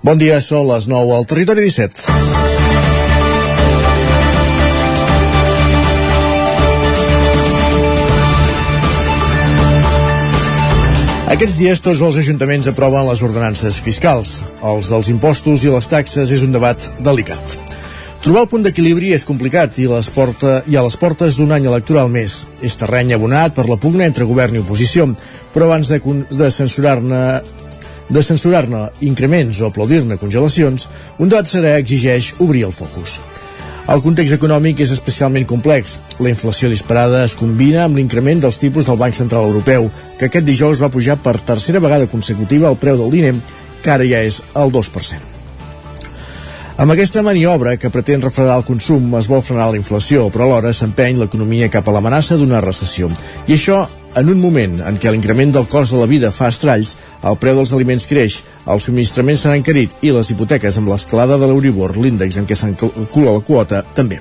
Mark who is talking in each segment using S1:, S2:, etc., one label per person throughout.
S1: Bon dia, són les 9 al Territori 17. Aquests dies tots els ajuntaments aproven les ordenances fiscals. Els dels impostos i les taxes és un debat delicat. Trobar el punt d'equilibri és complicat i, les porta, i a les portes d'un any electoral més. És terreny abonat per la pugna entre govern i oposició, però abans de, de censurar-ne de censurar-ne increments o aplaudir-ne congelacions, un debat serè exigeix obrir el focus. El context econòmic és especialment complex. La inflació disparada es combina amb l'increment dels tipus del Banc Central Europeu, que aquest dijous va pujar per tercera vegada consecutiva el preu del diner, que ara ja és el 2%. Amb aquesta maniobra que pretén refredar el consum es vol frenar la inflació, però alhora s'empeny l'economia cap a l'amenaça d'una recessió. I això en un moment en què l'increment del cost de la vida fa estralls, el preu dels aliments creix, els subministraments s'han encarit i les hipoteques amb l'escalada de l'Euribor, l'índex en què s'encalcula la quota, també.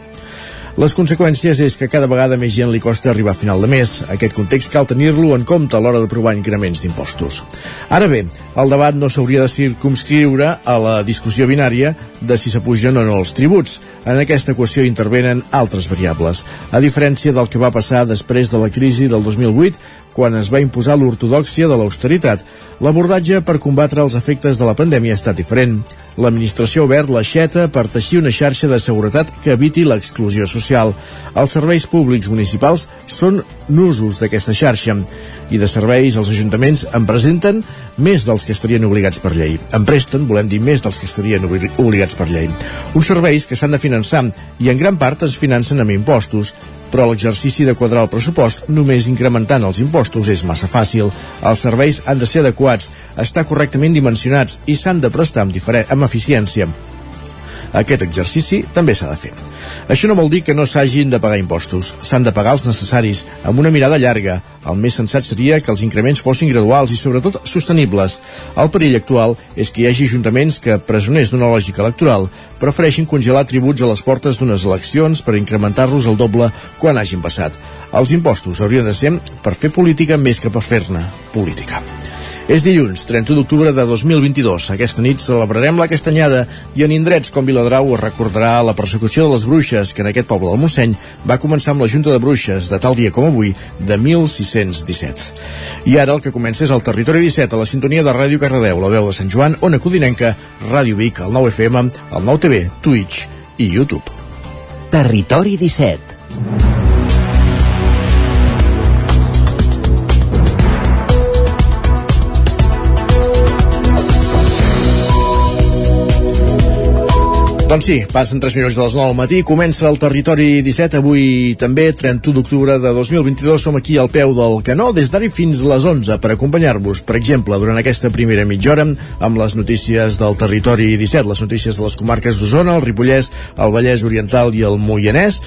S1: Les conseqüències és que cada vegada més gent li costa arribar a final de mes. Aquest context cal tenir-lo en compte a l'hora d'aprovar increments d'impostos. Ara bé, el debat no s'hauria de circumscriure a la discussió binària de si s'apugen o no els tributs. En aquesta equació intervenen altres variables. A diferència del que va passar després de la crisi del 2008, quan es va imposar l'ortodòxia de l'austeritat, l'abordatge per combatre els efectes de la pandèmia ha estat diferent l'administració ha obert l'aixeta per teixir una xarxa de seguretat que eviti l'exclusió social. Els serveis públics municipals són nusos d'aquesta xarxa i de serveis els ajuntaments en presenten més dels que estarien obligats per llei. En presten, volem dir, més dels que estarien obligats per llei. Uns serveis que s'han de finançar i en gran part es financen amb impostos, però l'exercici de quadrar el pressupost només incrementant els impostos és massa fàcil. Els serveis han de ser adequats, estar correctament dimensionats i s'han de prestar amb, amb eficiència. Aquest exercici també s'ha de fer. Això no vol dir que no s'hagin de pagar impostos. S'han de pagar els necessaris, amb una mirada llarga. El més sensat seria que els increments fossin graduals i, sobretot, sostenibles. El perill actual és que hi hagi ajuntaments que, presoners d'una lògica electoral, prefereixin congelar tributs a les portes d'unes eleccions per incrementar-los el doble quan hagin passat. Els impostos haurien de ser per fer política més que per fer-ne política. És dilluns, 31 d'octubre de 2022. Aquesta nit celebrarem la castanyada i en indrets com Viladrau es recordarà la persecució de les bruixes que en aquest poble del Montseny va començar amb la Junta de Bruixes de tal dia com avui de 1617. I ara el que comença és el Territori 17 a la sintonia de Ràdio Cardedeu, la veu de Sant Joan, Ona Codinenca, Ràdio Vic, el 9 FM, el 9 TV, Twitch i YouTube.
S2: Territori 17
S1: Doncs sí, passen 3 minuts de les 9 al matí, comença el Territori 17, avui també, 31 d'octubre de 2022, som aquí al peu del canó, des d'ara fins les 11, per acompanyar-vos, per exemple, durant aquesta primera mitja hora, amb les notícies del Territori 17, les notícies de les comarques d'Osona, el Ripollès, el Vallès Oriental i el Moianès,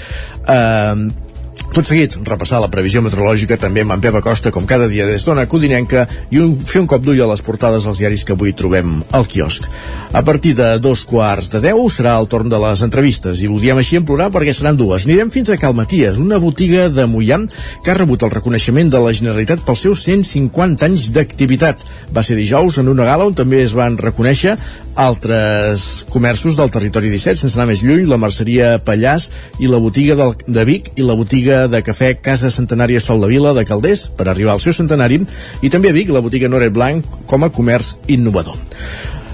S1: eh, tot seguit, repassar la previsió meteorològica també amb en Pep Acosta, com cada dia des d'Ona Codinenca, i un, fer un cop d'ull a les portades dels diaris que avui trobem al quiosc. A partir de dos quarts de deu serà el torn de les entrevistes, i ho diem així en plural perquè seran dues. Anirem fins a Calmaties, una botiga de Mollà que ha rebut el reconeixement de la Generalitat pels seus 150 anys d'activitat. Va ser dijous en una gala on també es van reconèixer altres comerços del territori 17, sense anar més lluny, la merceria Pallàs i la botiga del, de Vic i la botiga de cafè Casa Centenària Sol de Vila de Calders per arribar al seu centenari i també a Vic la botiga Noret Blanc com a comerç innovador.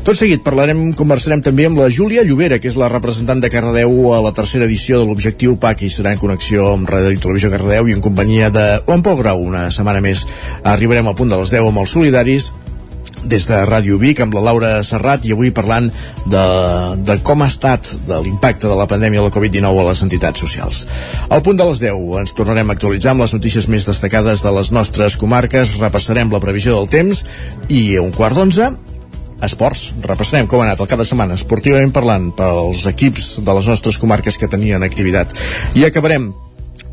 S1: Tot seguit parlarem, conversarem també amb la Júlia Llobera, que és la representant de Cardedeu a la tercera edició de l'Objectiu PAC i serà en connexió amb Ràdio i Televisió Cardedeu i en companyia de Juan Pol Grau. Una setmana més arribarem al punt de les 10 amb els solidaris des de Ràdio Vic amb la Laura Serrat i avui parlant de, de com ha estat de l'impacte de la pandèmia de la Covid-19 a les entitats socials. Al punt de les 10 ens tornarem a actualitzar amb les notícies més destacades de les nostres comarques, repassarem la previsió del temps i a un quart d'onze Esports, repassarem com ha anat el cap de setmana esportivament parlant pels equips de les nostres comarques que tenien activitat. I acabarem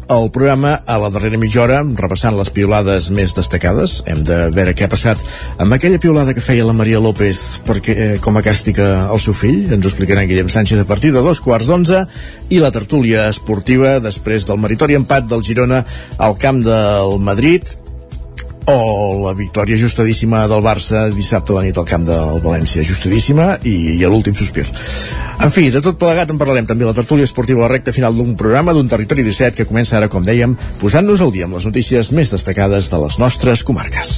S1: el programa a la darrera mitja hora repassant les piolades més destacades. Hem de veure què ha passat amb aquella piolada que feia la Maria López perquè, eh, com a càstica al seu fill. Ens ho explicarà en Guillem Sánchez a partir de dos quarts d'onze. I la tertúlia esportiva després del meritori empat del Girona al camp del Madrid o la victòria justadíssima del Barça dissabte a la nit al camp del València, justadíssima i, i a l'últim sospir. En fi, de tot plegat en parlarem també la tertúlia esportiva a la recta final d'un programa d'un territori 17 que comença ara, com dèiem, posant-nos al dia amb les notícies més destacades de les nostres comarques.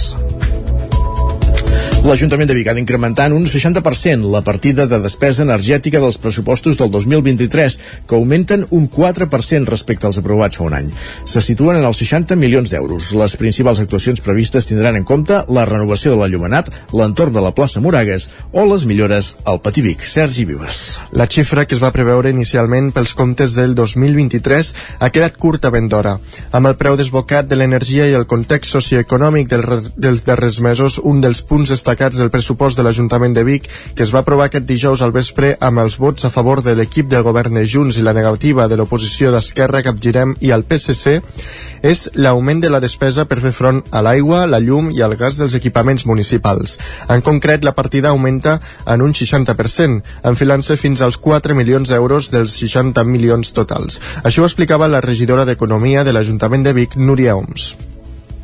S1: L'Ajuntament de Vic ha d'incrementar en un 60% la partida de despesa energètica dels pressupostos del 2023, que augmenten un 4% respecte als aprovats fa un any. Se situen en els 60 milions d'euros. Les principals actuacions previstes tindran en compte la renovació de la Llumenat, l'entorn de la plaça Moragues o les millores al Patí Vic. Sergi Vives.
S3: La xifra que es va preveure inicialment pels comptes del 2023 ha quedat curta ben d'hora. Amb el preu desbocat de l'energia i el context socioeconòmic del, dels darrers mesos, un dels punts destacats destacats del pressupost de l'Ajuntament de Vic, que es va aprovar aquest dijous al vespre amb els vots a favor de l'equip del govern de Junts i la negativa de l'oposició d'Esquerra, Capgirem i el PSC, és l'augment de la despesa per fer front a l'aigua, la llum i el gas dels equipaments municipals. En concret, la partida augmenta en un 60%, enfilant-se fins als 4 milions d'euros dels 60 milions totals. Això ho explicava la regidora d'Economia de l'Ajuntament de Vic, Núria Oms.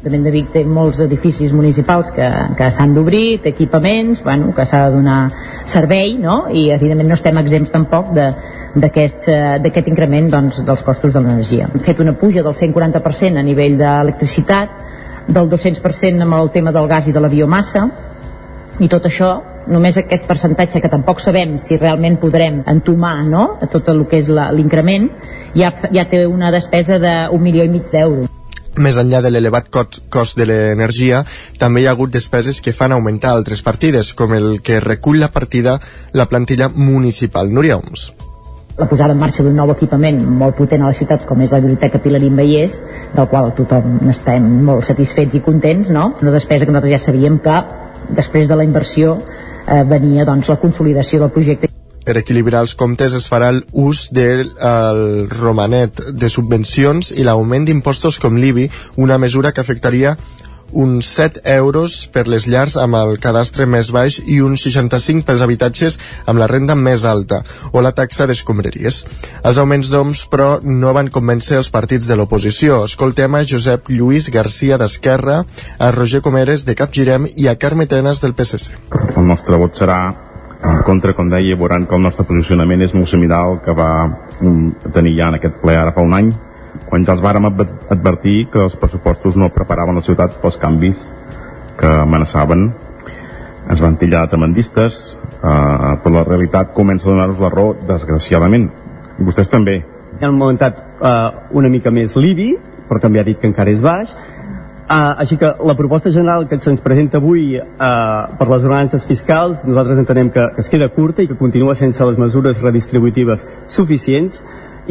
S4: L'Ajuntament de Vic té molts edificis municipals que, que s'han d'obrir, té equipaments, bueno, que s'ha de donar servei, no? i evidentment no estem exempts tampoc d'aquest uh, increment doncs, dels costos de l'energia. Hem fet una puja del 140% a nivell d'electricitat, del 200% amb el tema del gas i de la biomassa, i tot això només aquest percentatge que tampoc sabem si realment podrem entomar no? tot el que és l'increment ja, ja té una despesa d'un milió i mig d'euros
S3: més enllà de l'elevat cost de l'energia, també hi ha hagut despeses que fan augmentar altres partides, com el que recull la partida la plantilla municipal. Núria Oms
S4: la posada en marxa d'un nou equipament molt potent a la ciutat com és la Biblioteca Pilarín Vallès del qual tothom estem molt satisfets i contents no? una despesa que nosaltres ja sabíem que després de la inversió eh, venia doncs, la consolidació del projecte
S3: per equilibrar els comptes es farà l'ús del el romanet de subvencions i l'augment d'impostos com l'IBI, una mesura que afectaria uns 7 euros per les llars amb el cadastre més baix i uns 65 pels habitatges amb la renda més alta o la taxa d'escombraries. Els augments d'oms, però, no van convèncer els partits de l'oposició. Escoltem a Josep Lluís Garcia d'Esquerra, a Roger Comeres de Capgirem i a Carme Tenes del PSC.
S5: El nostre vot serà en contra, com deia, veuran que el nostre posicionament és molt similar al que va mm, tenir ja en aquest ple ara fa un any, quan ja els vàrem advertir que els pressupostos no preparaven la ciutat pels canvis que amenaçaven. Ens van tillar de tremendistes, eh, però la realitat comença a donar-nos la raó, desgraciadament. I vostès també.
S6: Han augmentat eh, una mica més l'IBI, però també ha dit que encara és baix, Uh, així que la proposta general que se'ns presenta avui uh, per les ordenances fiscals nosaltres entenem que, que es queda curta i que continua sense les mesures redistributives suficients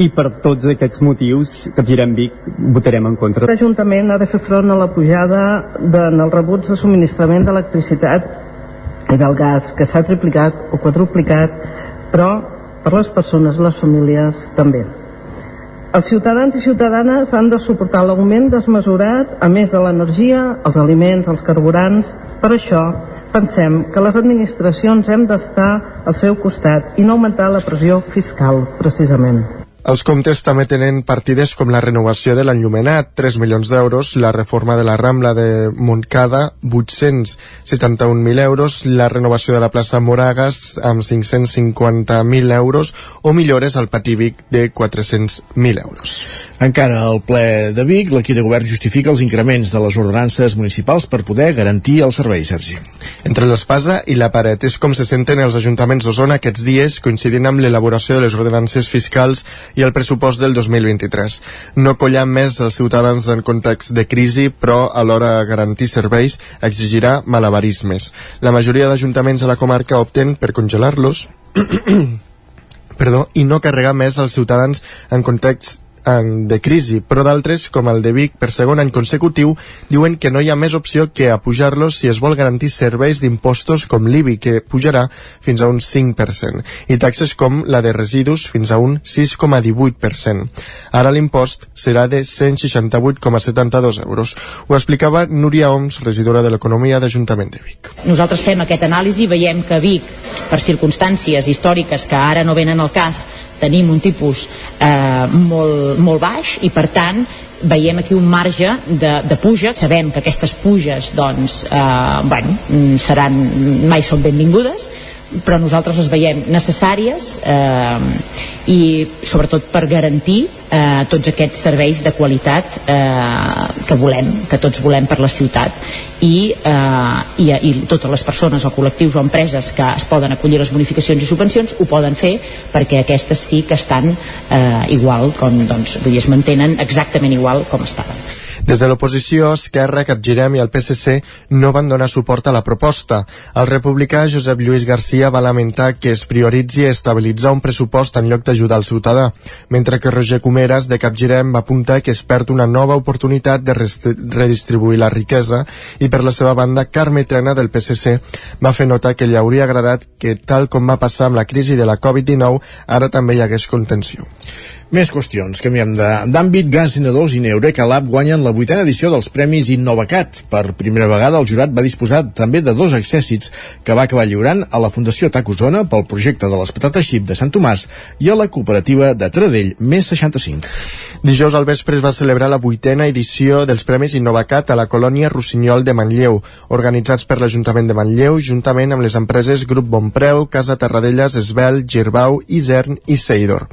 S6: i per tots aquests motius que girem Vic votarem en contra.
S7: L'Ajuntament ha de fer front a la pujada de, en el rebuts de subministrament d'electricitat i del gas que s'ha triplicat o quadruplicat però per les persones, les famílies també. Els ciutadans i ciutadanes han de suportar l'augment desmesurat, a més de l'energia, els aliments, els carburants. Per això pensem que les administracions hem d'estar al seu costat i no augmentar la pressió fiscal, precisament.
S3: Els comptes també tenen partides com la renovació de l'enllumenat, 3 milions d'euros, la reforma de la Rambla de Montcada, 871.000 euros, la renovació de la plaça Moragas amb 550.000 euros o millores al Patí Vic de 400.000 euros.
S1: Encara al ple de Vic, l'equip de govern justifica els increments de les ordenances municipals per poder garantir el servei, Sergi.
S3: Entre l'espasa i la paret és com se senten els ajuntaments d'Osona aquests dies coincidint amb l'elaboració de les ordenances fiscals i el pressupost del 2023. No collam més els ciutadans en context de crisi, però alhora garantir serveis exigirà malabarismes. La majoria d'ajuntaments a la comarca opten per congelar-los perdó, i no carregar més als ciutadans en context de crisi, però d'altres, com el de Vic, per segon any consecutiu, diuen que no hi ha més opció que a pujar-los si es vol garantir serveis d'impostos com l'IBI, que pujarà fins a un 5%, i taxes com la de residus fins a un 6,18%. Ara l'impost serà de 168,72 euros. Ho explicava Núria Oms, regidora de l'Economia d'Ajuntament de Vic.
S4: Nosaltres fem aquest anàlisi, veiem que Vic, per circumstàncies històriques que ara no venen al cas, tenim un tipus eh, molt, molt baix i per tant veiem aquí un marge de, de puja. Sabem que aquestes puges doncs, eh, bueno, seran, mai són benvingudes, però nosaltres les veiem necessàries eh, i sobretot per garantir eh, tots aquests serveis de qualitat eh, que volem, que tots volem per la ciutat i, eh, i, i totes les persones o col·lectius o empreses que es poden acollir les bonificacions i subvencions ho poden fer perquè aquestes sí que estan eh, igual com doncs, vull dir, es mantenen exactament igual com estaven.
S3: Des de l'oposició, Esquerra, Capgirem i el PSC no van donar suport a la proposta. El republicà Josep Lluís Garcia va lamentar que es prioritzi estabilitzar un pressupost en lloc d'ajudar el ciutadà, mentre que Roger Comeres, de Capgirem, va apuntar que es perd una nova oportunitat de redistribuir la riquesa i, per la seva banda, Carme Trena, del PSC, va fer nota que li hauria agradat que, tal com va passar amb la crisi de la Covid-19, ara també hi hagués contenció.
S1: Més qüestions. Canviem d'àmbit. Gas N2 i Neureka Lab guanyen la vuitena edició dels Premis Innovacat. Per primera vegada el jurat va disposar també de dos accèssits que va acabar lliurant a la Fundació Tacosona pel projecte de les patates xip de Sant Tomàs i a la cooperativa de Tradell més 65.
S3: Dijous al vespre es va celebrar la vuitena edició dels Premis Innovacat a la colònia Rossinyol de Manlleu, organitzats per l'Ajuntament de Manlleu, juntament amb les empreses Grup Bonpreu, Casa Terradellas, Esbel, Girbau, Isern i Seidor.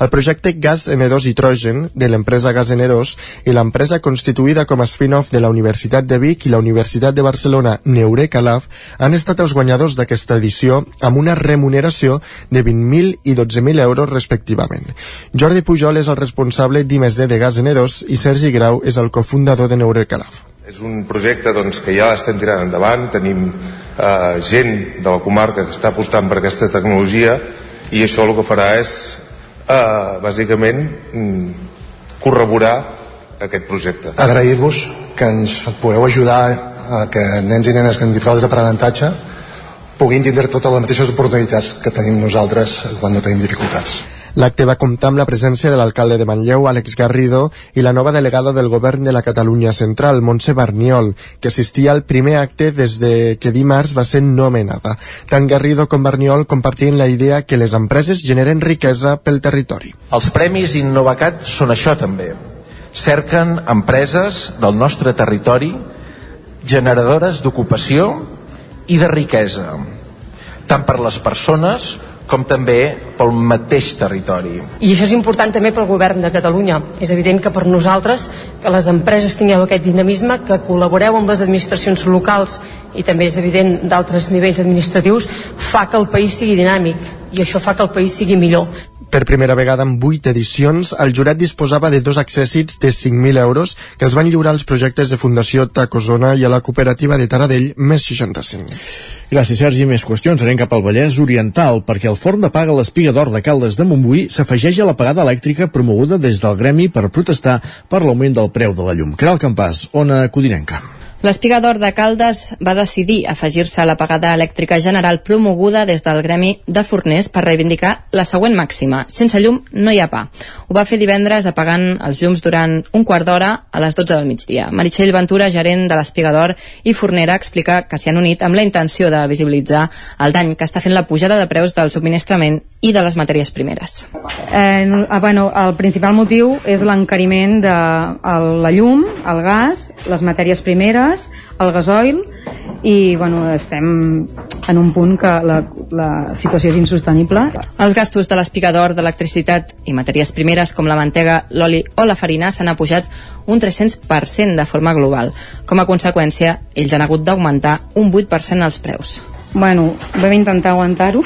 S3: El projecte Gas N2 Hidrogen de l'empresa Gas N2 i l'empresa constituïda com a spin-off de la Universitat de Vic i la Universitat de Barcelona Neureka Lab han estat els guanyadors d'aquesta edició amb una remuneració de 20.000 i 12.000 euros respectivament. Jordi Pujol és el responsable d'I+D de Gas N2 i Sergi Grau és el cofundador de Neurecalaf.
S8: És un projecte doncs, que ja l'estem tirant endavant, tenim eh, gent de la comarca que està apostant per aquesta tecnologia i això el que farà és eh, bàsicament mm, corroborar aquest projecte.
S9: Agrair-vos que ens podeu ajudar a que nens i nenes que en dificultats d'aprenentatge puguin tindre totes les mateixes oportunitats que tenim nosaltres quan no tenim dificultats.
S3: L'acte va comptar amb la presència de l'alcalde de Manlleu, Àlex Garrido, i la nova delegada del govern de la Catalunya Central, Montse Barniol, que assistia al primer acte des de que dimarts va ser nomenada. Tant Garrido com Barniol compartien la idea que les empreses generen riquesa pel territori.
S10: Els Premis Innovacat són això també. Cerquen empreses del nostre territori generadores d'ocupació i de riquesa, tant per les persones com també pel mateix territori.
S11: I això és important també pel govern de Catalunya. És evident que per nosaltres, que les empreses tingueu aquest dinamisme, que col·laboreu amb les administracions locals i també és evident d'altres nivells administratius, fa que el país sigui dinàmic i això fa que el país sigui millor.
S3: Per primera vegada en vuit edicions, el jurat disposava de dos accèssits de 5.000 euros que els van lliurar als projectes de Fundació Tacozona i a la cooperativa de Taradell més 65.
S1: Gràcies, Sergi. Més qüestions. Anem cap al Vallès Oriental, perquè el forn de paga l'Espiga d'Or de Caldes de Montbui s'afegeix a la pagada elèctrica promoguda des del gremi per protestar per l'augment del preu de la llum. Caral Campàs, Ona Codinenca.
S12: L'Espiga d'Or de Caldes va decidir afegir-se a la pagada elèctrica general promoguda des del Gremi de Forners per reivindicar la següent màxima. Sense llum no hi ha pa. Ho va fer divendres apagant els llums durant un quart d'hora a les 12 del migdia. Meritxell Ventura, gerent de l'Espiga d'Or i Fornera, explica que s'hi han unit amb la intenció de visibilitzar el dany que està fent la pujada de preus del subministrament i de les matèries primeres.
S13: Eh, bueno, el principal motiu és l'encariment de la llum, el gas, les matèries primeres el gasoil i bueno, estem en un punt que la, la situació és insostenible.
S12: Els gastos de l'espicador d'electricitat i matèries primeres com la mantega, l'oli o la farina s'han apujat un 300% de forma global. Com a conseqüència, ells han hagut d'augmentar un 8% els preus.
S13: Bueno, vam intentar aguantar-ho,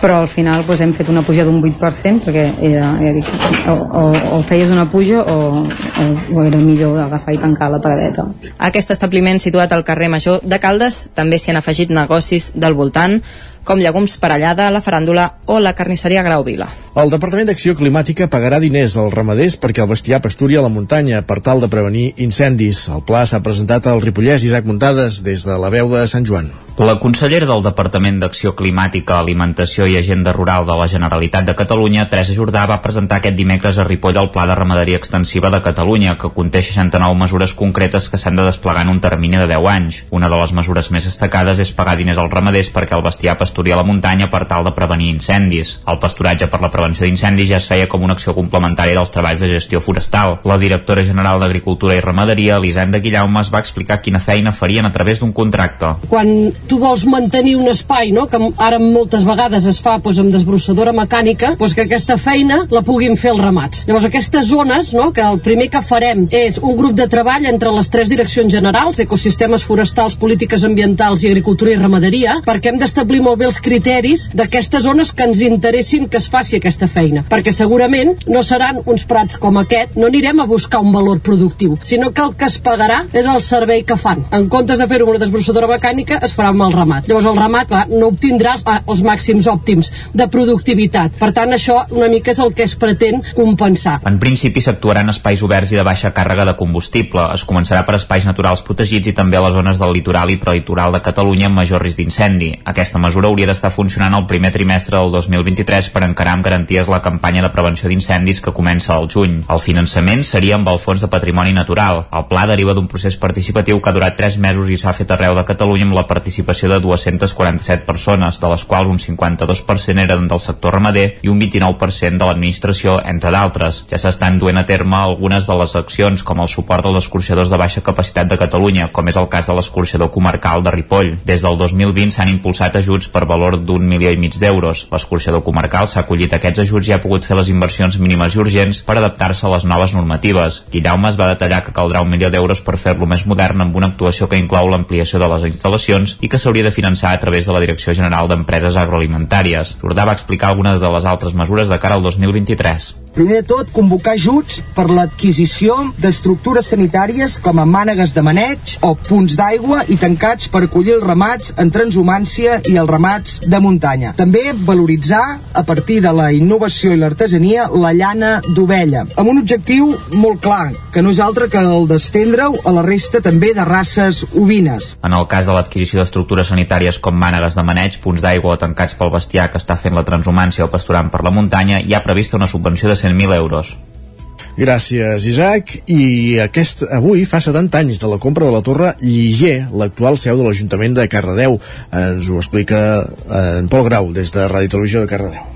S13: però al final doncs, hem fet una puja d'un 8% perquè era, era, o, o, o feies una puja o, o, o era millor agafar i tancar la paradeta.
S12: A aquest establiment situat al carrer Major de Caldes també s'hi han afegit negocis del voltant com llegums parellada, la faràndula o la carnisseria Grau Vila.
S1: El Departament d'Acció Climàtica pagarà diners als ramaders perquè el bestiar pasturi a la muntanya per tal de prevenir incendis. El pla s'ha presentat al Ripollès Isaac Muntades des de la veu de Sant Joan.
S14: La consellera del Departament d'Acció Climàtica, Alimentació i Agenda Rural de la Generalitat de Catalunya, Teresa Jordà, va presentar aquest dimecres a Ripoll el Pla de Ramaderia Extensiva de Catalunya, que conté 69 mesures concretes que s'han de desplegar en un termini de 10 anys. Una de les mesures més destacades és pagar diners als ramaders perquè el bestiar pasturi a la muntanya per tal de prevenir incendis. El pasturatge per la prevenció d'incendis ja es feia com una acció complementària dels treballs de gestió forestal. La directora general d'Agricultura i Ramaderia, Elisenda Guillaume, es va explicar quina feina farien a través d'un contracte.
S15: Quan tu vols mantenir un espai, no? que ara moltes vegades es fa doncs, amb desbrossadora mecànica, doncs que aquesta feina la puguin fer els ramats. Llavors, aquestes zones, no? que el primer que farem és un grup de treball entre les tres direccions generals, ecosistemes forestals, polítiques ambientals i agricultura i ramaderia, perquè hem d'establir molt bé els criteris d'aquestes zones que ens interessin que es faci aquesta feina. Perquè segurament no seran uns prats com aquest, no anirem a buscar un valor productiu, sinó que el que es pagarà és el servei que fan. En comptes de fer-ho amb una desbrossadora mecànica, es farà amb el ramat. Llavors el ramat, clar, no obtindràs els màxims òptims de productivitat. Per tant, això una mica és el que es pretén compensar.
S14: En principi s'actuarà en espais oberts i de baixa càrrega de combustible. Es començarà per espais naturals protegits i també a les zones del litoral i prelitoral de Catalunya amb major risc d'incendi. Aquesta mesura hauria d'estar funcionant el primer trimestre del 2023 per encarar amb garanties la campanya de prevenció d'incendis que comença al juny. El finançament seria amb el Fons de Patrimoni Natural. El pla deriva d'un procés participatiu que ha durat 3 mesos i s'ha fet arreu de Catalunya amb la participació de 247 persones, de les quals un 52% eren del sector ramader i un 29% de l'administració, entre d'altres. Ja s'estan duent a terme algunes de les accions, com el suport als escorxadors de baixa capacitat de Catalunya, com és el cas de l'escorxador comarcal de Ripoll. Des del 2020 s'han impulsat ajuts per valor d'un milió i mig d'euros. L'escorxador comarcal s'ha acollit aquests ajuts i ha pogut fer les inversions mínimes i urgents per adaptar-se a les noves normatives. Guillaume es va detallar que caldrà un milió d'euros per fer-lo més modern amb una actuació que inclou l'ampliació de les instal·lacions i que s'hauria de finançar a través de la Direcció General d'Empreses Agroalimentàries. Jordà va explicar algunes de les altres mesures de cara al 2023.
S16: Primer de tot, convocar ajuts per l'adquisició d'estructures sanitàries com a mànegues de maneig o punts d'aigua i tancats per acollir els ramats en transhumància i els ramats de muntanya. També valoritzar, a partir de la innovació i l'artesania, la llana d'ovella, amb un objectiu molt clar, que no és altre que el d'estendre-ho a la resta també de races ovines.
S14: En el cas de l'adquisició d'estructures sanitàries com mànegues de maneig, punts d'aigua o tancats pel bestiar que està fent la transhumància o pasturant per la muntanya, hi ha prevista una subvenció de 100.000 euros.
S1: Gràcies, Isaac. I aquest, avui fa 70 anys de la compra de la Torre Lliger, l'actual seu de l'Ajuntament de Cardedeu. Ens ho explica eh, en Pol Grau, des de Ràdio Televisió de Cardedeu.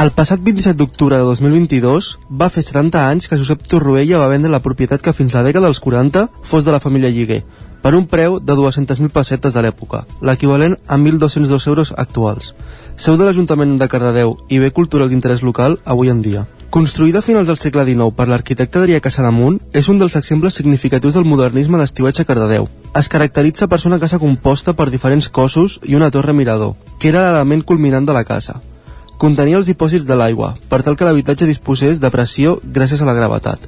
S17: El passat 27 d'octubre de 2022 va fer 70 anys que Josep Torroella va vendre la propietat que fins la dècada dels 40 fos de la família Lliguer, per un preu de 200.000 pessetes de l'època, l'equivalent a 1.202 euros actuals. Seu de l'Ajuntament de Cardedeu i bé cultural d'interès local avui en dia. Construïda a finals del segle XIX per l'arquitecte Adrià Casademunt, és un dels exemples significatius del modernisme d'estiuatge a Cardedeu. Es caracteritza per ser una casa composta per diferents cossos i una torre mirador, que era l'element culminant de la casa. Contenia els dipòsits de l'aigua, per tal que l'habitatge disposés de pressió gràcies a la gravetat.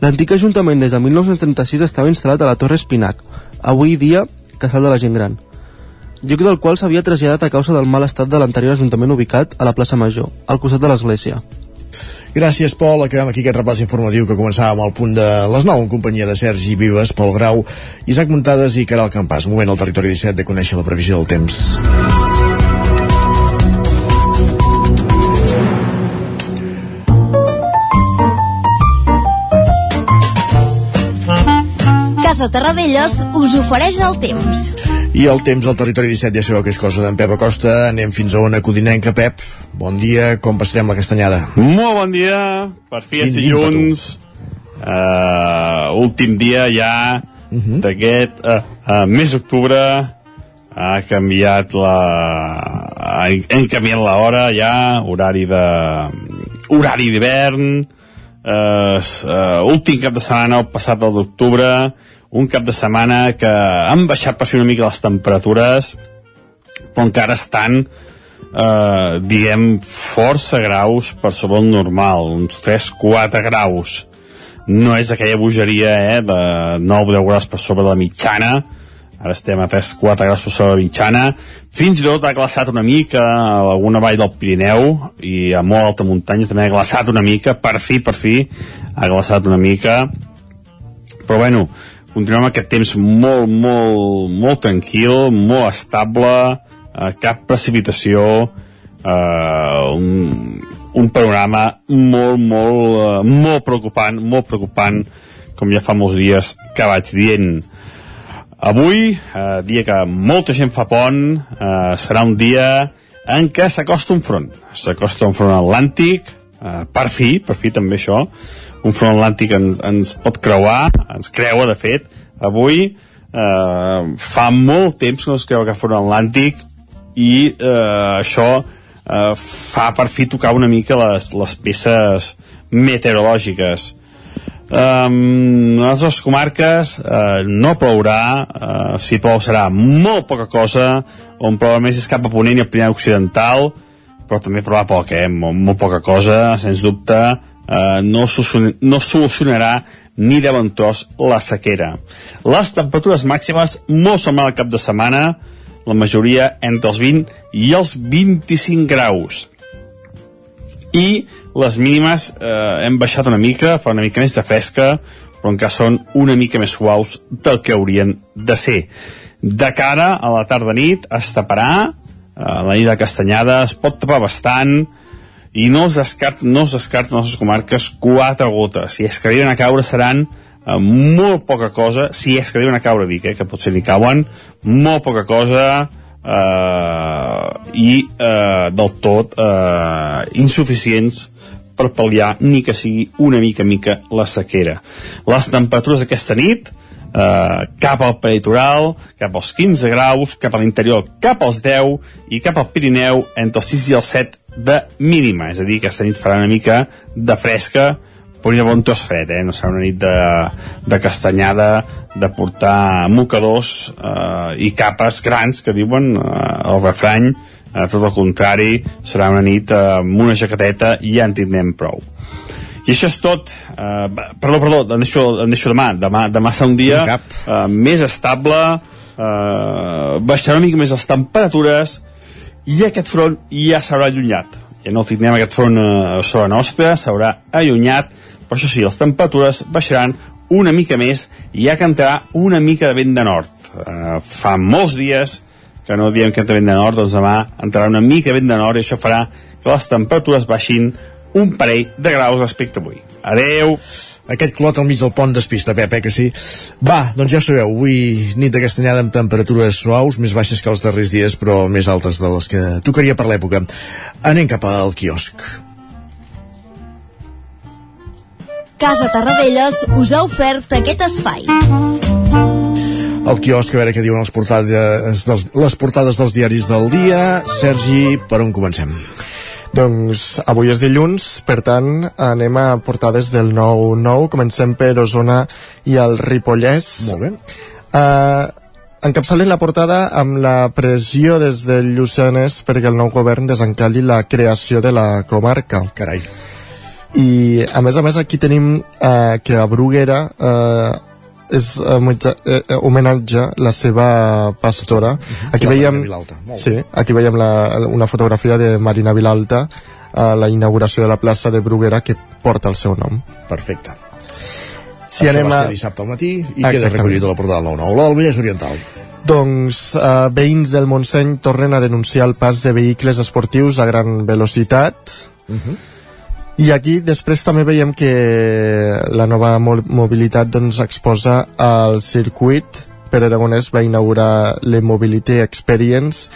S17: L'antic Ajuntament des de 1936 estava instal·lat a la Torre Espinac, avui dia Casal de la Gent Gran, lloc del qual s'havia traslladat a causa del mal estat de l'anterior Ajuntament ubicat a la plaça Major, al costat de l'església.
S1: Gràcies, Pol. Acabem aquí aquest repàs informatiu que començàvem al punt de les 9 en companyia de Sergi Vives, Pol Grau, Isaac Muntades i Caral Campàs. Moment al territori 17 de conèixer la previsió del temps.
S18: Casa Terradellos us ofereix el temps.
S1: I el temps al territori 17 ja sabeu que és cosa d'en Pep Acosta. Anem fins a una codinenca, Pep. Bon dia, com passarem la castanyada?
S19: Molt bon dia, per fi és dilluns. Uh, últim dia ja uh -huh. d'aquest uh, uh, mes d'octubre ha canviat la hem canviat l'hora ja horari de horari d'hivern uh, uh, últim cap de setmana el passat d'octubre un cap de setmana que han baixat per fer una mica les temperatures però encara estan eh, diguem força graus per sobre el normal uns 3-4 graus. No és aquella bogeria eh, de 9-10 graus per sobre la mitjana. Ara estem a 3-4 graus per sobre la mitjana. Fins i tot ha glaçat una mica a alguna vall del Pirineu i a molt alta muntanya també ha glaçat una mica. Per fi, per fi ha glaçat una mica. Però bueno, continuem aquest temps molt, molt, molt tranquil, molt estable, eh, cap precipitació, eh, un, un panorama molt, molt, eh, molt preocupant, molt preocupant, com ja fa molts dies que vaig dient. Avui, eh, dia que molta gent fa pont, eh, serà un dia en què s'acosta un front. S'acosta un front atlàntic, eh, per fi, per fi també això, un front atlàntic ens, ens pot creuar, ens creua, de fet, avui eh, fa molt temps que no es creu aquest front atlàntic i eh, això eh, fa per fi tocar una mica les, les peces meteorològiques. Um, a les dues comarques uh, no plourà, uh, si plou serà molt poca cosa, on plou més és cap a Ponent i el Pirineu Occidental, però també plourà poc, eh? molt, molt poca cosa, sens dubte, uh, no, no solucionarà ni de bon tros la sequera. Les temperatures màximes molt semblants al cap de setmana, la majoria entre els 20 i els 25 graus i les mínimes eh, hem baixat una mica, fa una mica més de fresca, però encara són una mica més suaus del que haurien de ser. De cara a la tarda-nit es taparà, eh, la nit de Castanyada es pot tapar bastant, i no es descarta, no es descarta en les comarques quatre gotes. Si és que a caure seran eh, molt poca cosa, si és que arriben a caure, dic, eh, que potser ni cauen, molt poca cosa, eh, i eh, del tot eh, insuficients per pal·liar ni que sigui una mica mica la sequera. Les temperatures aquesta nit eh, cap al peritoral, cap als 15 graus, cap a l'interior cap als 10 i cap al Pirineu entre els 6 i els 7 de mínima, és a dir, aquesta nit farà una mica de fresca però ni de bon tos fred, eh? no serà una nit de, de castanyada, de portar mocadors eh, i capes grans, que diuen eh, el refrany, eh, tot el contrari, serà una nit eh, amb una jaqueteta i ja en tindrem prou. I això és tot. Eh, perdó, perdó, em deixo, em deixo demà. Demà, demà serà un dia eh, més estable, eh, baixarà una mica més les temperatures i aquest front ja s'haurà allunyat. Ja no tindrem aquest front eh, sobre nostra, s'haurà allunyat però això sí, les temperatures baixaran una mica més i ja cantarà una mica de vent de nord. Uh, fa molts dies que no diem que de vent de nord, doncs demà entrarà una mica vent de nord i això farà que les temperatures baixin un parell de graus respecte avui. Adeu!
S1: Aquest clot al mig del pont despista, Pep, eh, que sí? Va, doncs ja sabeu, avui nit de castanyada amb temperatures suaus, més baixes que els darrers dies, però més altes de les que tocaria per l'època. Anem cap al quiosc.
S18: Casa Tarradellas us ha ofert aquest espai.
S1: El quiosc, a veure què diuen les portades dels, les portades dels diaris del dia. Sergi, per on comencem?
S3: Doncs avui és dilluns, per tant anem a portades del 9-9. Comencem per Osona i el Ripollès.
S1: Molt bé.
S3: Uh, encapçalen la portada amb la pressió des del Lluçanès perquè el nou govern desencalli la creació de la comarca.
S1: Carai
S3: i a més a més aquí tenim eh, que a Bruguera eh, és eh, eh, homenatge la seva pastora
S1: Mhm.
S3: aquí veiem sí, aquí veiem la, una fotografia de Marina Vilalta a la inauguració de la plaça de Bruguera que porta el seu nom
S1: Perfecte.
S3: si
S1: Això
S3: anem
S1: va
S3: a...
S1: ser dissabte al matí i
S3: Exactament.
S1: queda recollit a la portada del 9-9. La del Vallès Oriental.
S3: Doncs eh, veïns del Montseny tornen a denunciar el pas de vehicles esportius a gran velocitat.
S1: Uh -huh.
S3: I aquí després també veiem que la nova mo mobilitat doncs, exposa el circuit per Aragonès va inaugurar l'E-Mobility Experience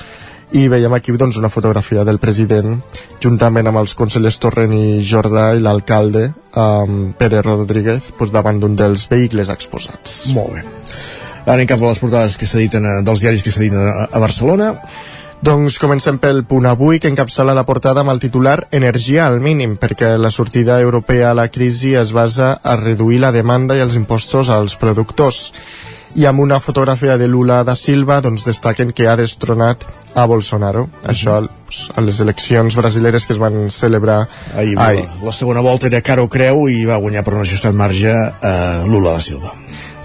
S3: i veiem aquí doncs, una fotografia del president juntament amb els consellers Torrent i Jordà i l'alcalde um, Pere Rodríguez doncs, davant d'un dels vehicles exposats.
S1: Molt bé. Anem cap a les portades que s'editen eh, dels diaris que s'editen a Barcelona.
S3: Doncs comencem pel punt avui, que encapçala la portada amb el titular Energia al mínim, perquè la sortida europea a la crisi es basa a reduir la demanda i els impostos als productors. I amb una fotografia de Lula da Silva doncs destaquen que ha destronat a Bolsonaro. Uh -huh. Això doncs, a les eleccions brasileres que es van celebrar
S1: ahir.
S3: ahir.
S1: La, segona volta era cara o creu i va guanyar per un ajustat marge eh, Lula da Silva.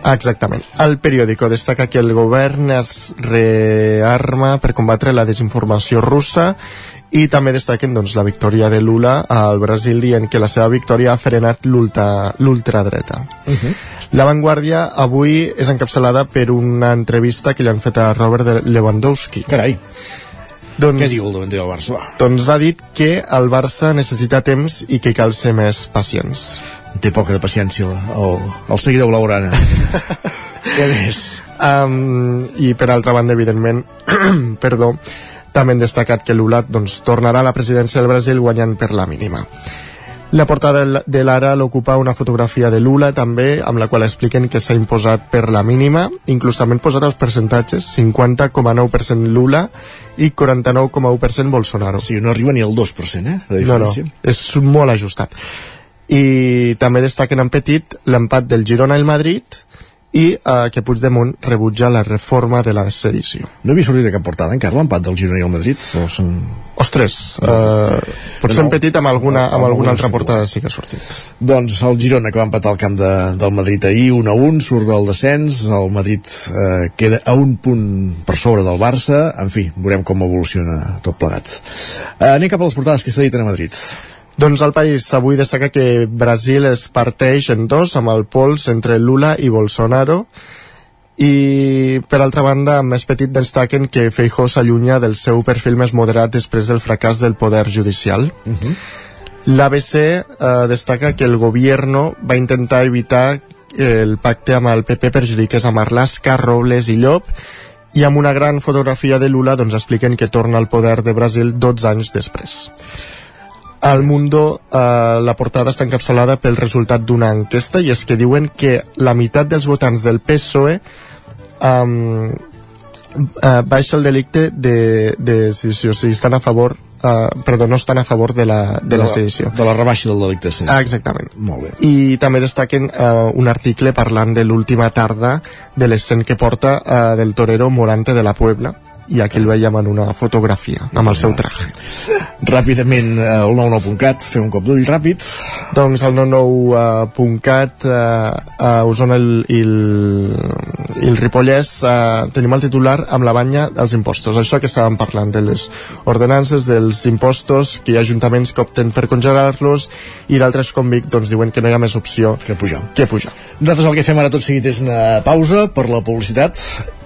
S3: Exactament. El periòdico destaca que el govern es rearma per combatre la desinformació russa i també destaquen doncs, la victòria de Lula al Brasil dient que la seva victòria ha frenat l'ultradreta. Uh -huh. La Vanguardia avui és encapçalada per una entrevista que li han fet a Robert Lewandowski.
S1: Carai.
S3: Doncs,
S1: Què diu el davanter del Barça?
S3: Doncs ha dit que el Barça necessita temps i que cal ser més pacients.
S1: Té poca de paciència el, el seguidor blaugrana. Què més?
S3: Um, I per altra banda, evidentment, perdó, també han destacat que Lula doncs, tornarà a la presidència del Brasil guanyant per la mínima. La portada de l'Ara l'ocupa una fotografia de Lula també, amb la qual expliquen que s'ha imposat per la mínima, inclús també han posat els percentatges, 50,9% Lula i 49,1% Bolsonaro.
S1: Sí, no arriba ni al 2%, eh? De
S3: no, no, és molt ajustat. I també destaquen en petit l'empat del Girona i el Madrid, i eh, que Puigdemont rebutja la reforma de la sedició.
S1: No havia sortit de cap portada encara l'empat del Girona i el Madrid? O són...
S3: Ostres, eh, potser en petit amb alguna, amb alguna altra portada sí que ha sortit.
S1: Doncs el Girona que va empatar el camp de, del Madrid ahir 1 a 1, surt del descens el Madrid eh, queda a un punt per sobre del Barça en fi, veurem com evoluciona tot plegat eh, anem cap a les portades que s'editen a Madrid
S3: doncs el país avui destaca que Brasil es parteix en dos amb el pols entre Lula i Bolsonaro. I per altra banda més petit destaquen que Feijó s'allunya del seu perfil més moderat després del fracàs del poder judicial.
S1: Uh -huh.
S3: l'ABC eh, destaca que el gobierno va intentar evitar que el pacte amb el PP perjudiqués a Marlaska, Robles i Llop. I amb una gran fotografia de Lula doncs expliquen que torna al poder de Brasil 12 anys després al Mundo eh, la portada està encapçalada pel resultat d'una enquesta i és que diuen que la meitat dels votants del PSOE um, uh, baixa el delicte de, de sedició, o sigui, estan a favor uh, perdó, no estan a favor de la, de,
S1: de
S3: la
S1: la
S3: sedició.
S1: de la rebaixa del delicte de sedició.
S3: Ah, exactament.
S1: Molt bé.
S3: I també destaquen uh, un article parlant de l'última tarda de l'escent que porta uh, del torero Morante de la Puebla i aquí el veiem en una fotografia amb el seu traje.
S1: Ràpidament eh, el 99.cat fer un cop d'ull ràpid.
S3: Doncs el 99.cat eh, a Osona el, i, el, i el Ripollès eh, tenim el titular amb la banya dels impostos. Això que estàvem parlant de les ordenances dels impostos que hi ha ajuntaments que opten per congelar-los i d'altres com Vic doncs diuen que no hi ha més opció
S1: que pujar,
S3: que pujar.
S1: nosaltres el que fem ara tot seguit és una pausa per la publicitat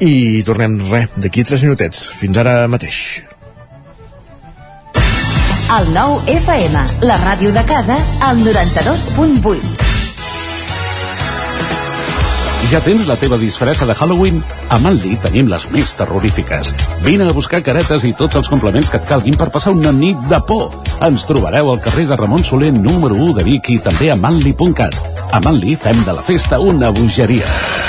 S1: i tornem res d'aquí 3 minutets fins ara mateix
S20: El nou FM, la ràdio de casa, al 92.8.
S21: Ja tens la teva disfressa de Halloween? A Manli tenim les més terrorífiques. Vine a buscar caretes i tots els complements que et calguin per passar una nit de por. Ens trobareu al carrer de Ramon Soler número 1 de Vic i també a manli.cat. A Manli fem de la festa una bogeria.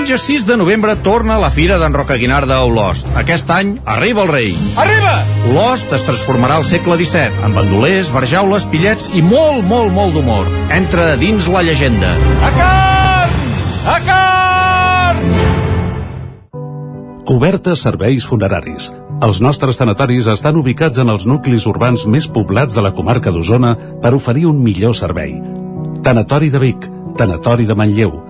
S22: Diumenge 6 de novembre torna la Fira d'en Roca Guinarda a Olost. Aquest any arriba el rei.
S23: Arriba!
S22: Olost es transformarà al segle XVII, amb bandolers, barjaules, pillets i molt, molt, molt d'humor. Entra dins la llegenda.
S23: A carn! A carn!
S21: Cobertes serveis funeraris. Els nostres tanatoris estan ubicats en els nuclis urbans més poblats de la comarca d'Osona per oferir un millor servei. Tanatori de Vic, Tanatori de Manlleu,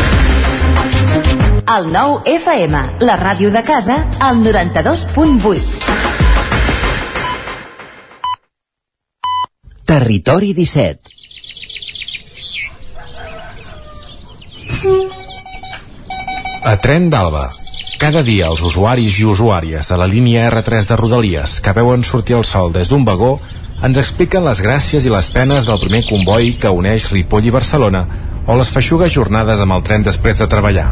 S20: El nou FM, la ràdio de casa, al 92.8.
S24: Territori 17.
S25: A Tren d'Alba. Cada dia els usuaris i usuàries de la línia R3 de Rodalies que veuen sortir el sol des d'un vagó ens expliquen les gràcies i les penes del primer comboi que uneix Ripoll i Barcelona o les feixugues jornades amb el tren després de treballar.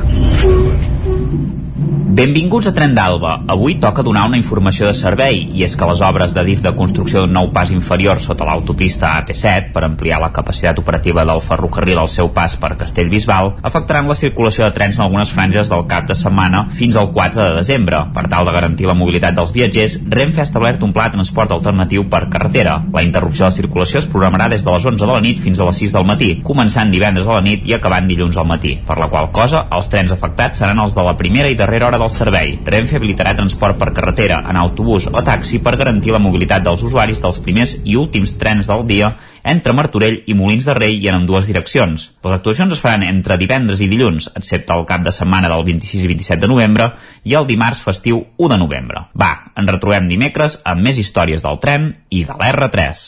S14: Benvinguts a Tren d'Alba. Avui toca donar una informació de servei, i és que les obres de DIF de construcció d'un nou pas inferior sota l'autopista AP7 per ampliar la capacitat operativa del ferrocarril al seu pas per Castellbisbal afectaran la circulació de trens en algunes franges del cap de setmana fins al 4 de desembre. Per tal de garantir la mobilitat dels viatgers, Renfe ha establert un pla de transport alternatiu per carretera. La interrupció de la circulació es programarà des de les 11 de la nit fins a les 6 del matí, començant divendres a la nit i acabant dilluns al matí, per la qual cosa els trens afectats seran els de la primera i darrera hora del servei. Renfe habilitarà transport per carretera, en autobús o taxi per garantir la mobilitat dels usuaris dels primers i últims trens del dia entre Martorell i Molins de Rei i en dues direccions. Les actuacions es faran entre divendres i dilluns, excepte el cap de setmana del 26 i 27 de novembre i el dimarts festiu 1 de novembre. Va, ens retrobem dimecres amb més històries del tren i de l'R3.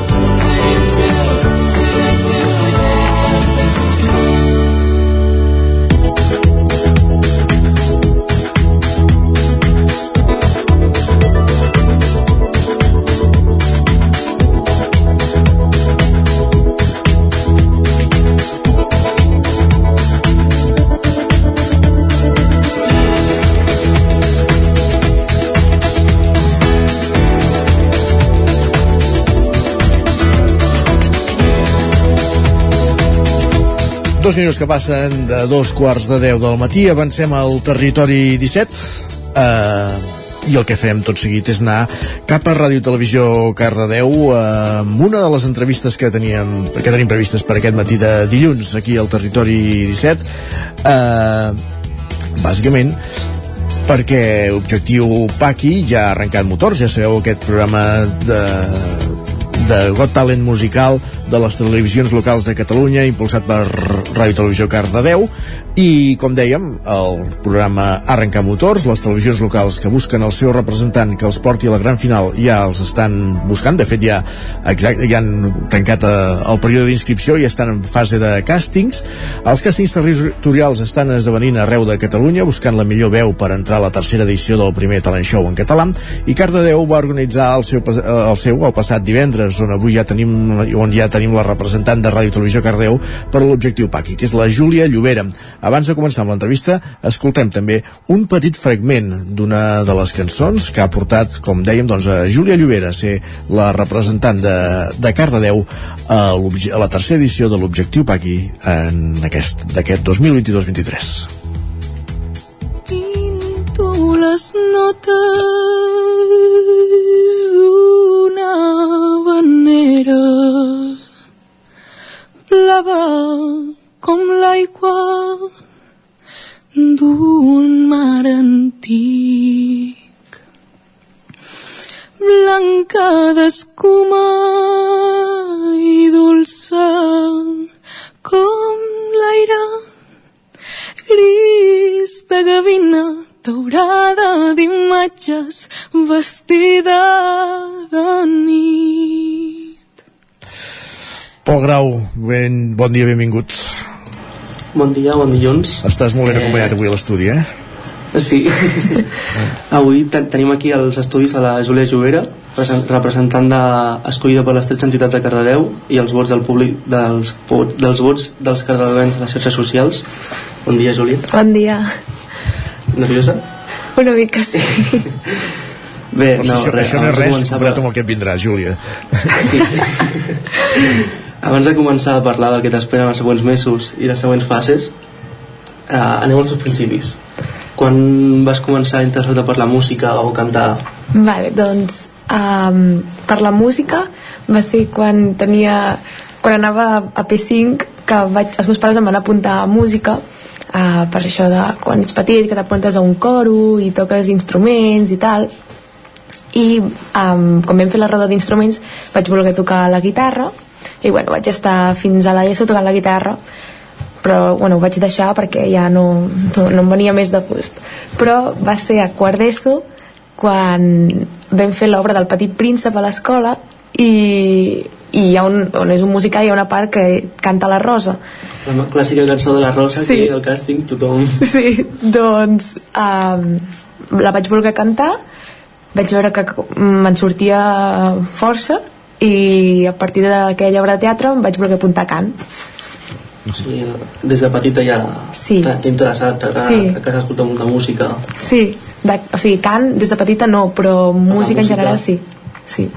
S1: Dos minuts que passen de dos quarts de deu del matí, avancem al territori 17 eh, i el que fem tot seguit és anar cap a Ràdio Televisió Cardedeu eh, amb una de les entrevistes que teníem que tenim previstes per aquest matí de dilluns aquí al territori 17 eh, bàsicament perquè Objectiu Paqui ja ha arrencat motors, ja sabeu aquest programa de, de Got Talent musical de les televisions locals de Catalunya impulsat per Ràdio Televisió Cardedeu i com dèiem el programa Arrencar Motors les televisions locals que busquen el seu representant que els porti a la gran final ja els estan buscant, de fet ja, exacte, ja han tancat eh, el període d'inscripció i estan en fase de càstings. Els càstings territorials estan esdevenint arreu de Catalunya buscant la millor veu per entrar a la tercera edició del primer talent show en català. I Cardedeu va organitzar el seu, el seu el passat divendres on avui ja tenim on ja tenim la representant de Ràdio Televisió Cardeu per l'objectiu Paqui, que és la Júlia Llobera abans de començar amb l'entrevista, escoltem també un petit fragment d'una de les cançons que ha portat, com dèiem, doncs, a Júlia Llobera a ser la representant de, de Cardedeu a, a la tercera edició de l'Objectiu aquest d'aquest 2022-23.
S26: Pinto les notes d'una vanera blava com l'aigua d'un mar antic. Blanca d'escuma i dolça com l'aire. Gris de gavina daurada d'imatges vestida de nit
S1: Pol Grau, ben, bon dia, benvingut.
S27: Bon dia, bon dilluns.
S1: Estàs molt ben acompanyat avui a l'estudi, eh?
S27: Sí. Avui ten tenim aquí els estudis a la Júlia Jovera, presen- representant de, escollida per les 13 entitats de Cardedeu i els vots del públic dels, vots- dels vots dels cardedeuens a les xarxes socials. Bon dia, Júlia.
S28: Bon dia.
S27: Nerviosa?
S28: Una mica sí.
S27: Bé,
S1: Però
S27: no,
S1: això,
S27: res,
S1: això no és res comparat amb el que et vindrà, Júlia.
S27: Abans de començar a parlar del que t'espera en els següents mesos i les següents fases, eh, anem als teus principis. Quan vas començar a interessar-te per la música o cantar?
S28: Vale, doncs um, per la música va ser quan tenia quan anava a P5 que vaig, els meus pares em van apuntar a música uh, per això de quan ets petit que t'apuntes a un coro i toques instruments i tal i um, quan vam fer la roda d'instruments vaig voler tocar la guitarra i bueno, vaig estar fins a l'ESO tocant la guitarra però bueno, ho vaig deixar perquè ja no, no, no em venia més de gust. Però va ser a quart d'ESO quan vam fer l'obra del Petit Príncep a l'escola i, i hi ha un, on és un musical hi ha una part que canta la Rosa.
S27: La clàssica cançó de la Rosa
S28: Sí.
S27: que al càsting tothom...
S28: sí, doncs um, la vaig voler cantar vaig veure que me'n sortia força i a partir d'aquella obra de teatre em vaig voler apuntar a cant
S27: Sí, des de petita ja
S28: Sí.
S27: t'ha interessat, t'agrada
S28: Sí.
S27: que has escoltat molta música.
S28: sí, de, o sigui, cant des de petita no però música, en
S27: música.
S28: general sí sí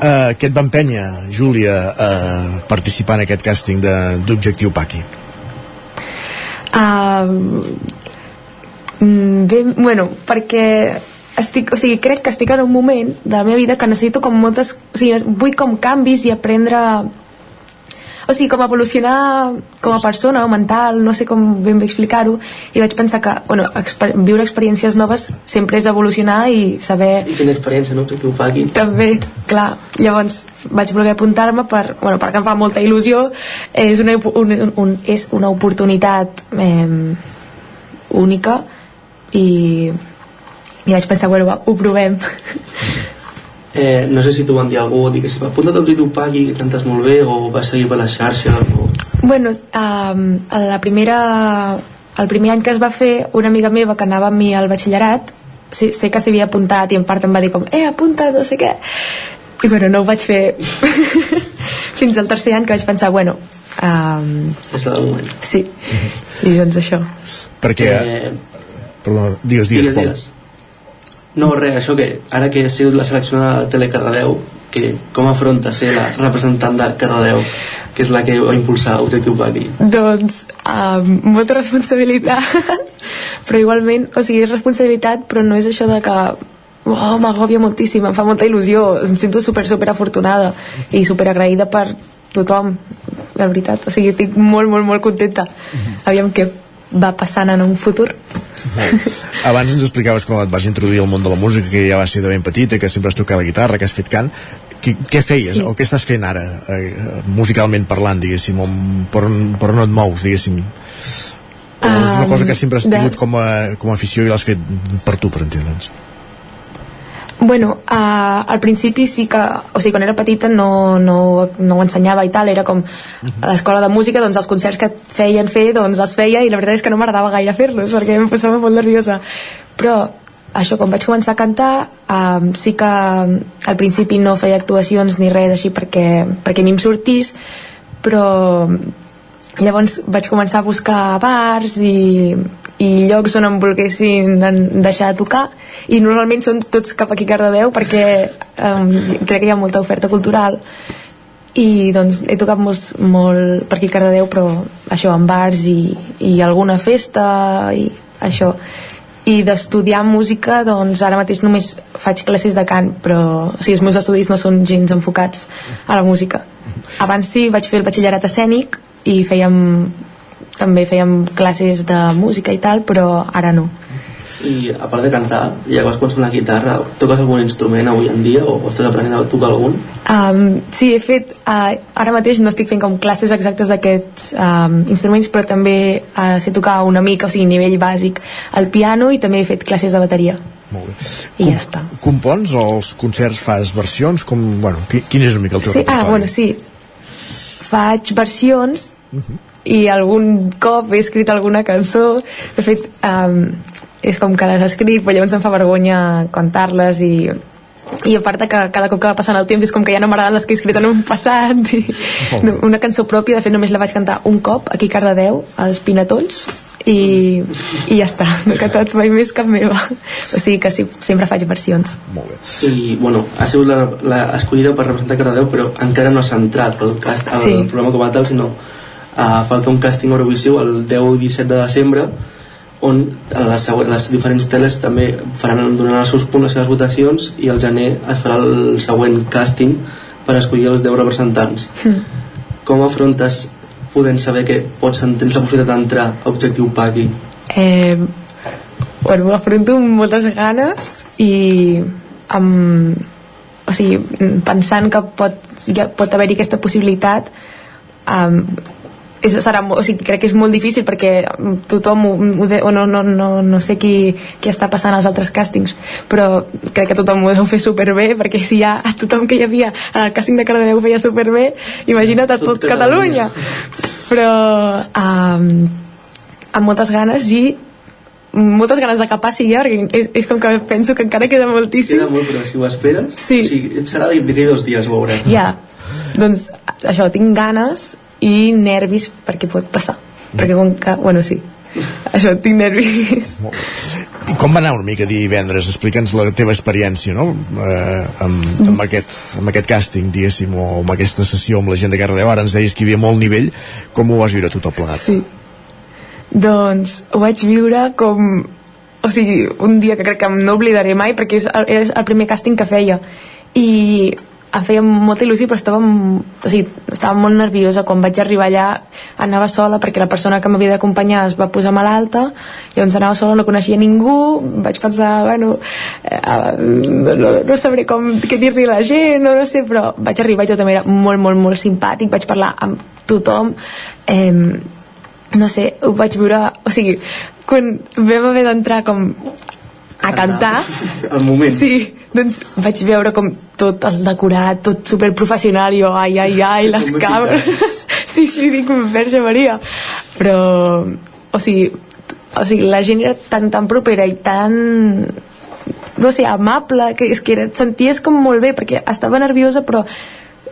S1: Uh, què et va empènyer, Júlia, a participar en aquest càsting de- d'Objectiu Paqui?
S28: Uh, mm, bé, bueno, perquè estic, o sigui, crec que estic en un moment de la meva vida que necessito com moltes, o sigui, vull com canvis i aprendre o sigui, com evolucionar com a persona o mental, no sé com ben bé explicar-ho, i vaig pensar que bueno, exper viure experiències noves sempre és evolucionar i saber
S27: I quina experiència, no? Que tu pagui.
S28: també, clar, llavors vaig voler apuntar-me per, bueno, perquè em fa molta il·lusió és una, un, un, és una oportunitat eh, única i, i vaig pensar, bueno, va, ho provem
S27: Eh, no sé si t'ho van dir algú, diguéssim, apunta't al tu pagui, que cantes molt bé, o vas seguir per la xarxa, o...
S28: bueno, um, la primera el primer any que es va fer una amiga meva que anava amb mi al batxillerat sé, sé que s'havia apuntat i en part em va dir com eh, apunta't, no sé què i bueno, no ho vaig fer fins al tercer any que vaig pensar, bueno um,
S27: És el moment.
S28: Sí, i doncs això.
S1: Perquè...
S27: Eh,
S1: Perdó, digues, digues,
S27: digues,
S1: Pol.
S27: digues. No, res, això que ara que has sigut la seleccionada de Telecardedeu, que com afronta ser la representant de Cardedeu, que és la que va impulsar Objectiu Paqui?
S28: Doncs, um, molta responsabilitat, però igualment, o sigui, és responsabilitat, però no és això de que oh, m'agòbia moltíssim, em fa molta il·lusió, em sento super, super afortunada i super agraïda per tothom, la veritat, o sigui, estic molt, molt, molt contenta. Aviam què va passant en un futur.
S1: Abans ens explicaves com et vas introduir al món de la música, que ja va ser de ben petita, que sempre has tocat la guitarra, que has fet cant. Què, què feies,
S28: Sí.
S1: o què estàs fent ara, eh, musicalment parlant, diguéssim, on, per, on, per on et mous, diguéssim? O és una
S28: Um,
S1: cosa que sempre has
S28: de-
S1: tingut com a, com a afició i l'has fet per tu, per entendre'ns.
S28: Bueno, uh, al principi sí que, o sigui, quan era petita no, no, no ho ensenyava i tal, era com a l'escola de música, doncs els concerts que feien fer, doncs els feia i la veritat és que no m'agradava gaire fer-los perquè em posava molt nerviosa. Però això, quan vaig començar a cantar, um, sí que al principi no feia actuacions ni res així perquè, perquè a mi em sortís, però llavors vaig començar a buscar bars i, i llocs on em volguessin deixar de tocar. I normalment són tots cap aquí a Cardedeu perquè um, crec que hi ha molta oferta cultural. I doncs he tocat molt, molt per aquí a Cardedeu però això en bars i, i alguna festa i això. I d'estudiar música doncs ara mateix només faig classes de cant però o sigui, els meus estudis no són gens enfocats a la música. Abans sí vaig fer el batxillerat escènic i fèiem també fèiem classes de música i tal però ara no
S27: I a part de cantar, ja vas començar amb la guitarra, toques algun instrument avui en dia o estàs aprenent a tocar algun?
S28: Um, sí, he fet, uh, ara mateix no estic fent com classes exactes d'aquests um, instruments, però també uh, sé tocar una mica, o sigui, nivell bàsic, el piano i també he fet classes de bateria.
S1: Molt bé.
S28: I ja està.
S1: Compons o als concerts fas versions? Com, bueno, qui- quin és una mica el teu
S28: Sí, ah,
S1: repertori?
S28: bueno, sí. Faig versions, i algun cop he escrit alguna cançó. De fet um, és com que les escric però llavors em fa vergonya cantar-les i i a part que cada cop que va passant el temps és com que ja no m'agraden les que he escrit en un passat. I no, una cançó pròpia, de fet només la vaig cantar un cop aquí a Cardedeu, als Pinatons i, i ja està no he cantat mai més cap meva. O sigui que sí, sempre faig versions.
S1: Molt bé.
S29: I bueno, ha sigut la, la escollida per representar Cardedeu però encara no s'ha entrat pel cast, al
S28: Sí.
S29: programa com a tal sinó uh, falta un càsting Eurovisiu el 10 i 17 de desembre on les, les diferents teles també faran, donaran els seus punts, les seves votacions i al gener es farà el següent càsting per escollir els 10 representants. Com afrontes podent saber que pots tens la possibilitat d'entrar a Objectiu Paqui
S28: eh, bueno, ho afronto amb moltes ganes i amb, o sigui, pensant que pot, ja pot haver-hi aquesta possibilitat um, és, serà, o sigui, crec que és molt difícil perquè tothom ho, ho de, o no, no, no, no sé qui, qui està passant als altres càstings però crec que tothom ho deu fer superbé perquè si ja a tothom que hi havia en el càsting de Cardedeu ho feia superbé imagina't a tot,
S29: Tot
S28: Catalunya.
S29: Catalunya.
S28: però um, amb moltes ganes i moltes ganes de que passi ja perquè és, és com que penso que encara queda moltíssim
S29: queda molt però si ho esperes
S28: Sí.
S29: o sigui, serà d'aquí dos dies ho veurem
S28: ja, doncs això, tinc ganes i nervis perquè pot passar perquè com que, bueno, sí això, tinc nervis
S1: I com va anar una mica divendres? Explica'ns la teva experiència, no? Eh, amb, amb, aquest, amb aquest càsting, diguéssim, o amb aquesta sessió amb la gent de Cardedeu. Ara ens deies que hi havia molt nivell. Com ho vas viure tot plegat?
S28: Sí. doncs ho vaig viure com o sigui, un dia que crec que no oblidaré mai perquè és, era el primer càsting que feia i em feia molta il·lusió però estava, o sigui, estava molt nerviosa. Quan vaig arribar allà anava sola perquè la persona que m'havia d'acompanyar es va posar malalta. Llavors anava sola, no coneixia ningú. Vaig pensar, bueno eh, no, no, no sabré com què dir-li a la gent, no, no sé, però vaig arribar i tot també era molt, molt, molt simpàtic. Vaig parlar amb tothom. Eh, no sé, ho vaig viure o sigui, quan vam haver d'entrar com a cantar
S29: el moment.
S28: sí, doncs vaig veure com tot el decorat, tot super professional i jo, ai, ai, ai, les càmeres. sí, sí, dic, verge Maria. Però, o sigui o sigui, la gent era tan, tan propera i tan no sé, amable, que és que era, et senties com molt bé, perquè estava nerviosa però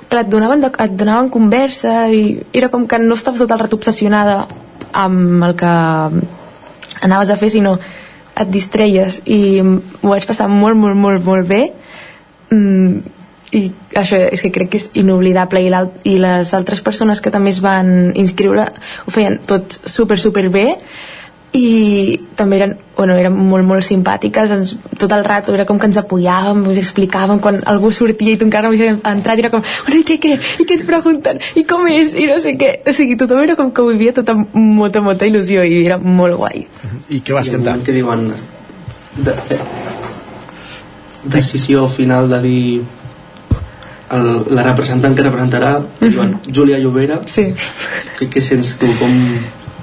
S28: però et donaven, de, et donaven conversa i era com que no estaves tot el rato obsessionada amb el que anaves a fer, sinó et distreies i ho vaig passar molt, molt, molt, molt bé. Mm, i això és que crec que és inoblidable. I, i les altres persones que també es van inscriure ho feien tot super, super bé i també eren, bueno, eren molt, molt simpàtiques ens, tot el rato era com que ens apoyàvem ens explicaven quan algú sortia i tu encara no havies entrat i era com, bueno, i què, què? I què et pregunten? I com és? I no sé què o sigui, tothom era com que ho vivia tot amb molta, molta il·lusió i era molt guai
S1: I què vas
S29: I
S1: cantar?
S29: que diuen de, de, decisió final de dir el, la representant que representarà diuen Júlia Llobera
S28: sí.
S29: què, què sents tu? Com,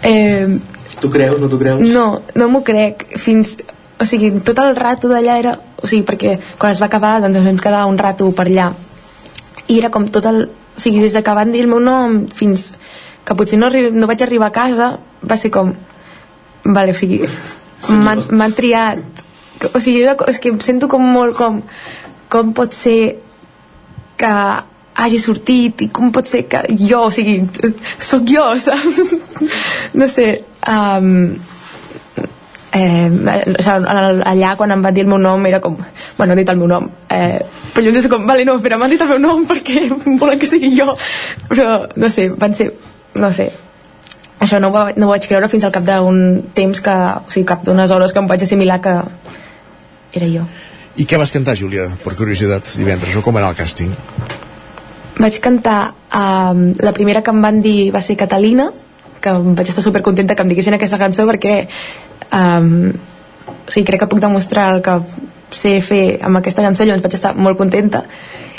S28: eh,
S29: tu creus, no tu creus?
S28: No, no m'ho crec. Fins, o sigui, tot el rato d'allà era... O sigui, perquè quan es va acabar, doncs ens vam quedar un rato per allà. I era com tot el... O sigui, des que van dir el meu nom fins que potser no, arri- no vaig arribar a casa, va ser com... Vale, o sigui, m'han m'han triat. O sigui, és que em sento com molt com... Com pot ser que hagi sortit i com pot ser que jo, o sigui, sóc jo, saps? no sé, um, eh, o allà quan em van dir el meu nom era com, bueno, han dit el meu nom eh, però llavors és com, vale, no, però m'han dit el meu nom perquè volen que sigui jo però, no sé, van ser no sé, això no ho, va- no ho vaig creure fins al cap d'un temps que, o sigui, cap d'unes hores que em vaig assimilar que era jo
S1: I què vas cantar, Júlia, per curiositat, divendres? O com era el càsting?
S28: Vaig cantar um, la primera que em van dir va ser Catalina que vaig estar supercontenta que em diguessin aquesta cançó perquè um, o sigui, crec que puc demostrar el que sé fer amb aquesta cançó llavors vaig estar molt contenta.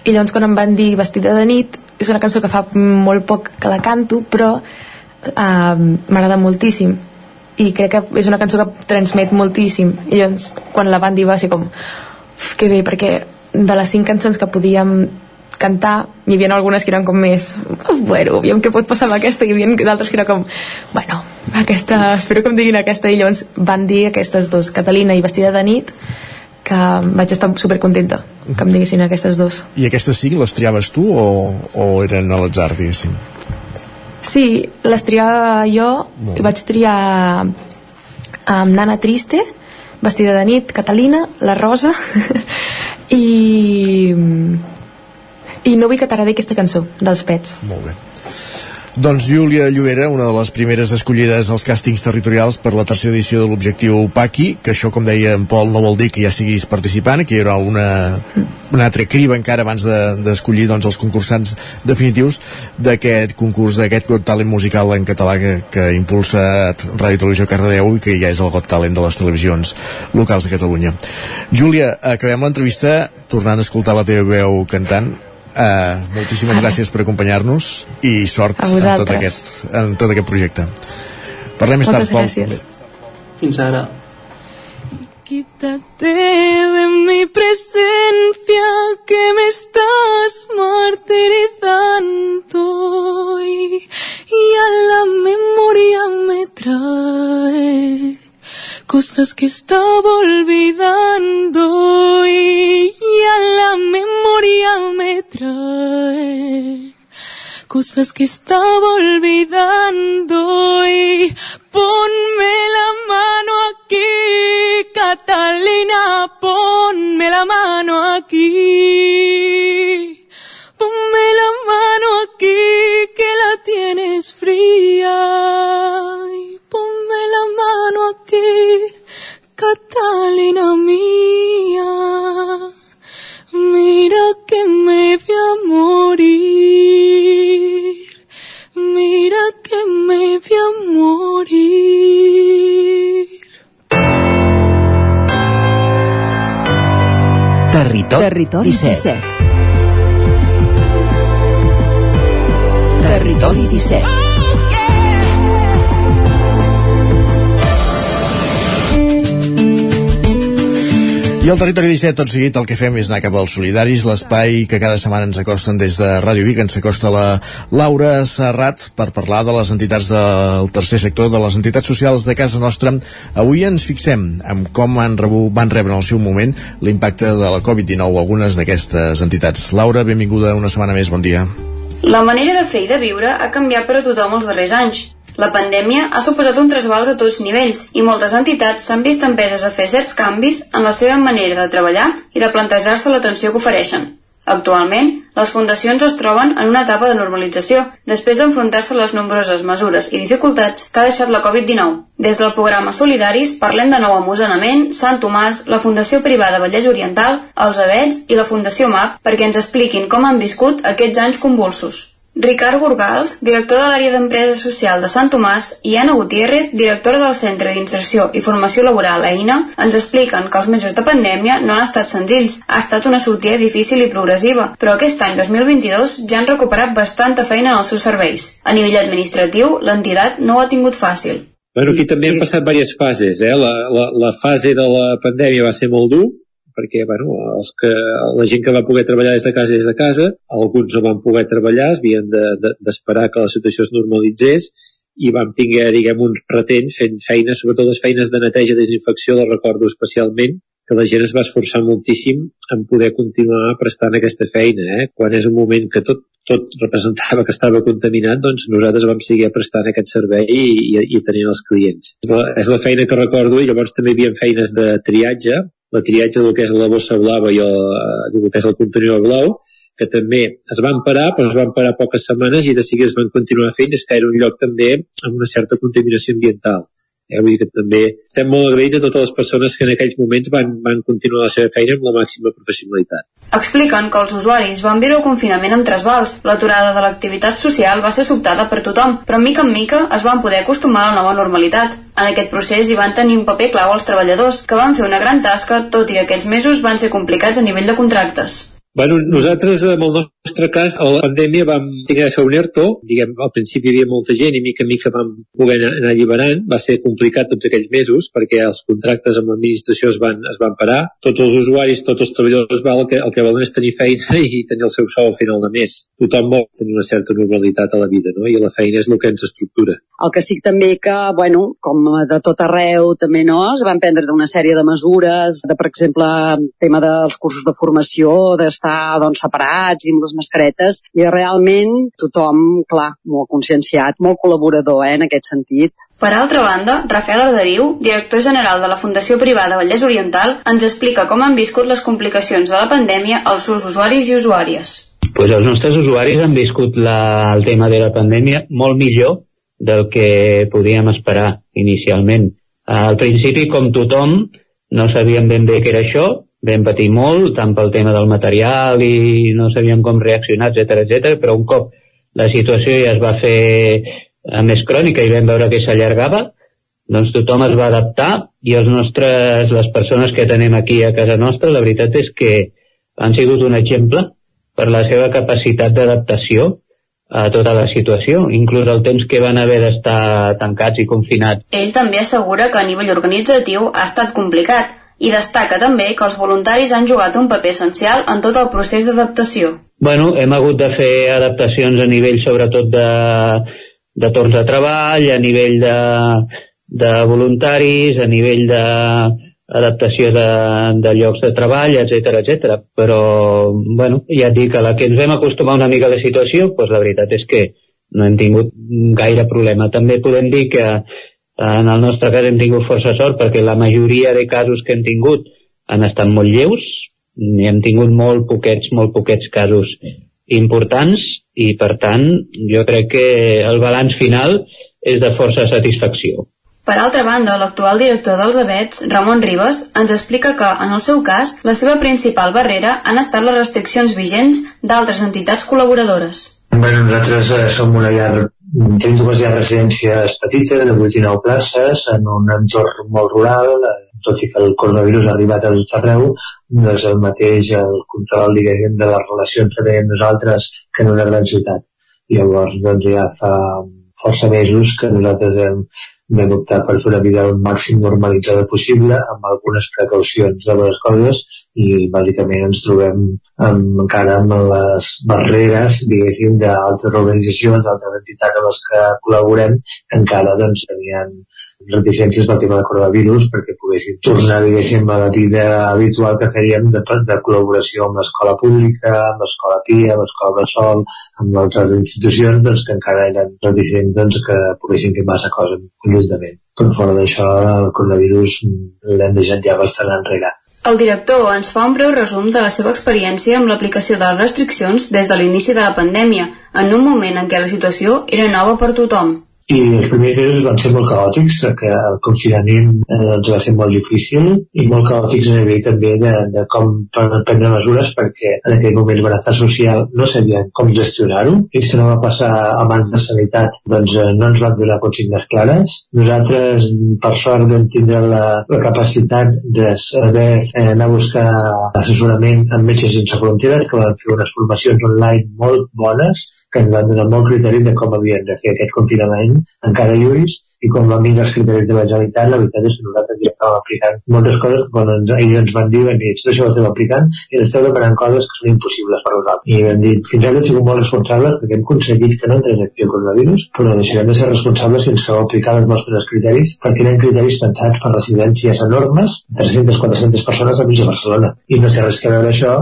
S28: I llavors quan em van dir Vestida de nit és una cançó que fa molt poc que la canto però um, m'agrada moltíssim. I crec que és una cançó que transmet moltíssim. I llavors quan la van dir va ser com que bé perquè de les cinc cançons que podíem cantar hi havia algunes que eren com més bueno, aviam què pot passar amb aquesta i hi havia d'altres que era com, bueno, aquesta espero que em diguin aquesta i llavors van dir aquestes dos, Catalina i Vestida de nit que vaig estar supercontenta que em diguessin aquestes dos
S1: I aquestes cinc les triaves tu o, o eren a l'atzar, diguéssim?
S28: Sí, les triava jo i vaig triar amb Nana Triste Vestida de nit, Catalina, La Rosa i i no vull que t'agradi aquesta cançó dels Pets.
S1: Molt bé. Doncs Júlia Llobera, una de les primeres escollides als càstings territorials per la tercera edició de l'objectiu Paqui, que això, com deia en Pol, no vol dir que ja siguis participant, que hi haurà una, una altra criba encara abans d'escollir de, doncs, els concursants definitius d'aquest concurs, d'aquest Got Talent musical en català que, que impulsa Ràdio Televisió Cardedeu i que ja és el Got Talent de les televisions locals de Catalunya. Júlia, acabem l'entrevista tornant a escoltar la teva veu cantant Uh, moltíssimes gràcies per acompanyar-nos i sort en tot, aquest, en tot aquest projecte. Parlem més
S28: Moltes
S1: tard,
S28: gràcies.
S29: Fins ara.
S26: Quítate de mi presencia que me estás martirizando y, y a la memoria me trae cosas que estaba olvidando y, a la memoria me trae cosas que estaba olvidando y ponme la mano aquí, Catalina, ponme la mano aquí. Ponme la mano aquí que la tienes fría. Ponme la mano aquí, Catalina mía. Mira que me voy a morir. Mira que me voy a morir.
S24: Territori,
S20: Territori
S24: 17.
S20: 17.
S24: Territori 17.
S1: I al Territori 17, tot seguit, el que fem és anar cap als solidaris, l'espai que cada setmana ens acosten des de Ràdio Vic, ens acosta la Laura Serrat per parlar de les entitats del tercer sector, de les entitats socials de casa nostra. Avui ens fixem en com han rebu, van rebre en el seu moment l'impacte de la Covid-19 algunes d'aquestes entitats. Laura, benvinguda una setmana més, bon dia.
S30: La manera de fer i de viure ha canviat per a tothom els darrers anys. La pandèmia ha suposat un trasbals a tots nivells i moltes entitats s'han vist empeses a fer certs canvis en la seva manera de treballar i de plantejar-se l'atenció que ofereixen. Actualment, les fundacions es troben en una etapa de normalització, després d'enfrontar-se a les nombroses mesures i dificultats que ha deixat la Covid-19. Des del programa Solidaris parlem de nou amb Usanament, Sant Tomàs, la Fundació Privada Vallès Oriental, els Avets i la Fundació MAP perquè ens expliquin com han viscut aquests anys convulsos. Ricard Gorgals, director de l'àrea d'empresa social de Sant Tomàs, i Anna Gutiérrez, directora del Centre d'Inserció i Formació Laboral EINA, ens expliquen que els mesos de pandèmia no han estat senzills. Ha estat una sortida difícil i progressiva, però aquest any 2022 ja han recuperat bastanta feina en els seus serveis. A nivell administratiu, l'entitat no ho ha tingut fàcil.
S31: Bueno, aquí també han passat diverses fases. Eh? La, la, la fase de la pandèmia va ser molt dur, perquè bueno, els que, la gent que va poder treballar des de casa des de casa, alguns no van poder treballar, havien d'esperar de, de, que la situació es normalitzés i vam tinguer, diguem, un retent fent feines, sobretot les feines de neteja i desinfecció, les recordo especialment, que la gent es va esforçar moltíssim en poder continuar prestant aquesta feina. Eh? Quan és un moment que tot, tot representava que estava contaminat, doncs nosaltres vam seguir prestant aquest servei i, i, i tenint els clients. És la, és la feina que recordo i llavors també hi havia feines de triatge, la triatge del que és la bossa blava i el, del que és el contenidor blau, que també es van parar, però es van parar poques setmanes i de seguida es van continuar fent, és que era un lloc també amb una certa contaminació ambiental. Eh, vull dir que també estem molt agraïts a totes les persones que en aquells moments van, van continuar la seva feina amb la màxima professionalitat.
S30: Expliquen que els usuaris van viure el confinament amb trasbals. L'aturada de l'activitat social va ser sobtada per tothom, però mica en mica es van poder acostumar a la nova normalitat. En aquest procés hi van tenir un paper clau els treballadors, que van fer una gran tasca, tot i que aquests mesos van ser complicats a nivell de contractes.
S31: Bueno, nosaltres amb el nostre cas, a la pandèmia vam tenir de fer un ERTO, diguem, al principi hi havia molta gent i mica en mica vam poder anar alliberant, va ser complicat tots aquells mesos perquè els contractes amb l'administració es, van, es van parar, tots els usuaris, tots els treballadors val, el, que, el que volen és tenir feina i tenir el seu sou al final de mes. Tothom vol tenir una certa normalitat a la vida, no? i la feina és el que ens estructura.
S32: El que sí també que, bueno, com de tot arreu també no, es van prendre una sèrie de mesures, de per exemple, tema dels cursos de formació, d'estar doncs, separats i amb les mascaretes i realment tothom, clar, molt conscienciat, molt col·laborador eh, en aquest sentit.
S30: Per altra banda, Rafael Arderiu, director general de la Fundació Privada Vallès Oriental, ens explica com han viscut les complicacions de la pandèmia als seus usuaris i usuàries.
S33: Pues els nostres usuaris han viscut la, el tema de la pandèmia molt millor del que podíem esperar inicialment. Al principi, com tothom, no sabíem ben bé què era això, vam patir molt, tant pel tema del material i no sabíem com reaccionar, etc etc. però un cop la situació ja es va fer eh, més crònica i vam veure que s'allargava, doncs tothom es va adaptar i els nostres, les persones que tenem aquí a casa nostra, la veritat és que han sigut un exemple per la seva capacitat d'adaptació a tota la situació, inclús el temps que van haver d'estar tancats i confinats.
S30: Ell també assegura que a nivell organitzatiu ha estat complicat, i destaca també que els voluntaris han jugat un paper essencial en tot el procés d'adaptació.
S33: Bueno, hem hagut de fer adaptacions a nivell sobretot de, de torns de treball, a nivell de, de voluntaris, a nivell de adaptació de, de llocs de treball, etc etc. Però, bueno, ja et dic, a la que ens vam acostumar una mica a la situació, doncs la veritat és que no hem tingut gaire problema. També podem dir que en el nostre cas hem tingut força sort perquè la majoria de casos que hem tingut han estat molt lleus i hem tingut molt poquets, molt poquets casos importants i per tant jo crec que el balanç final és de força satisfacció.
S30: Per altra banda, l'actual director dels ABETS, Ramon Ribes, ens explica que, en el seu cas, la seva principal barrera han estat les restriccions vigents d'altres entitats col·laboradores.
S34: Bueno, nosaltres eh, som una llar Tenim dues ja residències petites de 8 i 9 places en un entorn molt rural, tot i que el coronavirus ha arribat a tot arreu, no és el mateix el control diguem, de les relacions que tenim nosaltres que en una gran ciutat. Llavors doncs, ja fa força mesos que nosaltres hem, vam optar per fer una vida el màxim normalitzada possible amb algunes precaucions de les coses i bàsicament ens trobem amb, encara amb les barreres, diguéssim, d'altres organitzacions, d'altres entitats amb les que col·laborem, que encara doncs, tenien reticències pel tema del coronavirus perquè poguessin tornar, diguéssim, a la vida habitual que fèiem de, de col·laboració amb l'escola pública, amb l'escola TIA, amb l'escola sol, amb altres institucions, doncs, que encara eren reticents doncs, que poguessin fer massa coses conjuntament. Però fora d'això, el coronavirus l'hem deixat ja bastant enrere.
S30: El director ens fa un breu resum de la seva experiència amb l'aplicació de les restriccions des de l'inici de la pandèmia, en un moment en què la situació era nova per tothom
S34: i els primers mesos van ser molt caòtics, que el confinament eh, doncs va ser molt difícil i molt caòtics a nivell també de, de com prendre mesures perquè en aquell moment el benestar social no sabien com gestionar-ho. Fins que no va passar a mans de sanitat doncs eh, no ens van donar consignes clares. Nosaltres, per sort, vam tindre la, la capacitat de saber eh, anar a buscar assessorament amb Metges Sense Fronteres, que van fer unes formacions online molt bones que ens van donar molt criteri de com havien de fer aquest confinament encara lluís i com van vindre els criteris de la Generalitat, la veritat és que nosaltres ja estàvem aplicant moltes coses quan ens, ells ens van dir, van dir, tot això ho estem aplicant i esteu demanant coses que són impossibles per nosaltres. I vam dir, fins ara hem sigut molt responsables perquè hem aconseguit que no entrés aquí el coronavirus, però deixarem de ser responsables sense aplicar els nostres criteris perquè eren criteris pensats per residències enormes, 300-400 persones a mig de Barcelona. I no sé res que veure això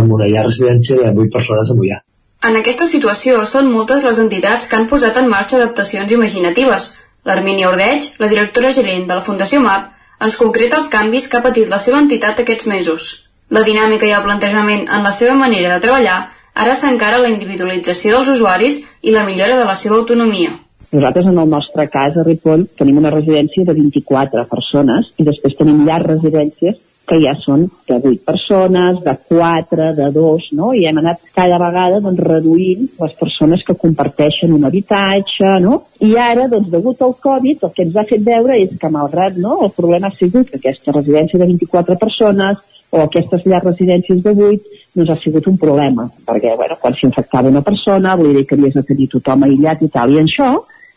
S34: amb una llar residència de 8 persones a Mollà.
S30: En aquesta situació són moltes les entitats que han posat en marxa adaptacions imaginatives. L'Armínia Ordeig, la directora gerent de la Fundació MAP, ens concreta els canvis que ha patit la seva entitat aquests mesos. La dinàmica i el plantejament en la seva manera de treballar ara s'encara la individualització dels usuaris i la millora de la seva autonomia.
S35: Nosaltres, en el nostre cas, a Ripoll, tenim una residència de 24 persones i després tenim llars residències que ja són de 8 persones, de 4, de 2, no? I hem anat cada vegada doncs, reduint les persones que comparteixen un habitatge, no? I ara, doncs, degut al Covid, el que ens ha fet veure és que, malgrat no, el problema ha sigut que aquesta residència de 24 persones o aquestes llars residències de 8 doncs ha sigut un problema, perquè bueno, quan s'infectava una persona, vull dir que havies de tenir tothom aïllat i tal, i això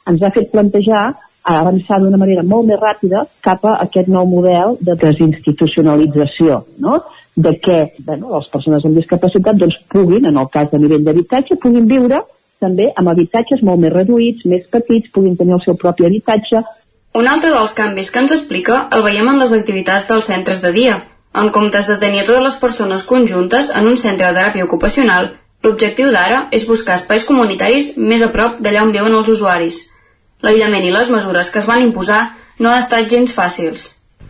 S35: ens ha fet plantejar avançar d'una manera molt més ràpida cap a aquest nou model de desinstitucionalització, no? de què bueno, les persones amb discapacitat doncs, puguin, en el cas de nivell d'habitatge, puguin viure també amb habitatges molt més reduïts, més petits, puguin tenir el seu propi habitatge.
S30: Un altre dels canvis que ens explica el veiem en les activitats dels centres de dia. En comptes de tenir totes les persones conjuntes en un centre de teràpia ocupacional, l'objectiu d'ara és buscar espais comunitaris més a prop d'allà on viuen els usuaris. L'aïllament i les mesures que es van imposar no han estat gens fàcils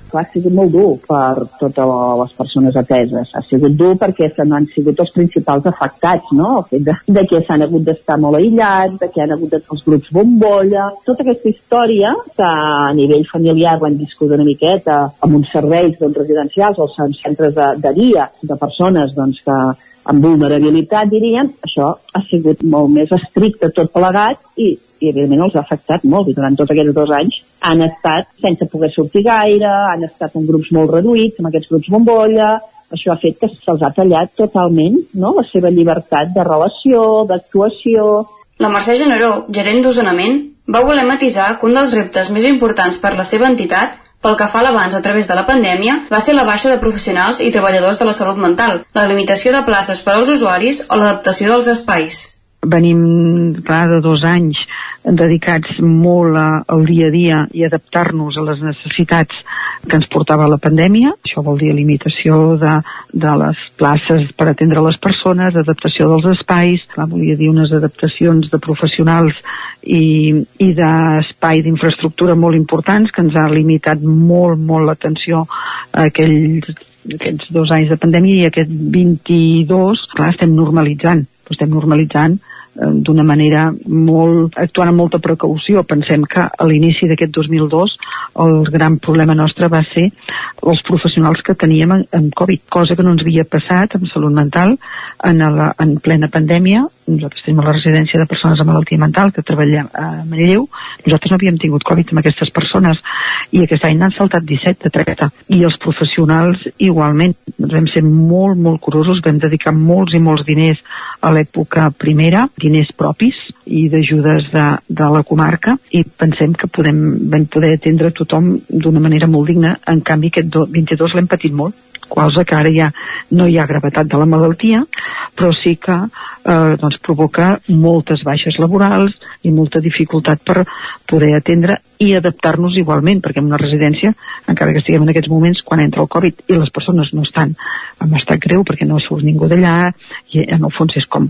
S35: clar, ha sigut molt dur per totes les persones ateses. Ha sigut dur perquè no han sigut els principals afectats, no? El fet de, de que s'han hagut d'estar molt aïllats, de que han hagut de els grups bombolla, tota aquesta història que a nivell familiar l'han viscut una miqueta amb uns serveis doncs, residencials o centres de, de dia de persones doncs, que amb vulnerabilitat, diríem, això ha sigut molt més estricte tot plegat i i evidentment els ha afectat molt i durant tots aquests dos anys han estat sense poder sortir gaire, han estat en grups molt reduïts, amb aquests grups bombolla, això ha fet que se'ls ha tallat totalment no? la seva llibertat de relació, d'actuació...
S30: La Mercè Generó, gerent d'Osonament, va voler matisar que un dels reptes més importants per la seva entitat pel que fa a l'abans a través de la pandèmia, va ser la baixa de professionals i treballadors de la salut mental, la limitació de places per als usuaris o l'adaptació dels espais.
S36: Venim, clar, de dos anys dedicats molt a, al dia a dia i adaptar-nos a les necessitats que ens portava la pandèmia. Això vol dir limitació de, de les places per atendre les persones, adaptació dels espais, clar, volia dir unes adaptacions de professionals i, i d'espai d'infraestructura molt importants que ens ha limitat molt, molt l'atenció a aquells aquests dos anys de pandèmia i aquest 22, clar, estem normalitzant, estem normalitzant d'una manera molt, actuant amb molta precaució. Pensem que a l'inici d'aquest 2002 el gran problema nostre va ser els professionals que teníem en, en Covid, cosa que no ens havia passat amb salut mental en, la, en plena pandèmia. Nosaltres tenim la residència de persones amb malaltia mental que treballem a Manlleu. Nosaltres no havíem tingut Covid amb aquestes persones i aquest any n'han saltat 17 de 30. I els professionals igualment. Vam ser molt, molt curosos, vam dedicar molts i molts diners a l'època primera, diners propis i d'ajudes de, de la comarca i pensem que podem, vam poder atendre tothom d'una manera molt digna. En canvi, aquest 22 l'hem patit molt, cosa que ara ja no hi ha gravetat de la malaltia, però sí que eh, doncs provoca moltes baixes laborals i molta dificultat per poder atendre i adaptar-nos igualment, perquè en una residència, encara que estiguem en aquests moments, quan entra el Covid i les persones no estan en estat greu perquè no surt ningú d'allà, i en el fons és com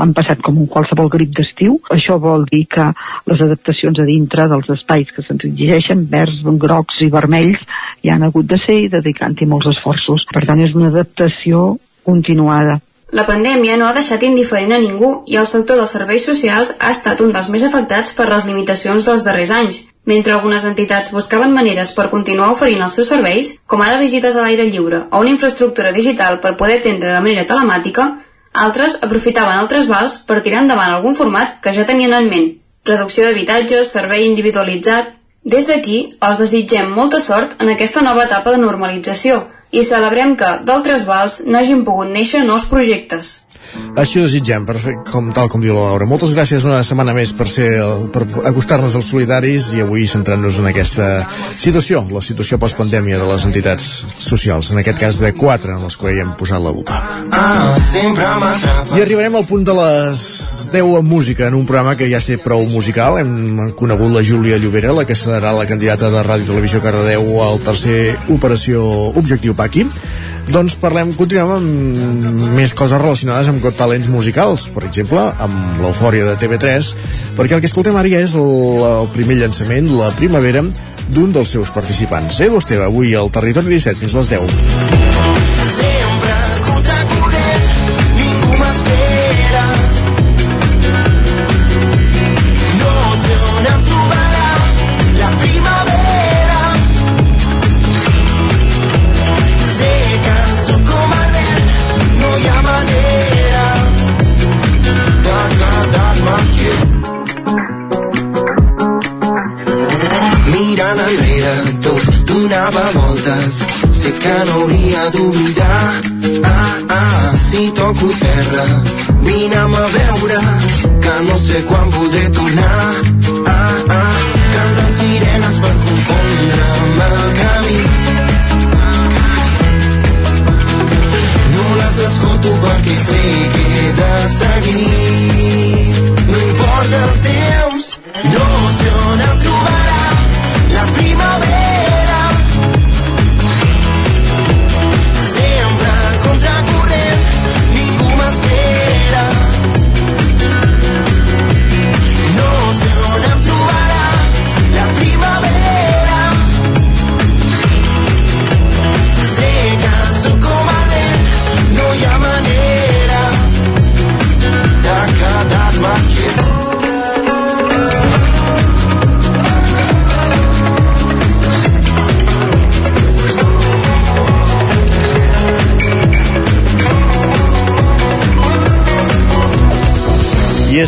S36: han passat com un qualsevol grip d'estiu. Això vol dir que les adaptacions a dintre dels espais que se'ns exigeixen, verds, grocs i vermells, hi han hagut de ser i dedicant-hi molts esforços. Per tant, és una adaptació continuada.
S30: La pandèmia no ha deixat indiferent a ningú i el sector dels serveis socials ha estat un dels més afectats per les limitacions dels darrers anys. Mentre algunes entitats buscaven maneres per continuar oferint els seus serveis, com ara visites a l'aire lliure o una infraestructura digital per poder atendre de manera telemàtica, altres aprofitaven el trasbals per tirar endavant algun format que ja tenien en ment. Reducció d'habitatges, servei individualitzat... Des d'aquí, els desitgem molta sort en aquesta nova etapa de normalització, i celebrem que d'altres vals n'hagin pogut néixer nous projectes.
S1: Així ho desitgem, per fer, com, tal com diu la Laura. Moltes gràcies una setmana més per, ser, per acostar-nos als solidaris i avui centrant-nos en aquesta situació, la situació postpandèmia de les entitats socials, en aquest cas de quatre en les que hi hem posat la lupa. I arribarem al punt de les 10 en música, en un programa que ja sé prou musical. Hem conegut la Júlia Llobera, la que serà la candidata de Ràdio Televisió Cardedeu al tercer Operació Objectiu Paqui. Doncs parlem, continuem amb més coses relacionades amb Talents musicals, per exemple, amb l'eufòria de TV3, perquè el que escoltem ara ja és el, el primer llançament, la primavera, d'un dels seus participants. Edu Esteve, avui al Territori 17, fins les 10.
S37: Donava voltes sé que no hauria d'oblidar. Ah, ah, si toco terra vine'm a veure que no sé quan podré tornar. Ah, ah, canten sirenes per confondre'm el camí. No les escolto perquè sé que he de seguir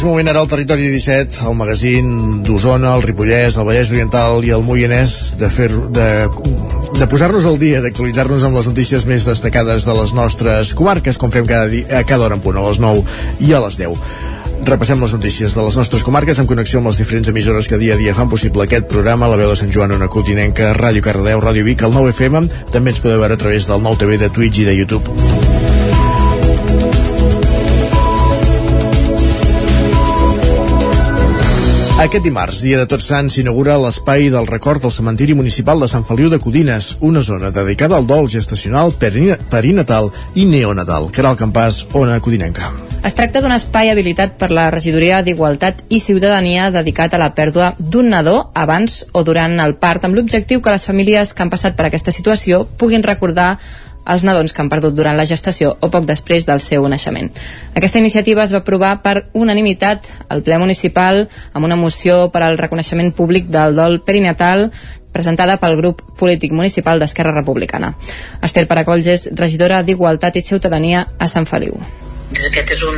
S1: és moment ara al Territori 17, el magazín d'Osona, el Ripollès, el Vallès Oriental i el Moianès de, fer, de, de posar-nos al dia, d'actualitzar-nos amb les notícies més destacades de les nostres comarques, com fem cada, dia, a cada hora en punt, a les 9 i a les 10. Repassem les notícies de les nostres comarques en connexió amb les diferents emissores que dia a dia fan possible aquest programa, la veu de Sant Joan, Ona Cotinenca, Ràdio Cardedeu, Ràdio Vic, el 9 FM, també ens podeu veure a través del nou TV de Twitch i de YouTube. Aquest dimarts, dia de Tots Sants, s'inaugura l'espai del record del cementiri municipal de Sant Feliu de Codines, una zona dedicada al dol gestacional, perina- perinatal i neonatal. Caral Campàs, Ona Codinenca.
S12: Es tracta d'un espai habilitat per la Regidoria d'Igualtat i Ciutadania dedicat a la pèrdua d'un nadó abans o durant el part amb l'objectiu que les famílies que han passat per aquesta situació puguin recordar els nadons que han perdut durant la gestació o poc després del seu naixement. Aquesta iniciativa es va aprovar per unanimitat al ple municipal amb una moció per al reconeixement públic del dol perinatal presentada pel grup polític municipal d'Esquerra Republicana. Esther Paracolls és regidora d'Igualtat i Ciutadania a Sant Feliu.
S38: Aquest és un,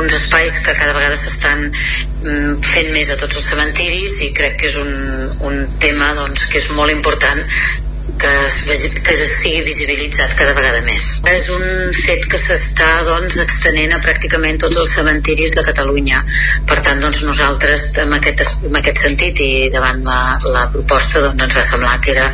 S38: uns espais que cada vegada s'estan mm, fent més a tots els cementiris i crec que és un, un tema doncs, que és molt important que, es, que es sigui visibilitzat cada vegada més. És un fet que s'està doncs, extenent a pràcticament tots els cementiris de Catalunya. Per tant, doncs, nosaltres, en aquest, es- en aquest sentit i davant la, la proposta, doncs, ens va semblar que era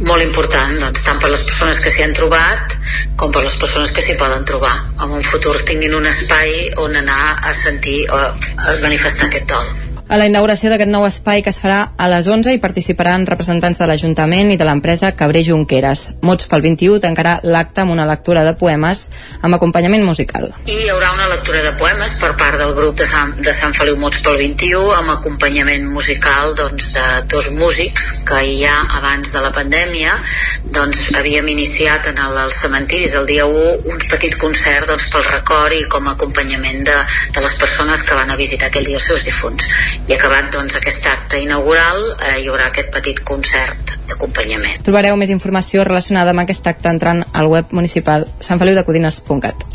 S38: molt important, doncs, tant per les persones que s'hi han trobat com per les persones que s'hi poden trobar. En un futur tinguin un espai on anar a sentir o a manifestar aquest dol.
S12: A la inauguració d'aquest nou espai que es farà a les 11 hi participaran representants de l'Ajuntament i de l'empresa Cabré Junqueras. Mots pel 21 tancarà l'acte amb una lectura de poemes amb acompanyament musical.
S38: I hi haurà una lectura de poemes per part del grup de Sant, de Sant Feliu Mots pel 21 amb acompanyament musical doncs, de dos músics que ja abans de la pandèmia doncs, havíem iniciat en el, els cementiris el dia 1 un petit concert doncs, pel record i com a acompanyament de, de les persones que van a visitar aquell dia els seus difunts. I acabat doncs, aquest acte inaugural eh, hi haurà aquest petit concert d'acompanyament.
S12: Trobareu més informació relacionada amb aquest acte entrant al web municipal santfeliudecodines.cat.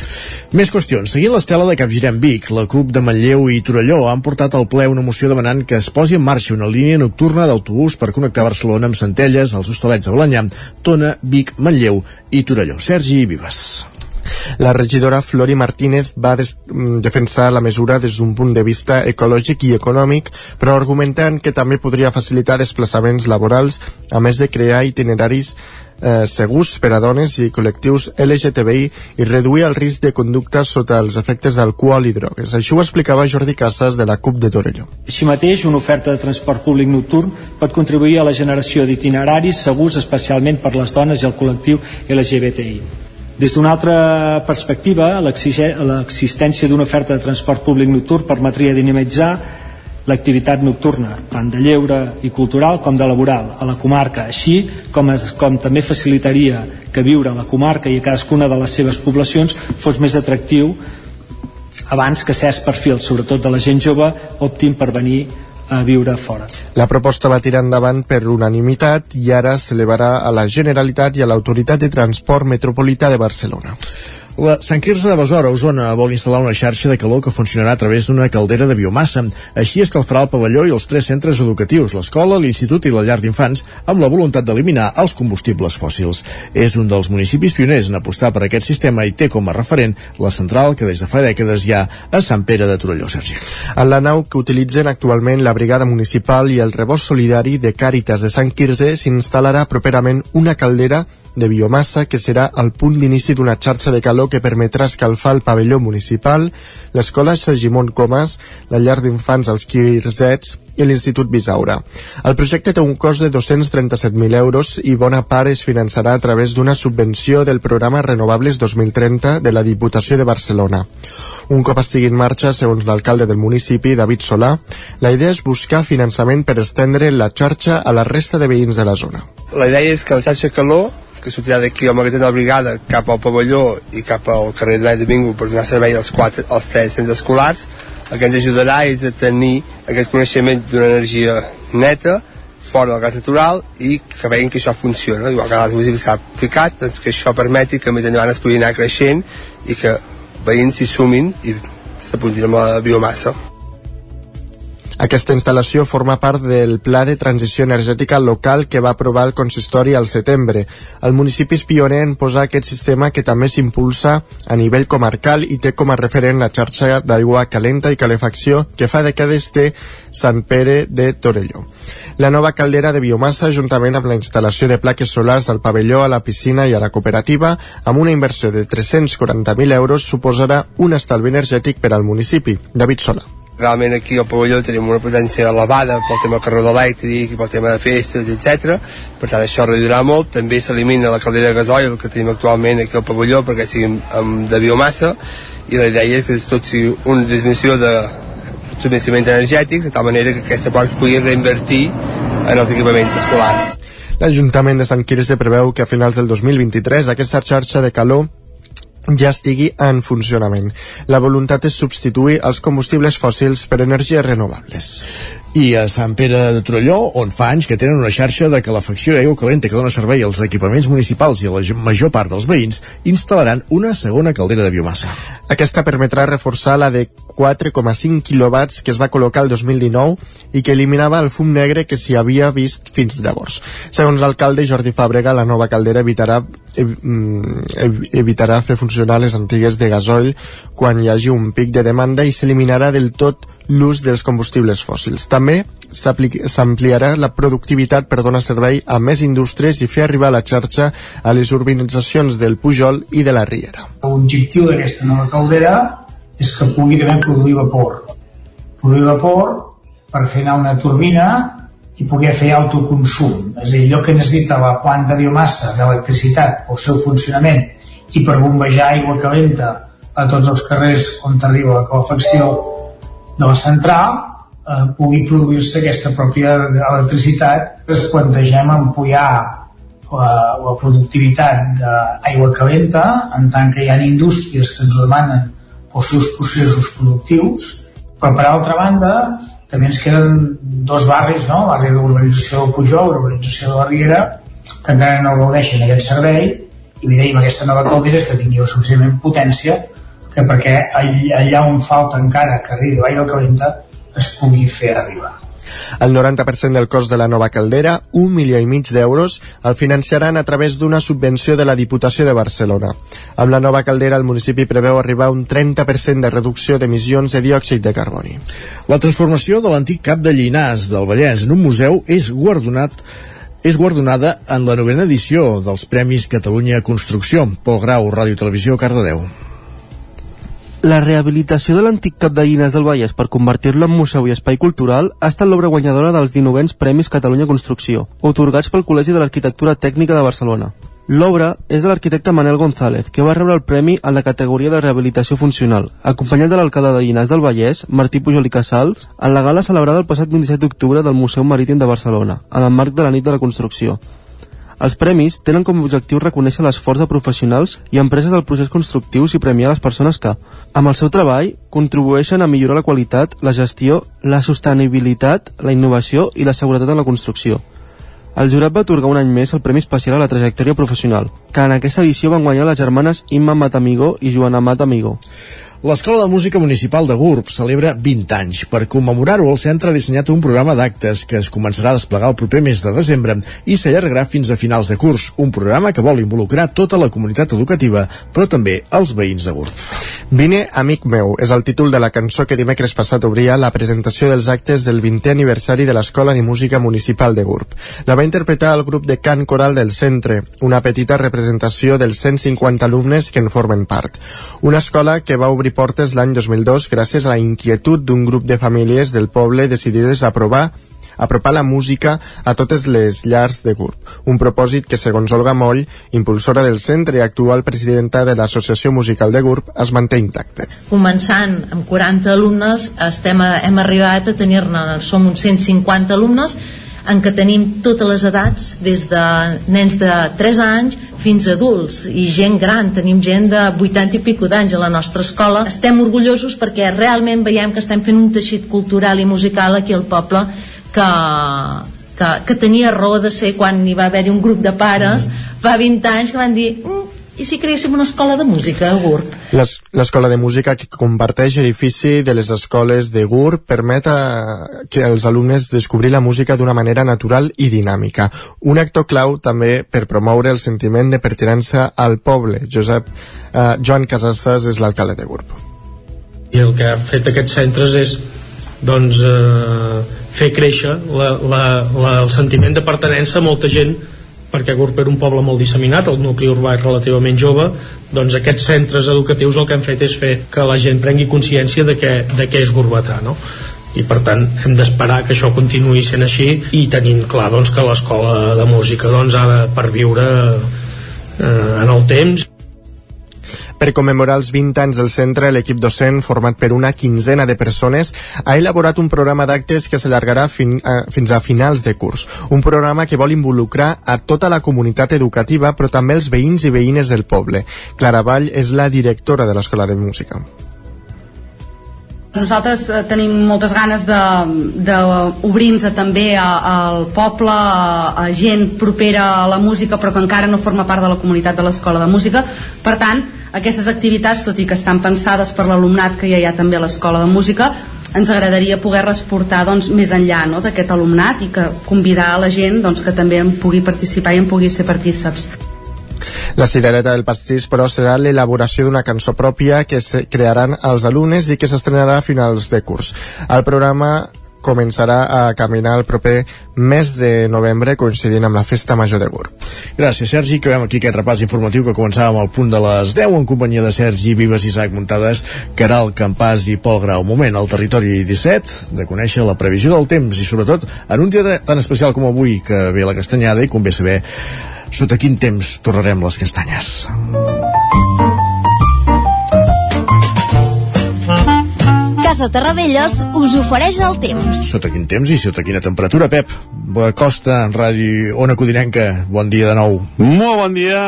S1: Més qüestions. Seguint l'estela de Capgirem Vic, la CUP de Manlleu i Torelló han portat al ple una moció demanant que es posi en marxa una línia nocturna d'autobús per connectar Barcelona amb Centelles, els Hostalets de Balanyà, Tona, Vic, Manlleu i Torelló. Sergi Vives.
S39: La regidora Flori Martínez va mm, defensar la mesura des d'un punt de vista ecològic i econòmic, però argumentant que també podria facilitar desplaçaments laborals, a més de crear itineraris eh, segurs per a dones i col·lectius LGTBI i reduir el risc de conducta sota els efectes d'alcohol i drogues. Això ho explicava Jordi Casas de la CUP de Torelló.
S40: Així mateix, una oferta de transport públic nocturn pot contribuir a la generació d'itineraris segurs especialment per les dones i el col·lectiu LGBTI. Des d'una altra perspectiva, l'existència d'una oferta de transport públic nocturn permetria dinamitzar l'activitat nocturna, tant de lleure i cultural com de laboral, a la comarca, així com, es, com també facilitaria que viure a la comarca i a cadascuna de les seves poblacions fos més atractiu abans que certs perfils, sobretot de la gent jove, optin per venir a viure fora.
S39: La proposta va tirar endavant per unanimitat i ara s'elevarà a la Generalitat i a l'Autoritat de Transport Metropolità de Barcelona.
S1: La Sant Quirze de Besora, Osona, vol instal·lar una xarxa de calor que funcionarà a través d'una caldera de biomassa. Així escalfarà el pavelló i els tres centres educatius, l'escola, l'institut i la llar d'infants, amb la voluntat d'eliminar els combustibles fòssils. És un dels municipis pioners en apostar per aquest sistema i té com a referent la central que des de fa dècades hi ha a Sant Pere de Torelló, Sergi.
S3: En la nau que utilitzen actualment la brigada municipal i el rebost solidari de Càritas de Sant Quirze s'instal·larà properament una caldera de biomassa que serà el punt d'inici d'una xarxa de calor que permetrà escalfar el pavelló municipal, l'escola Segimon Comas, la llar d'infants als Quirzets i l'Institut Bisaura. El projecte té un cost de 237.000 euros i bona part es finançarà a través d'una subvenció del programa Renovables 2030 de la Diputació de Barcelona. Un cop estigui en marxa, segons l'alcalde del municipi, David Solà, la idea és buscar finançament per estendre la xarxa a la resta de veïns de la zona.
S41: La idea és que la xarxa calor que sortirà d'aquí al magatzem de la brigada cap al pavelló i cap al carrer de Domingo per donar servei als, quatre, als tres centres escolars el que ens ajudarà és a tenir aquest coneixement d'una energia neta fora del gas natural i que veguin que això funciona. Igual que l'altre s'ha aplicat doncs que això permeti que més endavant es pugui anar creixent i que veïns s'hi sumin i s'apuntin amb la biomassa
S3: aquesta instal·lació forma part del Pla de Transició Energètica Local que va aprovar el consistori al setembre. El municipi és pioner en posar aquest sistema que també s'impulsa a nivell comarcal i té com a referent la xarxa d'aigua calenta i calefacció que fa dècades té Sant Pere de Torelló. La nova caldera de biomassa, juntament amb la instal·lació de plaques solars al pavelló, a la piscina i a la cooperativa, amb una inversió de 340.000 euros, suposarà un estalvi energètic per al municipi. David Sola
S41: realment aquí al pavelló tenim una potència elevada pel tema carreró elèctric i pel tema de festes, etc. Per tant, això reduirà molt. També s'elimina la caldera de gasoil que tenim actualment aquí al pavelló perquè sigui de biomassa i la idea és que tot sigui una disminució de subministraments energètics de tal manera que aquesta part es pugui reinvertir en els equipaments escolars.
S3: L'Ajuntament de Sant Quirze preveu que a finals del 2023 aquesta xarxa de calor ja estigui en funcionament. La voluntat és substituir els combustibles fòssils per energies renovables
S1: i a Sant Pere de Torelló, on fa anys que tenen una xarxa de calefacció i aigua calenta que dona servei als equipaments municipals i a la major part dels veïns, instal·laran una segona caldera de biomassa.
S3: Aquesta permetrà reforçar la de 4,5 quilowatts que es va col·locar el 2019 i que eliminava el fum negre que s'hi havia vist fins llavors. Segons l'alcalde Jordi Fàbrega, la nova caldera evitarà mm, evitarà fer funcionar les antigues de gasoil quan hi hagi un pic de demanda i s'eliminarà del tot l'ús dels combustibles fòssils. També s'ampliarà la productivitat per donar servei a més indústries i fer arribar la xarxa a les urbanitzacions del Pujol i de la Riera.
S42: L'objectiu d'aquesta nova caldera és que pugui també produir vapor. Produir vapor per fer anar una turbina i poder fer autoconsum. És a dir, allò que necessita la planta de biomassa d'electricitat pel seu funcionament i per bombejar aigua calenta a tots els carrers on arriba la calefacció de la central eh, pugui produir-se aquesta pròpia electricitat es plantegem ampliar la, la productivitat d'aigua calenta en tant que hi ha indústries que ens demanen els seus processos productius però per altra banda també ens queden dos barris no? l'àrea d'urbanització del Pujol l'urbanització de la Riera que encara no gaudeixen aquest servei i li dèiem aquesta nova caldera que tingui suficientment potència que perquè allà on falta encara que arribi l'aigua calenta es pugui fer arribar.
S3: El 90% del cost de la nova caldera, un milió i mig d'euros, el financiaran a través d'una subvenció de la Diputació de Barcelona. Amb la nova caldera, el municipi preveu arribar a un 30% de reducció d'emissions de diòxid de carboni.
S1: La transformació de l'antic cap de Llinars del Vallès en un museu és guardonat és guardonada en la novena edició dels Premis Catalunya Construcció. Pol Grau, Ràdio Televisió, Cardedeu.
S17: La rehabilitació de l'antic cap de Llinars del Vallès per convertir-lo en museu i espai cultural ha estat l'obra guanyadora dels 19 Premis Catalunya Construcció, otorgats pel Col·legi de l'Arquitectura Tècnica de Barcelona. L'obra és de l'arquitecte Manel González, que va rebre el premi en la categoria de rehabilitació funcional, acompanyat de l'alcalde de Llinars del Vallès, Martí Pujol i Casals, en la gala celebrada el passat 27 d'octubre del Museu Marítim de Barcelona, en el marc de la nit de la construcció. Els premis tenen com a objectiu reconèixer l'esforç de professionals i empreses del procés constructiu i premiar les persones que, amb el seu treball, contribueixen a millorar la qualitat, la gestió, la sostenibilitat, la innovació i la seguretat en la construcció. El jurat va atorgar un any més el Premi Especial a la Trajectòria Professional, que en aquesta edició van guanyar les germanes Imma Matamigó i Joana Matamigó.
S1: L'Escola de Música Municipal de Gurb celebra 20 anys. Per commemorar-ho, el centre ha dissenyat un programa d'actes que es començarà a desplegar el proper mes de desembre i s'allargarà fins a finals de curs. Un programa que vol involucrar tota la comunitat educativa, però també els veïns de Gurb.
S3: Vine, amic meu, és el títol de la cançó que dimecres passat obria la presentació dels actes del 20è aniversari de l'Escola de Música Municipal de Gurb. La va interpretar el grup de cant coral del centre, una petita representació dels 150 alumnes que en formen part. Una escola que va obrir portes l'any 2002 gràcies a la inquietud d'un grup de famílies del poble decidides a provar apropar la música a totes les llars de GURB. Un propòsit que, segons Olga Moll, impulsora del centre i actual presidenta de l'Associació Musical de GURB, es manté intacte.
S43: Començant amb 40 alumnes, estem a, hem arribat a tenir-ne, som uns 150 alumnes, en què tenim totes les edats, des de nens de 3 anys fins a adults i gent gran, tenim gent de 80 i pico d'anys a la nostra escola. Estem orgullosos perquè realment veiem que estem fent un teixit cultural i musical aquí al poble que, que, que tenia raó de ser quan hi va haver-hi un grup de pares fa 20 anys que van dir mm, i si creéssim una escola de música a GURB?
S3: Les- L'escola de música que comparteix edifici de les escoles de GURB permet a, que els alumnes descobrir la música d'una manera natural i dinàmica. Un actor clau també per promoure el sentiment de pertinença al poble. Josep eh, Joan Casassas és l'alcalde de GURB.
S44: i el que ha fet aquests centres és doncs, eh, fer créixer la, la, la, el sentiment de pertenença a molta gent perquè Gurb era un poble molt disseminat, el nucli urbà és relativament jove, doncs aquests centres educatius el que han fet és fer que la gent prengui consciència de què, de què és gurbatà, no? i per tant hem d'esperar que això continuï sent així i tenint clar doncs, que l'escola de música doncs, ha de perviure eh, en el temps
S3: Per commemorar els 20 anys del centre, l'equip docent, format per una quinzena de persones, ha elaborat un programa d'actes que s'allargarà fin, a, fins a finals de curs. Un programa que vol involucrar a tota la comunitat educativa, però també els veïns i veïnes del poble. Clara Vall és la directora de l'Escola de Música.
S45: Nosaltres eh, tenim moltes ganes d'obrir-nos també al poble, a, a gent propera a la música però que encara no forma part de la comunitat de l'escola de música. Per tant, aquestes activitats, tot i que estan pensades per l'alumnat que ja hi ha també a l'escola de música, ens agradaria poder-les portar doncs, més enllà no, d'aquest alumnat i que convidar a la gent doncs, que també en pugui participar i en pugui ser partíceps.
S3: La cirereta del pastís, però, serà l'elaboració d'una cançó pròpia que se crearan els alumnes i que s'estrenarà a finals de curs. El programa començarà a caminar el proper mes de novembre coincidint amb la Festa Major de Gurb.
S1: Gràcies, Sergi. Acabem aquí aquest repàs informatiu que començàvem al punt de les 10 en companyia de Sergi Vives, Isaac Muntades, Caral Campàs i Pol Grau. Moment al territori 17 de conèixer la previsió del temps i sobretot en un dia tan especial com avui que ve la castanyada i convé saber sota quin temps torrarem les castanyes.
S13: Casa Terradellos us ofereix el temps.
S1: Sota quin temps i sota quina temperatura, Pep? Boa Costa, Ràdio Ona Codinenca, bon dia de nou.
S19: Molt bon dia.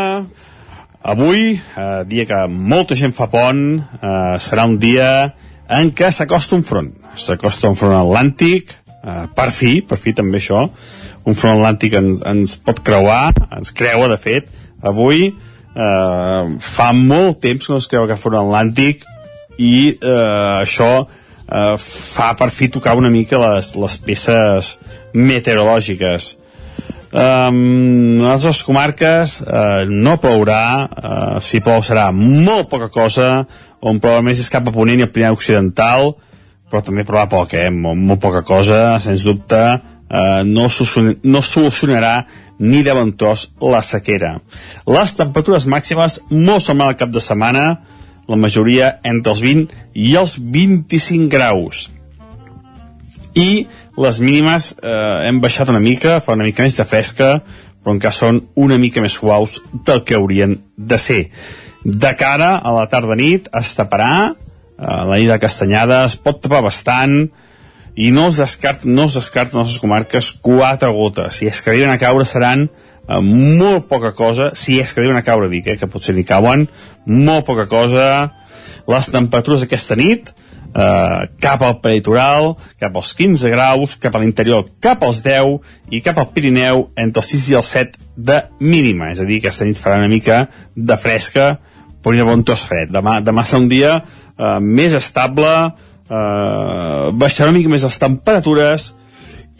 S19: Avui, eh, dia que molta gent fa pont, eh, serà un dia en què s'acosta un front. S'acosta un front atlàntic, eh, per fi, per fi també això, un front atlàntic ens, ens pot creuar, ens creua de fet, avui eh, fa molt temps que no es creu aquest front atlàntic i eh, això eh, fa per fi tocar una mica les, les peces meteorològiques Um, a les dues comarques uh, no plourà, uh, si plou serà molt poca cosa, on plou més és cap a Ponent i el Pirineu Occidental, però també plourà poc, eh? molt, molt poca cosa, sens dubte, uh, no, solucion no solucionarà ni de bon tros la sequera. Les temperatures màximes molt semblants al cap de setmana, la majoria entre els 20 i els 25 graus i les mínimes eh, hem baixat una mica, fa una mica més de fresca, però encara són una mica més suaus del que haurien de ser. De cara a la tarda-nit es taparà, eh, la nit de Castanyada es pot tapar bastant, i no es descarta, no es descarta en les comarques quatre gotes. Si que arriben a caure seran eh, molt poca cosa, si és que arriben a caure, dic, eh, que potser ni cauen, molt poca cosa. Les temperatures aquesta nit
S46: eh, cap al peritoral, cap als 15 graus, cap a l'interior cap als 10 i cap al Pirineu entre els 6 i els 7 de mínima, és a dir, aquesta nit farà una mica de fresca, però hi ha bon tos fred. Demà, demà serà un dia eh, més estable, eh, baixarà una mica més les temperatures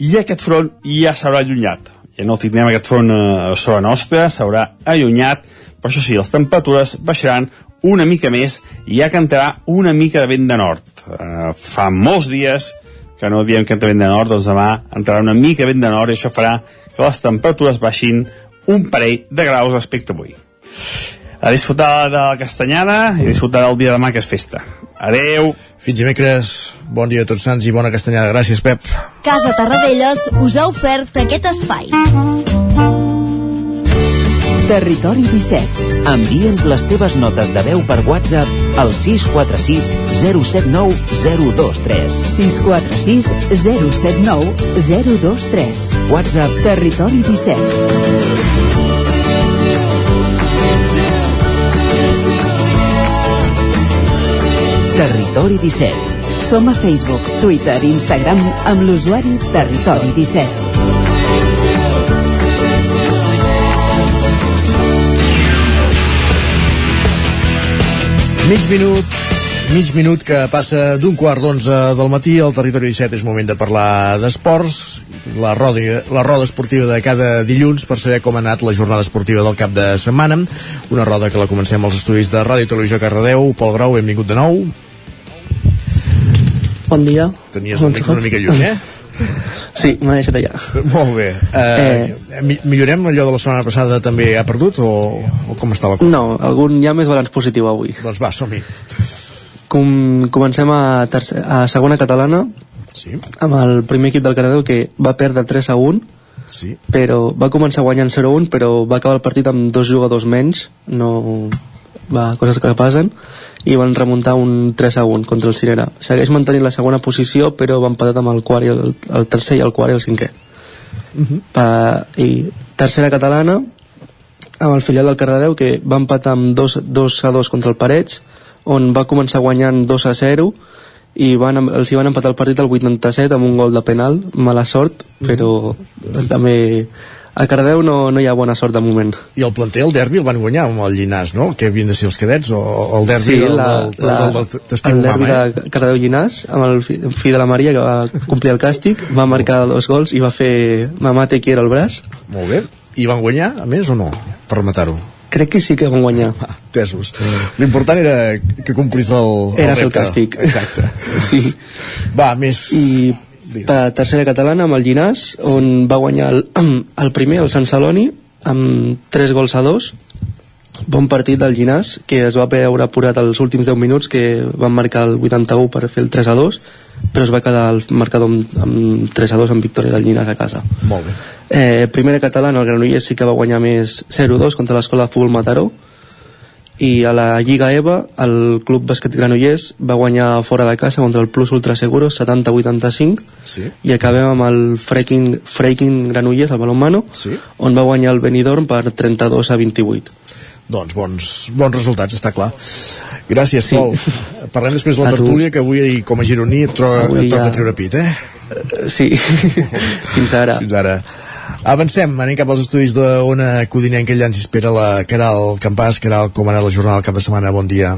S46: i aquest front ja s'haurà allunyat. Ja no tindrem aquest front eh, sobre nostra, s'haurà allunyat, però això sí, les temperatures baixaran una mica més i ja cantarà una mica de vent de nord. Uh, fa molts dies que no diem que entra vent de nord, doncs demà entrarà una mica vent de nord i això farà que les temperatures baixin un parell de graus respecte avui. A disfrutar de la castanyada i a disfrutar del dia de demà que és festa. Adeu!
S1: Fins dimecres, bon dia a tots sants i bona castanyada. Gràcies, Pep.
S47: Casa Tarradellas us ha ofert aquest espai.
S48: Territori 17. Envia'ns les teves notes de veu per WhatsApp al 646 079 023.
S47: 646 079 023.
S48: WhatsApp
S47: Territori 17.
S48: Territori 17.
S47: Som a Facebook, Twitter i Instagram amb l'usuari Territori 17.
S1: Mig minut, mig minut que passa d'un quart d'onze del matí. Al territori 17 és moment de parlar d'esports. La roda, la roda esportiva de cada dilluns per saber com ha anat la jornada esportiva del cap de setmana. Una roda que la comencem als estudis de Ràdio i Televisió Cardedeu. Pol Grau, benvingut de nou
S27: Bon dia.
S1: Tenies un micro una mica lluny, eh?
S27: Sí, m'ha deixat allà.
S1: Molt bé. Eh, eh. Millorem allò de la setmana passada també ha perdut o, o com està la cosa?
S27: No, algun hi ha més balanç positiu avui.
S1: Doncs va, som-hi.
S27: Com, comencem a, tercer, a segona catalana
S1: sí.
S27: amb el primer equip del Cardedeu que va perdre 3 a 1
S1: sí.
S27: però va començar guanyant 0 a 1 però va acabar el partit amb dos jugadors menys no va, coses que passen i van remuntar un 3 a 1 contra el Cirera. Segueix mantenint la segona posició, però va empatat amb el quart i el, el tercer i el quart i el cinquè.
S1: Uh -huh.
S27: Pa, I tercera catalana, amb el filial del Cardedeu, que va empatar amb 2, 2 a 2 contra el Parets, on va començar guanyant 2 a 0, i van, els hi van empatar el partit al 87 amb un gol de penal, mala sort, però també a Cardeu no, no hi ha bona sort de moment.
S1: I el planter, el derbi, el van guanyar amb el Llinàs, no? Que havien de ser els cadets, o el derbi
S27: sí,
S1: del,
S27: la,
S1: del, del,
S27: la,
S1: del, del, del
S27: el derbi
S1: mama, eh?
S27: de Cardeu Llinàs, amb el fi, fill de la Maria, que va complir el càstig, va marcar dos gols i va fer mamà te quiero el braç.
S1: Molt bé. I van guanyar, a més, o no? Per rematar-ho.
S27: Crec que sí que van guanyar.
S1: Ah, tesos. L'important era que complís el,
S27: Era
S1: el
S27: fer el càstig.
S1: Exacte.
S27: Sí.
S1: Va, més...
S27: I per tercera catalana amb el Llinàs, on va guanyar el, el primer, el Sant Celoni, amb 3 gols a 2. Bon partit del Llinàs, que es va veure apurat als últims 10 minuts, que van marcar el 81 per fer el 3 a 2, però es va quedar el marcador amb, amb 3 a 2 amb victòria del Llinàs a casa.
S1: Molt bé.
S27: Eh, primera catalana, el Granollers sí que va guanyar més 0-2 contra l'escola de futbol Mataró i a la Lliga EVA el Club Bàsquet Granollers va guanyar fora de casa contra el Plus Ultra Seguros 70-85
S1: Sí.
S27: i acabem amb el Freaking, Freaking Granollers, el balonmano
S1: Sí.
S27: on va guanyar el Benidorm per 32 a 28
S1: Doncs bons, bons resultats, està clar. Gràcies,
S27: Sí.
S1: Pol. Parlem després de la tertúlia, que avui, com a gironí, et, tro
S27: Avui
S1: et toca
S27: ja-
S1: treure pit, eh?
S27: Sí, fins ara.
S1: Fins ara. Avancem, anem cap als estudis d'Ona Codinenca, allà ens espera la Caral Campàs. Caral, com ha anat la jornada del cap de setmana? Bon dia.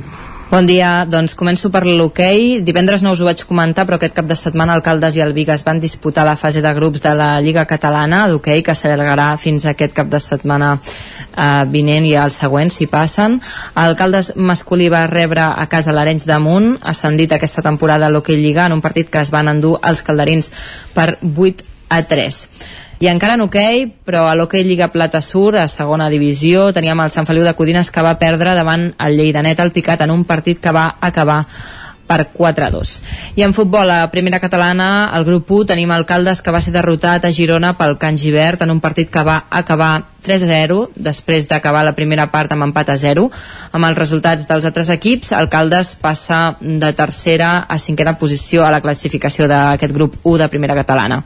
S12: Bon dia, doncs començo per l'hoquei. Divendres no us ho vaig comentar, però aquest cap de setmana Alcaldes i el Vigas van disputar la fase de grups de la Lliga Catalana d'hoquei, que s'allargarà fins aquest cap de setmana eh, vinent i el següent, si passen. Alcaldes masculí va rebre a casa l'Arenys de Munt, ascendit aquesta temporada a l'hoquei Lliga, en un partit que es van endur els calderins per 8 a 3. I encara en hoquei, però a l'hoquei Lliga Plata Sur, a segona divisió, teníem el Sant Feliu de Codines que va perdre davant el Lleidanet al Picat en un partit que va acabar per 4 a 2. I en futbol, a primera catalana, al grup 1 tenim Alcaldes que va ser derrotat a Girona pel Can Givert en un partit que va acabar 3 a 0, després d'acabar la primera part amb empat a 0. Amb els resultats dels altres equips, Alcaldes passa de tercera a cinquena posició a la classificació d'aquest grup 1 de primera catalana.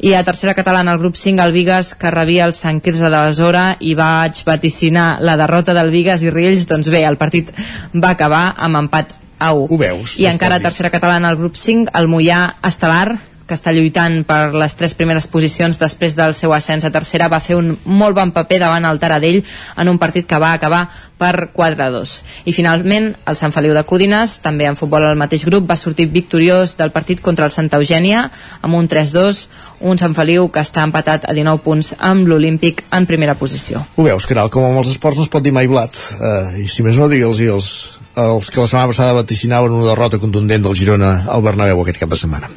S12: I a tercera catalana, el grup 5, el Vigas, que rebia el Sant Quirze de Besora i vaig vaticinar la derrota del Vigas i Riells, doncs bé, el partit va acabar amb empat a 1.
S1: Ho veus?
S12: I encara a tercera catalana al grup 5, el Mollà Estelar, que està lluitant per les tres primeres posicions després del seu ascens a tercera, va fer un molt bon paper davant el Taradell en un partit que va acabar per 4-2. I finalment, el Sant Feliu de Cúdines, també en futbol al mateix grup, va sortir victoriós del partit contra el Santa Eugènia amb un 3-2, un Sant Feliu que està empatat a 19 punts amb l'Olímpic en primera posició.
S1: Ho veus, Caral, com amb els esports no es pot dir mai blat. Uh, I si més no, digue'ls els, els que la setmana passada vaticinaven una derrota contundent del Girona al Bernabéu aquest cap de setmana.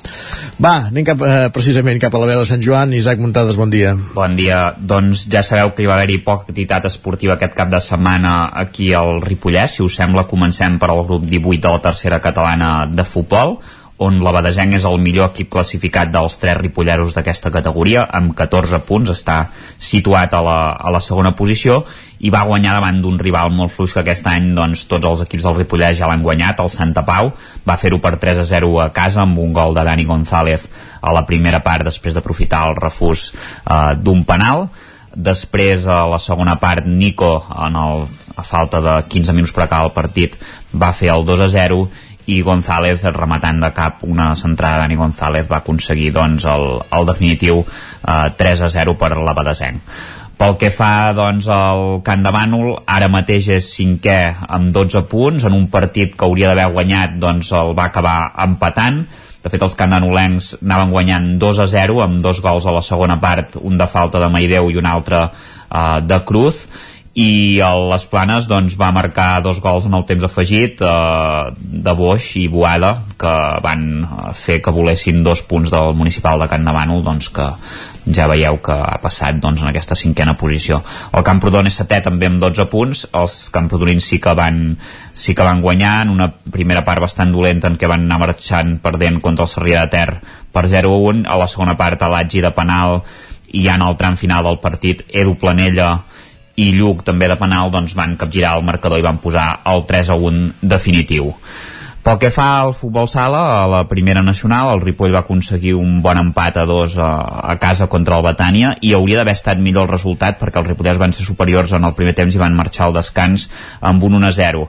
S1: Va, anem cap, eh, precisament cap a la veu de Sant Joan. Isaac Muntades, bon dia.
S14: Bon dia. Doncs ja sabeu que hi va haver-hi poca activitat esportiva aquest cap de setmana aquí al Ripollès. Si us sembla, comencem per al grup 18 de la tercera catalana de futbol on la Badesenc és el millor equip classificat dels tres ripolleros d'aquesta categoria, amb 14 punts, està situat a la, a la segona posició, i va guanyar davant d'un rival molt fluix que aquest any doncs, tots els equips del Ripollès ja l'han guanyat, el Santa Pau, va fer-ho per 3 a 0 a casa amb un gol de Dani González a la primera part després d'aprofitar el refús eh, d'un penal, després a la segona part Nico en el, a falta de 15 minuts per acabar el partit va fer el 2 a 0 i González rematant de cap una centrada Dani González va aconseguir doncs el, el definitiu eh, 3 a 0 per la Badesenc. Pel que fa doncs, al Camp de Bànol, ara mateix és cinquè amb 12 punts, en un partit que hauria d'haver guanyat doncs, el va acabar empatant. De fet, els candanolencs anaven guanyant 2 a 0 amb dos gols a la segona part, un de falta de Maideu i un altre uh, de Cruz i el Les Planes doncs, va marcar dos gols en el temps afegit eh, de Boix i Boada que van eh, fer que volessin dos punts del municipal de Can de Bànol doncs, que ja veieu que ha passat doncs, en aquesta cinquena posició. El Camprodon és setè també amb 12 punts, els camprodonins sí que van sí que van guanyar en una primera part bastant dolenta en què van anar marxant perdent contra el Sarrià de Ter per 0-1, a la segona part a l'Atgi de penal. I ja en el tram final del partit Edu Planella i Lluc també de penal doncs van capgirar el marcador i van posar el 3 a 1 definitiu pel que fa al futbol sala, a la primera nacional, el Ripoll va aconseguir un bon empat a dos a, a casa contra el Batània i hauria d'haver estat millor el resultat perquè els ripollers van ser superiors en el primer temps i van marxar al descans amb un 1 a 0.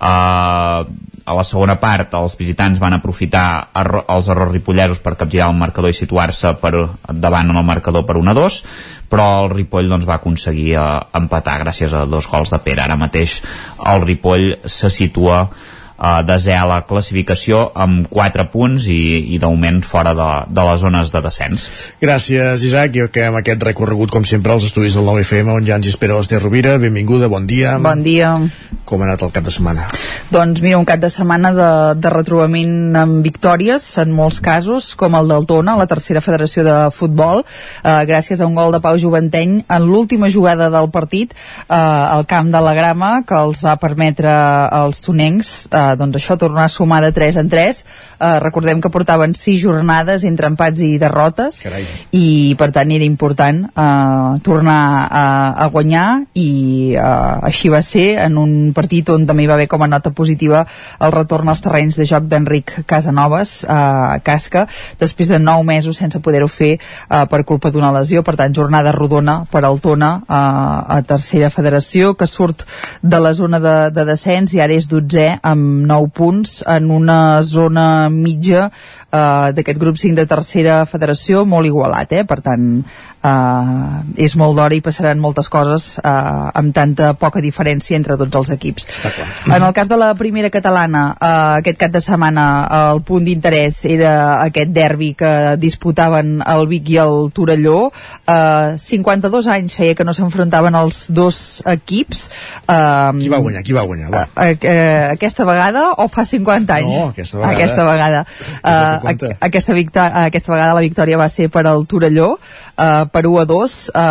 S14: Uh, a la segona part els visitants van aprofitar erro els errors ripollesos per capgirar el marcador i situar-se per davant en el marcador per 1 a 2 però el Ripoll doncs, va aconseguir uh, empatar gràcies a dos gols de Pere ara mateix el Ripoll se situa uh, desè a la classificació amb 4 punts i, i d'augment fora de, de les zones de descens.
S1: Gràcies, Isaac. Jo que amb aquest recorregut, com sempre, als estudis del 9FM, on ja ens espera l'Ester Rovira. Benvinguda, bon dia.
S49: Bon dia.
S1: Com ha anat el cap de setmana?
S49: Doncs mira, un cap de setmana de, de retrobament amb victòries, en molts casos, com el del Tona, la tercera federació de futbol, eh, gràcies a un gol de Pau Juventeny en l'última jugada del partit eh, al camp de la Grama, que els va permetre als tonencs eh, doncs això, tornar a sumar de 3 en 3. Eh, recordem que portaven 6 jornades entre empats i derrotes
S1: Carai.
S49: i per tant era important eh, tornar a, a guanyar i eh, així va ser en un partit on també hi va haver com a nota positiva el retorn als terrenys de joc d'Enric Casanovas eh, a Casca després de 9 mesos sense poder-ho fer eh, per culpa d'una lesió, per tant jornada rodona per al Tona eh, a tercera federació que surt de la zona de, de descens i ara és 12è amb 9 punts en una zona mitja eh, d'aquest grup 5 de tercera federació molt igualat, eh? per tant eh, és molt d'hora i passaran moltes coses eh, amb tanta poca diferència entre tots els equips. En el cas de la primera catalana, eh, aquest cap de setmana el punt d'interès era aquest derbi que disputaven el Vic i el Torelló. Eh, 52 anys feia que no s'enfrontaven els dos equips. Eh,
S1: Qui va guanyar? Qui va guanyar? Va.
S49: eh, eh, aquesta vegada o fa 50 anys?
S1: No, aquesta vegada.
S49: Aquesta vegada. Eh,
S1: compta.
S49: aquesta, victòria, aquesta vegada la victòria va ser per al Torelló, eh, per 1 a 2, eh,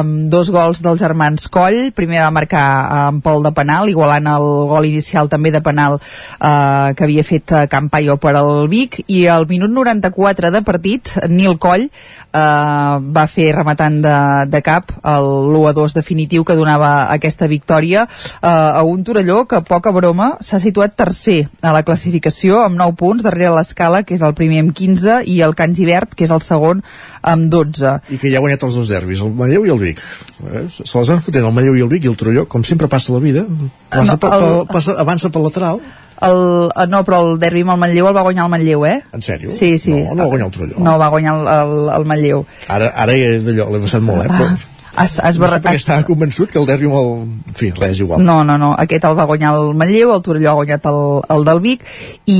S49: amb dos gols dels germans Coll. Primer va marcar en Pol de penal, igualant el gol inicial també de penal eh, que havia fet eh, Campaio per al Vic, i al minut 94 de partit, Nil Coll eh, va fer rematant de, de cap el l'1 a 2 definitiu que donava aquesta victòria eh, a un Torelló que, poca broma, s'ha situat tercer a la classificació amb 9 punts, darrere l'escala, que és el primer amb 15, i el Can Givert, que és el segon amb 12.
S1: I que ja ha guanyat els dos derbis, el Manlleu i el Vic. Eh? Se les han fotent el Manlleu i el Vic i el Torelló, com sempre passa la vida. Passa,
S49: No,
S1: per,
S49: el-
S1: pel- passa, avança pel lateral.
S49: El, eh, no, però el derbi amb el Manlleu el va guanyar el Manlleu, eh?
S1: En sèrio?
S49: Sí, sí.
S1: No, no va guanyar el Torelló.
S49: No, va guanyar el, el, el Manlleu.
S1: Ara, ara ja d'allò, l'he passat molt, eh? Però...
S49: Has, has
S1: No sé estava convençut que el derbi el... En fi, res, igual.
S49: No, no, no, aquest el va guanyar el Manlleu, el Torelló ha guanyat el, el del Vic i,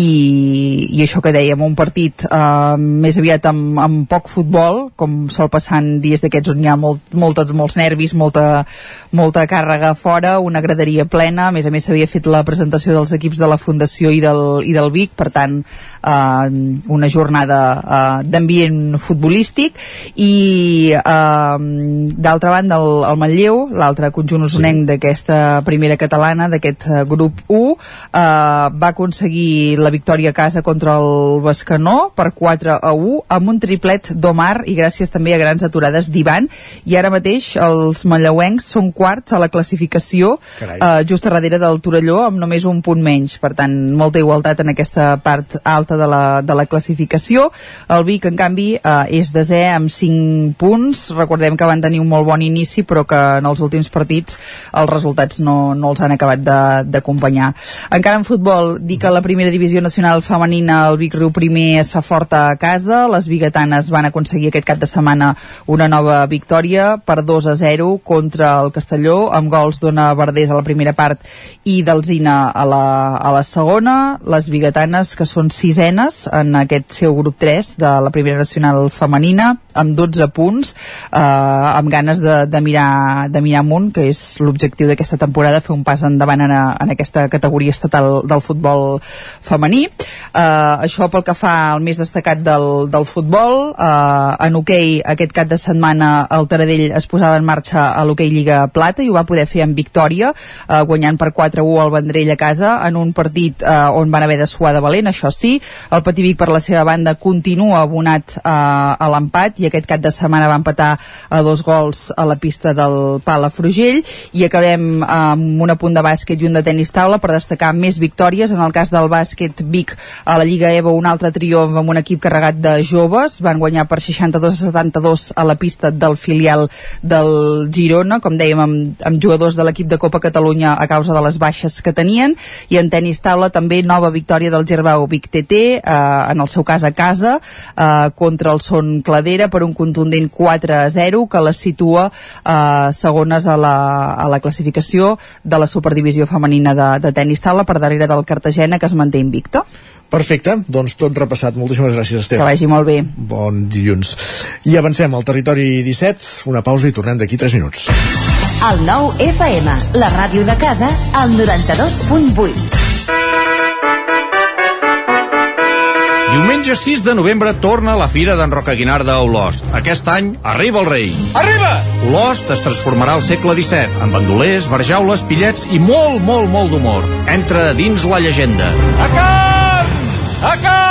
S49: i això que dèiem, un partit eh, més aviat amb, amb poc futbol, com sol passar en dies d'aquests on hi ha molt, moltes, molts nervis, molta, molta càrrega fora, una graderia plena, a més a més s'havia fet la presentació dels equips de la Fundació i del, i del Vic, per tant eh, una jornada eh, d'ambient futbolístic i eh, d'altra banda el, el Manlleu, l'altre conjunt usonenc sí. d'aquesta primera catalana, d'aquest eh, grup 1 eh, va aconseguir la victòria a casa contra el Bescanó per 4 a 1 amb un triplet d'Omar i gràcies també a grans aturades d'Ivan i ara mateix els manlleuencs són quarts a la classificació
S1: Carai.
S49: eh, just a darrere del Torelló amb només un punt menys, per tant molta igualtat en aquesta part alta de la, de la classificació el Vic en canvi eh, és desè amb 5 punts recordem que van tenir un molt bon inici però que en els últims partits els resultats no, no els han acabat d'acompanyar. Encara en futbol dir que la primera divisió nacional femenina el Vic Riu primer es fa forta a casa. Les biguetanes van aconseguir aquest cap de setmana una nova victòria per 2 a 0 contra el Castelló amb gols d'Ona Verdés a la primera part i d'Alzina a, la, a la segona. Les biguetanes que són sisenes en aquest seu grup 3 de la primera nacional femenina amb 12 punts eh, amb ganes de, de, mirar, de mirar amunt que és l'objectiu d'aquesta temporada fer un pas endavant en, a, en aquesta categoria estatal del futbol femení. Eh, això pel que fa al més destacat del, del futbol. Eh, en hoquei aquest cap de setmana el Taradell es posava en marxa a l'hoquei Lliga Plata i ho va poder fer amb victòria eh, guanyant per 4-1 al Vendrell a casa en un partit eh, on van haver de suar de valent això sí, el Pativic per la seva banda continua abonat eh, a l'empat i aquest cap de setmana va empatar a dos gols a la pista del Palafrugell i acabem amb un apunt de bàsquet i un de tenis taula per destacar més victòries. En el cas del bàsquet Vic a la Lliga EVO un altre triomf amb un equip carregat de joves. Van guanyar per 62 a 72 a la pista del filial del Girona com dèiem amb, amb jugadors de l'equip de Copa Catalunya a causa de les baixes que tenien. I en tenis taula també nova victòria del Gerbau Vic TT eh, en el seu cas a casa eh, contra el Son Cladera per un contundent 4 a 0 que les situa eh, segones a la, a la classificació de la superdivisió femenina de, de tenis taula per darrere del Cartagena que es manté invicta
S1: Perfecte, doncs tot repassat. Moltíssimes gràcies, Estef.
S49: que vagi molt bé
S1: Bon dilluns. I avancem al territori 17, una pausa i tornem d'aquí 3 minuts.
S47: El nou FM, la ràdio de casa, al 92.8.
S22: Diumenge 6 de novembre torna la Fira d'en Roca Guinarda a Olost. Aquest any arriba el rei.
S50: Arriba!
S22: Olost es transformarà al segle XVII, amb bandolers, barjaules, pillets i molt, molt, molt d'humor. Entra dins la llegenda.
S50: A carn! A carn!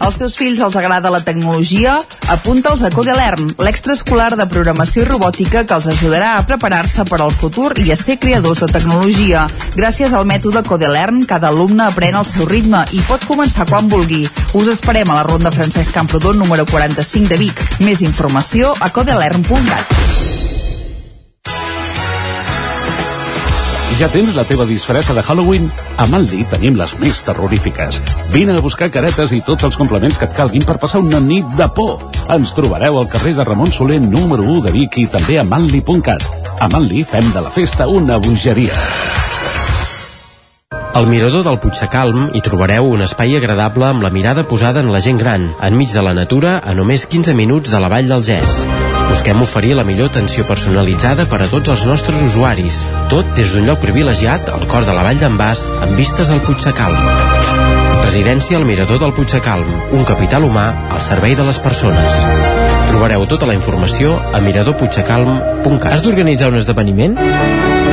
S49: Als teus fills els agrada la tecnologia? Apunta'ls a Codelern, l'extraescolar de programació i robòtica que els ajudarà a preparar-se per al futur i a ser creadors de tecnologia. Gràcies al mètode Codelern, cada alumne aprèn al seu ritme i pot començar quan vulgui. Us esperem a la Ronda Francesc Camprodon número 45 de Vic. Més informació a codelern.cat.
S21: Ja tens la teva disfressa de Halloween? A Manli tenim les més terrorífiques. Vine a buscar caretes i tots els complements que et calguin per passar una nit de por. Ens trobareu al carrer de Ramon Soler número 1 de Vic i també a manli.cat. A Manli fem de la festa una bogeria.
S51: Al mirador del Puigsecalm hi trobareu un espai agradable amb la mirada posada en la gent gran, enmig de la natura, a només 15 minuts de la vall del Gès. Busquem oferir la millor atenció personalitzada per a tots els nostres usuaris. Tot des d'un lloc privilegiat al cor de la vall d'en Bas, amb vistes al Puigsecalm. Residència al Mirador del Puigsecalm, un capital humà al servei de les persones. Trobareu tota la informació a miradorpuigsecalm.cat. Has d'organitzar un esdeveniment?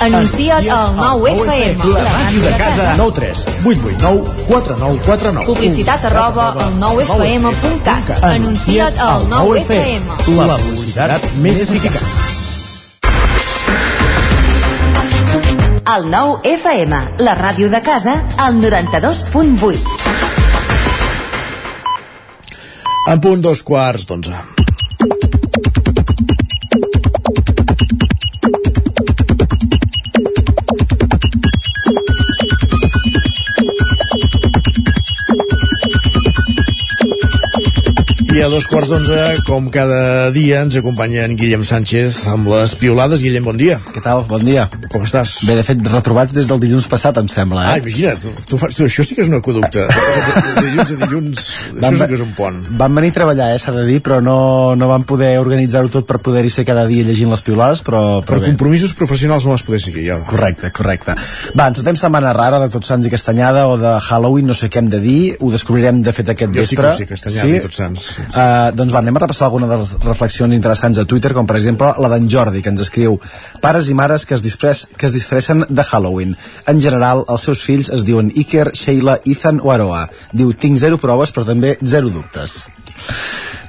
S52: Anuncia't al 9FM.
S53: La màquina de casa. 9 3 8 8 9 4 9 4 9.
S52: Publicitat arroba al 9FM.cat. Anuncia't al 9FM.
S53: La publicitat més eficaç.
S52: El 9FM, la ràdio de casa, al 92.8.
S1: En punt dos quarts d'onze. I a dos quarts d'onze, com cada dia, ens acompanya en Guillem Sánchez amb les piolades. Guillem, bon dia.
S54: Què tal? Bon dia.
S1: Com estàs?
S54: Bé, de fet, retrobats des del dilluns passat, em sembla, eh?
S1: Ah, imagina't, tu, tu fas, tu, això sí que és un aqueducte. De dilluns a dilluns,
S54: Vam
S1: això sí que és un pont.
S54: Vam venir a treballar, eh, s'ha de dir, però no, no vam poder organitzar-ho tot per poder-hi ser cada dia llegint les piolades, però,
S1: Per
S54: però bé.
S1: compromisos professionals no vas poder seguir, ja.
S54: Correcte, correcte. Va, ens atem setmana rara de Tots Sants i Castanyada o de Halloween, no sé què hem de dir, ho descobrirem de fet aquest
S1: Jo sí que
S54: vespre.
S1: ho sé, Castanyada i Tots Sants.
S54: Uh, doncs va, anem a repassar alguna de les reflexions interessants a Twitter, com per exemple la d'en Jordi, que ens escriu pares i mares que es, disfres, que es disfressen de Halloween. En general, els seus fills es diuen Iker, Sheila, Ethan o Aroa. Diu, tinc zero proves, però també zero dubtes.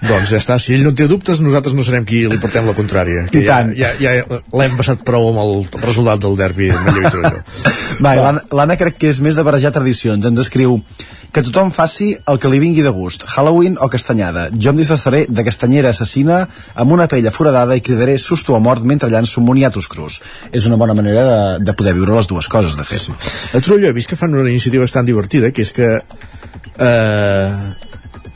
S1: Doncs ja està, si ell no té dubtes, nosaltres no serem qui li portem la contrària. Que
S54: I
S1: ja,
S54: tant.
S1: ja, ja l'hem passat prou amb el resultat del derbi de Manlleu i Torelló.
S54: Va, l'Anna- l'Anna crec que és més de barrejar tradicions. Ens escriu que tothom faci el que li vingui de gust, Halloween o castanyada. Jo em disfressaré de castanyera assassina amb una pella foradada i cridaré susto a mort mentre llanço moniatos crus. És una bona manera de, de poder viure les dues coses, de fet. Sí,
S1: A Torelló he vist que fan una iniciativa bastant divertida, que és que eh,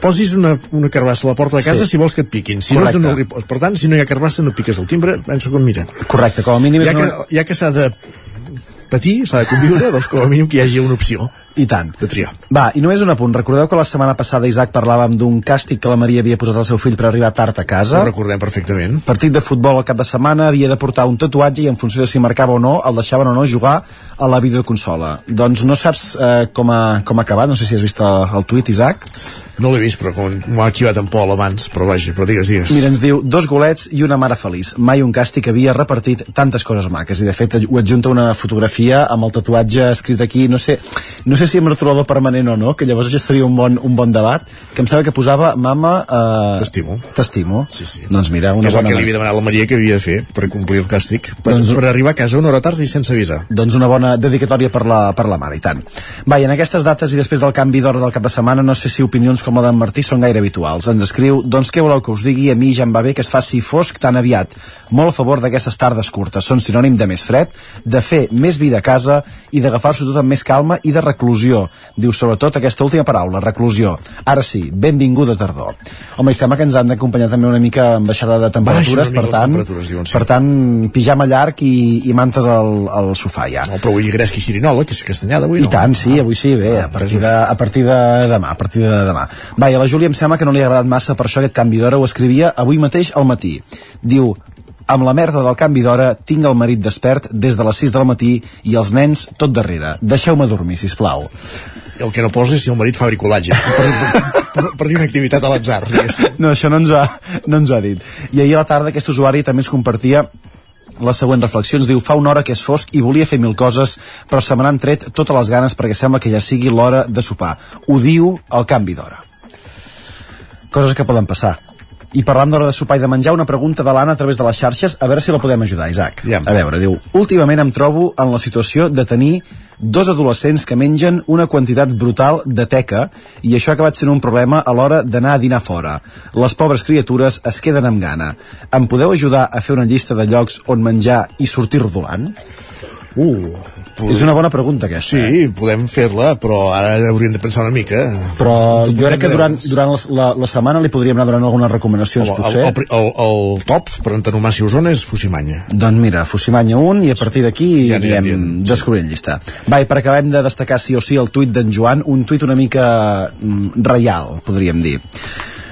S1: posis una, una carbassa a la porta de casa
S54: Sí.
S1: si vols que et piquin. Si
S54: Correcte.
S1: no, és una, per tant, si no hi ha carbassa, no piques el timbre, penso que mira.
S54: Correcte, com a mínim és
S1: ja que,
S54: una...
S1: ja que s'ha de patir, s'ha de conviure, doncs com a mínim que hi hagi una opció
S54: I tant.
S1: de triar.
S54: Va, i només un apunt. Recordeu que la setmana passada, Isaac, parlàvem d'un càstig que la Maria havia posat al seu fill per arribar tard a casa?
S1: Ho recordem perfectament.
S54: Partit de futbol al cap de setmana havia de portar un tatuatge i en funció de si marcava o no, el deixaven o no jugar a la videoconsola. Doncs no saps eh, com, ha, com ha acabat, no sé si has vist el, el tuit, Isaac.
S1: No l'he vist, però m'ho ha activat en Pol abans, però vaja, però digues, digues.
S54: Mira, ens diu, dos golets i una mare feliç. Mai un càstig havia repartit tantes coses maques. I de fet ho adjunta una fotografia amb el tatuatge escrit aquí, no sé, no sé si amb rotulador permanent o no, que llavors ja seria un bon, un bon debat, que em sembla que posava mama... Eh,
S1: T'estimo.
S54: T'estimo.
S1: Sí, sí.
S54: Doncs mira,
S1: que
S54: una
S1: és el
S54: bona
S1: que li havia demanat la Maria que havia de fer per complir el càstig, per,
S54: Doncs-
S1: per arribar a casa una hora tard i sense avisar.
S54: doncs una bona dedicatòria per la, per la mare, i tant. Va, i en aquestes dates i després del canvi d'hora del cap de setmana, no sé si opinions com la d'en Martí són gaire habituals. Ens escriu, doncs què voleu que us digui? A mi ja em va bé que es faci fosc tan aviat. Molt a favor d'aquestes tardes curtes. Són sinònim de més fred, de fer més vida a casa i d'agafar-s'ho tot amb més calma i de reclusió. Diu sobretot aquesta última paraula, reclusió. Ara sí, benvinguda tardor. Home, i sembla que ens han d'acompanyar també una mica amb baixada de temperatures, per tant,
S1: temperatures, diuen, sí.
S54: per tant, pijama llarg i, i mantes al, al sofà ja.
S1: No, però avui gresca i xirinola, que és castanyada avui,
S54: I
S1: no?
S54: tant, sí, avui sí, bé, a partir de, a partir de demà, a partir de demà. Va, i a la Júlia em sembla que no li ha agradat massa per això aquest canvi d'hora, ho escrivia avui mateix al matí. Diu, amb la merda del canvi d'hora tinc el marit despert des de les 6 del matí i els nens tot darrere. Deixeu-me dormir, si plau.
S1: El que no posa és si el marit fa bricolatge, per, per, per, dir una activitat a l'atzar.
S54: No, això no ens, ha, no ens ho ha dit. I ahir a la tarda aquest usuari també ens compartia les següents reflexions. Diu, fa una hora que és fosc i volia fer mil coses, però se me n'han tret totes les ganes perquè sembla que ja sigui l'hora de sopar. Ho diu el canvi d'hora. Coses que poden passar. I parlant d'hora de sopar i de menjar, una pregunta de l'Anna a través de les xarxes, a veure si la podem ajudar, Isaac.
S1: Ja.
S54: A veure, diu, últimament em trobo en la situació de tenir dos adolescents que mengen una quantitat brutal de teca i això ha acabat sent un problema a l'hora d'anar a dinar fora. Les pobres criatures es queden amb gana. Em podeu ajudar a fer una llista de llocs on menjar i sortir rodolant?
S1: Uh,
S54: És una bona pregunta, aquesta.
S1: Sí, podem fer-la, però ara hauríem de pensar una mica.
S54: Però
S1: Ens
S54: jo crec que
S1: podem
S54: durant, durant la, la, la setmana li podríem anar donant algunes recomanacions,
S1: Home,
S54: potser.
S1: el, el, el, el top per antonomàcia a Osona és Fusimanya.
S54: Doncs mira, Fusimanya 1 i a partir d'aquí
S1: Ja anirem dient,
S54: descobrint llista. Va, i per acabar hem de destacar sí o sí el tuit d'en Joan, un tuit una mica mm, reial, podríem dir.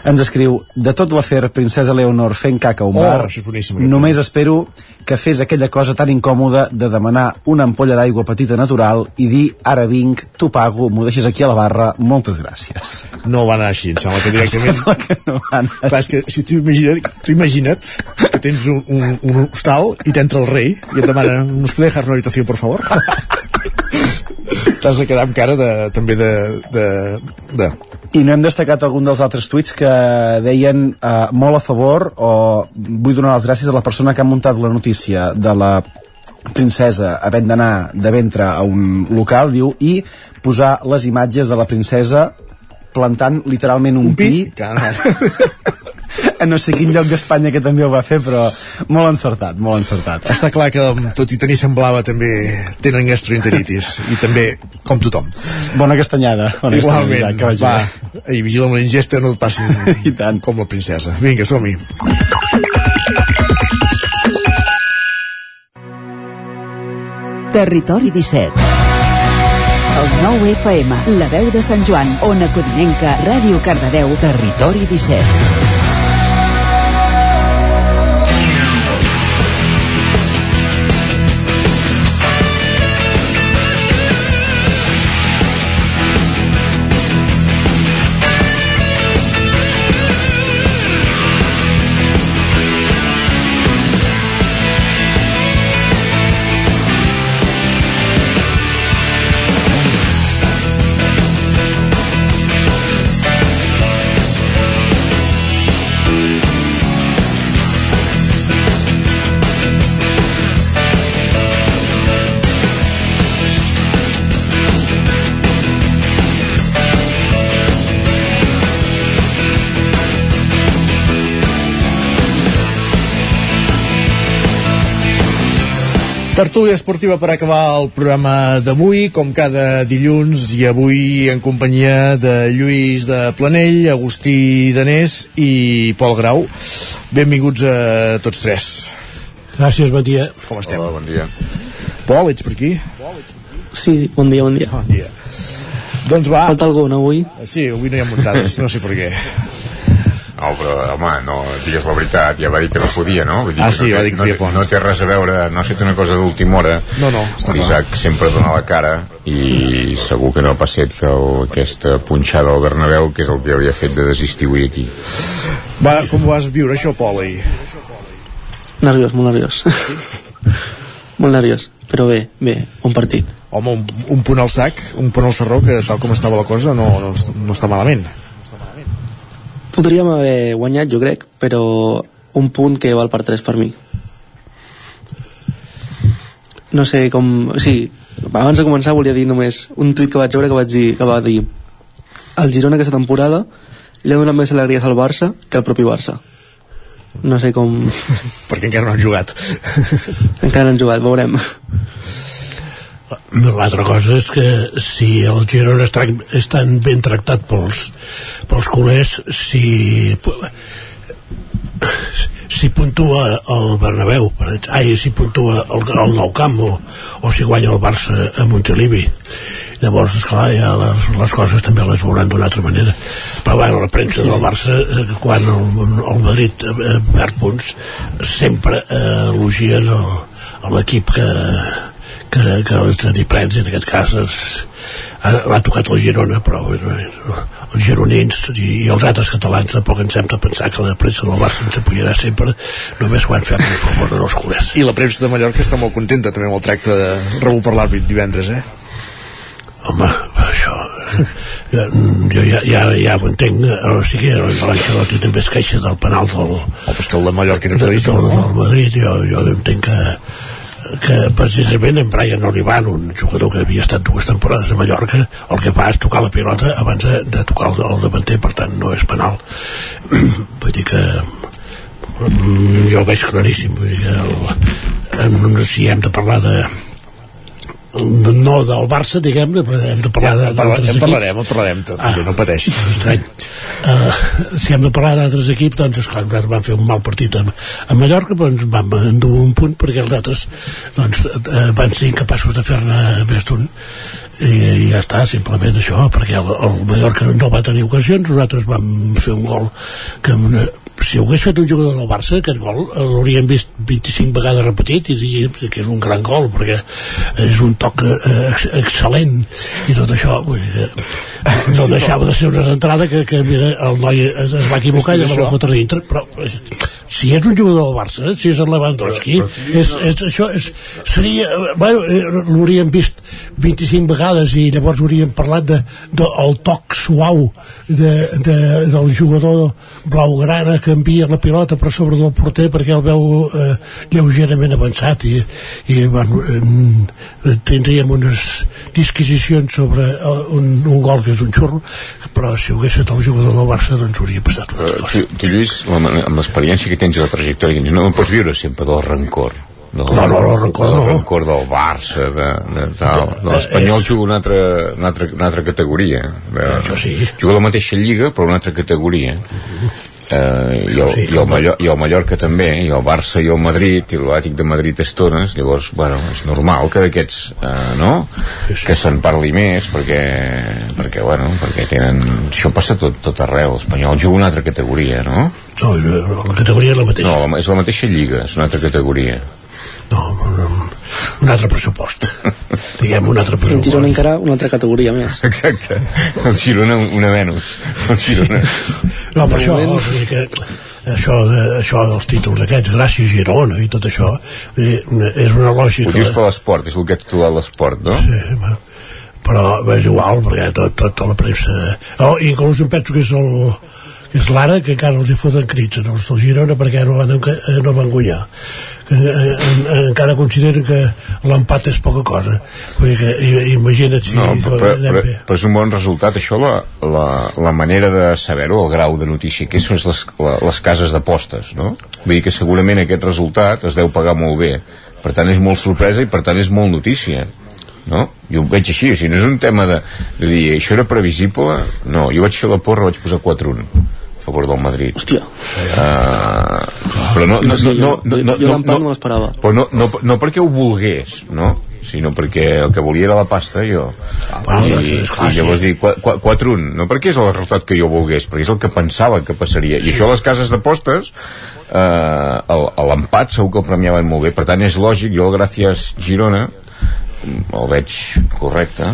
S54: Ens escriu, de tot l'afer Princesa Leonor fent caca a un
S1: Oh,
S54: bar,
S1: això és
S54: només espero que fes aquella cosa tan incòmoda de demanar una ampolla d'aigua petita natural i dir, ara vinc, t'ho pago, m'ho deixes aquí a la barra, moltes gràcies.
S1: No va anar així, em sembla que directament...
S54: Sembla que no anar
S1: Clar, és que si tu imagina't, tu imagina't que tens un, un, un hostal i t'entra el rei i et demana, ¿nos puede dejar una habitació, por favor? T'has de quedar amb cara de, també de, de, de...
S54: I no hem destacat algun dels altres tuits que deien eh, molt a favor o vull donar les gràcies a la persona que ha muntat la notícia de la princesa havent d'anar de ventre a un local, diu, i posar les imatges de la princesa plantant literalment un, un pi, a no sé quin lloc d'Espanya que també ho va fer, però molt encertat, molt encertat.
S1: Està clar que, tot i tenir semblava, també tenen gastroenteritis. I també, com tothom.
S54: Bona castanyada. Bona
S1: Igualment.
S54: castanyada, que vagi
S1: Va,
S54: bé.
S1: i vigila amb la ingesta, no et passin I tant. com la princesa. Vinga, som-hi.
S47: Territori 17. El 9 FM, la veu de Sant Joan, Ona Codinenca, Ràdio Cardedeu, Territori 17.
S1: Tertúlia esportiva per acabar el programa d'avui, com cada dilluns, i avui en companyia de Lluís de Planell, Agustí Danés i Pol Grau. Benvinguts a tots tres.
S55: Gràcies, bon dia.
S1: Com estem?
S56: Hola, bon dia.
S1: Pol, ets per aquí?
S27: Sí, bon dia, bon dia.
S1: Bon dia. Doncs va.
S27: Falta algun avui?
S1: Sí, avui no hi ha muntades, no sé per què.
S56: No, però, home, no, digues la veritat, ja va dir que no podia, no? Vull dir
S1: Ah,
S56: que
S1: sí,
S56: no
S1: va dir que
S56: no,
S1: por.
S56: no té res a veure, no ha fet una cosa d'última hora.
S1: No, no, està clar.
S56: L'Isaac sempre dona la cara i segur que no ha passat el, aquesta punxada al Bernabéu, que és el que havia fet de desistir avui aquí.
S1: Va, com ho vas viure això, Pol, ahir?
S27: Nerviós, molt nerviós. Sí? molt nerviós, però bé, bé, un partit.
S1: Home, un, un punt al sac, un punt al serró, que tal com estava la cosa no, no, no està malament.
S27: Podríem haver guanyat, jo crec, però un punt que val per 3 per mi. No sé com... O sigui, abans de començar volia dir només un tuit que vaig veure que vaig dir, que va dir el Girona aquesta temporada li ha donat més alegries al Barça que al propi Barça. No sé com...
S1: Perquè encara no han jugat.
S27: encara no han jugat, veurem.
S55: L'altra cosa és que si el Girona és tan ben tractat pels, pels culers, si si puntua el Bernabéu per ai, si puntua el, el Nou Camp o, o si guanya el Barça a Montilivi. Llavors esclar ja les, les coses també les veuran d'una altra manera. Però bueno, la premsa del Barça eh, quan el, el Madrid eh, perd punts sempre eh, elogien el- l'equip que, que, que els prens en aquest cas ha, l'ha tocat el Girona però bueno, els gironins i, i els altres catalans tampoc ens hem de pensar que la premsa del Barça ens apoyarà sempre només quan fem un favor dels culers
S1: I la premsa de Mallorca està molt contenta també amb el tracte de rebut per l'àrbit divendres, eh?
S55: home, això jo, jo ja, ja, ja ho entenc o sigui, l'Ancelotti també es queixa del penal del,
S1: oh, però és que el de Mallorca era
S55: de,
S1: claríssim,
S55: del,
S1: no?
S55: del Madrid jo, jo entenc que que precisament en Brian Olivan un jugador que havia estat dues temporades a Mallorca el que fa és tocar la pilota abans de, de tocar el, el davanter per tant no és penal. Vull dir que mm, jo ho veig claríssim vull dir que el, si hem de parlar de no del Barça, diguem-ne, però hem de parlar
S1: Ja, en
S55: d'altres
S1: en
S55: equips.
S1: parlarem, en parlarem, també, no pateixis.
S55: Estrany. Uh, si hem de parlar d'altres equips, doncs, esclar, encara van fer un mal partit a, a Mallorca, però ens van endur un punt perquè els altres doncs, uh, van ser incapaços de fer-ne més d'un i, i ja està, simplement això perquè el, el Mallorca no va tenir ocasions nosaltres vam fer un gol que si ho hagués fet un jugador del Barça aquest gol eh, l'hauríem vist 25 vegades repetit i diríem que és un gran gol perquè és un toc eh, ex excel·lent. I tot això vull dir, no deixava de ser una entrada que, que mira, el noi es, es va equivocar i la va fotre dintre però eh, si és un jugador del Barça si és el Lewandowski és, és, això és, seria eh, bueno, eh, l'hauríem vist 25 vegades i llavors hauríem parlat de, de el toc suau de, de, del jugador blaugrana que envia la pilota per sobre del porter perquè el veu eh, lleugerament avançat i, i bueno, eh, tindríem unes disquisicions sobre eh, un, un gol que és un xurro però si ho hagués fet el jugador del Barça doncs hauria passat una
S56: Eh, tu, tu Lluís, amb, l'experiència que tens i la trajectòria no pots viure sempre del rancor del,
S55: No, no, el rancor
S56: del
S55: no.
S56: rancor del Barça de, de, tal. de l'Espanyol
S55: És-
S56: juga una altra, una altra, una altra categoria de,
S55: Això sí.
S56: juga la mateixa lliga però una altra categoria eh, i, el,
S55: sí,
S56: i, el Mallorca, i el Mallorca també i el Barça i el Madrid i l'Àtic de Madrid estones llavors, bueno, és normal que d'aquests eh, no? que se'n parli més perquè, perquè, bueno, perquè tenen això passa tot, tot arreu l'Espanyol juga una altra categoria, no?
S55: no, la categoria és la mateixa.
S56: No, és la mateixa lliga, és una altra categoria.
S55: No, no, un altre pressupost. Diguem un altre
S27: El
S55: pressupost.
S27: Girona encara una altra categoria més.
S56: exacte, el Girona una menys el Girona.
S55: No, per això, vull dir que això, de, això dels títols aquests, gràcies Girona i tot això, és una
S56: ho
S55: lògica...
S56: dius per l'esport, és el que ha titulat l'esport, no?
S55: Sí, bueno, però és igual, perquè tot, tot, tota la premsa... Oh, I inclús em penso que és el que és l'ara que encara els hi foten crits als del Girona perquè no van, enca- no van guanyar que, eh, en, encara consideren que l'empat és poca cosa vull dir que imagina't si
S56: No, però, però, però, és un bon resultat. Això, la, la, la manera de saber-ho, el grau de notícia, que són les, les cases d'apostes, no? Vull dir que segurament aquest resultat es deu pagar molt bé. Per tant, és molt sorpresa i per tant és molt notícia. No? Jo ho veig així, o sigui, no és un tema de, de dir, això era previsible, no, jo vaig fer la porra, vaig posar 4-1 a favor del Madrid.
S27: Hòstia.
S56: Uh, però no, no, no, no, no, no,
S27: l'empat
S56: no,
S27: no l'esperava.
S56: però no, no, no perquè ho volgués, no? sinó perquè el que volia era la pasta jo
S55: bueno,
S56: i,
S55: clar,
S56: i llavors dic 4-1 no perquè és el resultat que jo volgués perquè és el que pensava que passaria i això a les cases d'apostes eh, l'empat segur que el premiaven molt bé per tant és lògic, jo el Gràcies Girona el veig correcte.